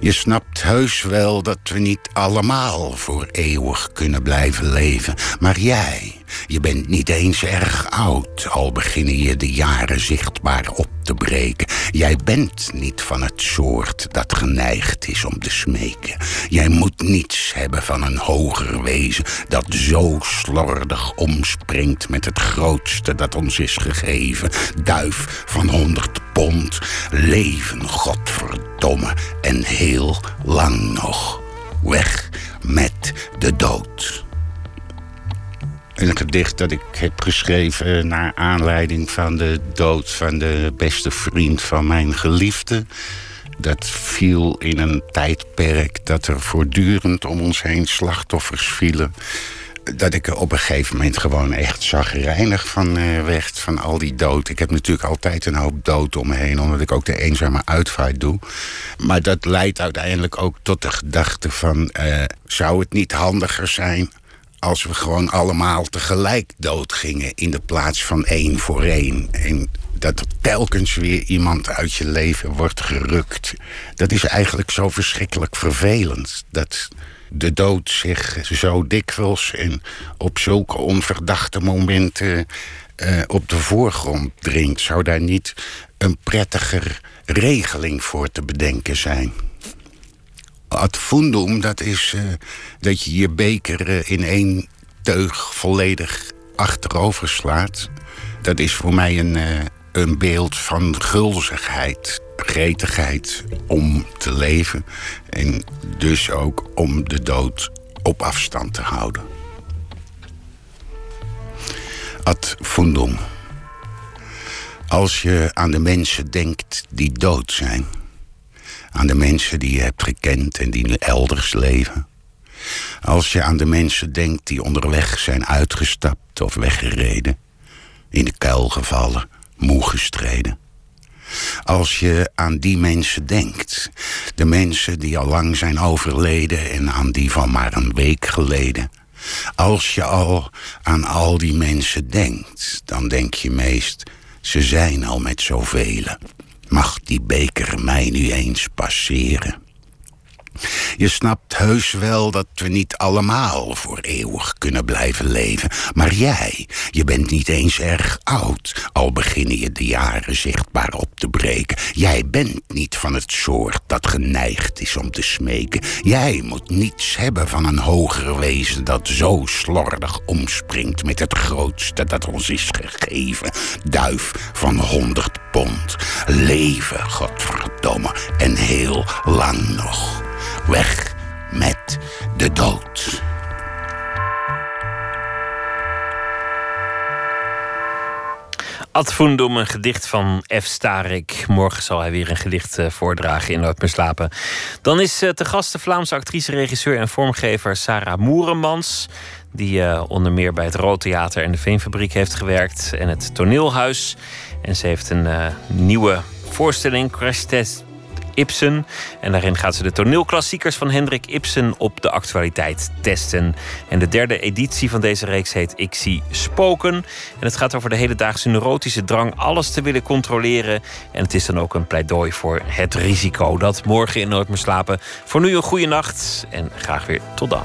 Je snapt heus wel dat we niet allemaal voor eeuwig kunnen blijven leven. Maar jij, je bent niet eens erg oud, al beginnen je de jaren zichtbaar op te breken. Jij bent niet van het soort dat geneigd is om te smeken. Jij moet niets hebben van een hoger wezen dat zo slordig omspringt met het grootste dat ons is gegeven. Duif van honderd pond, leven, godverdomme, en heel lang nog. Weg met de dood. Een gedicht dat ik heb geschreven naar aanleiding van de dood van de beste vriend van mijn geliefde. Dat viel in een tijdperk dat er voortdurend om ons heen slachtoffers vielen. Dat ik er op een gegeven moment gewoon echt zagrijnig van eh, werd, van al die dood. Ik heb natuurlijk altijd een hoop dood om me heen, omdat ik ook de eenzame uitvaart doe. Maar dat leidt uiteindelijk ook tot de gedachte van... eh, zou het niet handiger zijn als we gewoon allemaal tegelijk doodgingen... in de plaats van één voor één. En dat er telkens weer iemand uit je leven wordt gerukt. Dat is eigenlijk zo verschrikkelijk vervelend. Dat de dood zich zo dikwijls en op zulke onverdachte momenten... eh, op de voorgrond dringt. Zou daar niet een prettiger regeling voor te bedenken zijn? Ad fundum, dat is eh, dat je je beker eh, in één teug volledig achterover slaat. Dat is voor mij een, eh, een beeld van gulzigheid, gretigheid om te leven. En dus ook om de dood op afstand te houden. Ad fundum. Als je aan de mensen denkt die dood zijn aan de mensen die je hebt gekend en die elders leven. Als je aan de mensen denkt die onderweg zijn uitgestapt of weggereden, in de kuil gevallen, moe gestreden. Als je aan die mensen denkt, de mensen die al lang zijn overleden en aan die van maar een week geleden. Als je al aan al die mensen denkt, dan denk je meest, ze zijn al met zoveel. Mag die beker mij nu eens passeren? Je snapt heus wel dat we niet allemaal voor eeuwig kunnen blijven leven. Maar jij, je bent niet eens erg oud, al beginnen je de jaren zichtbaar op te breken. Jij bent niet van het soort dat geneigd is om te smeken. Jij moet niets hebben van een hoger wezen dat zo slordig omspringt met het grootste dat ons is gegeven. Duif van honderd pond. Leven, godverdomme, en heel lang nog. Weg met de dood. Ad Fundum, een gedicht van F. Starik. Morgen zal hij weer een gedicht eh, voordragen in Nooit meer slapen. Dan is eh, te gast de Vlaamse actrice, regisseur en vormgever Sarah Moeremans. Die eh, onder meer bij het Rood Theater en de Veenfabriek heeft gewerkt. En het Toneelhuis. En ze heeft een nieuwe voorstelling, Crash Ibsen. En daarin gaat ze de toneelklassiekers van Hendrik Ibsen op de actualiteit testen. En de derde editie van deze reeks heet Ik zie spoken. En het gaat over de hedendaagse neurotische drang alles te willen controleren. En het is dan ook een pleidooi voor het risico. Dat morgen in Nooit meer slapen. Voor nu een goede nacht en graag weer tot dan.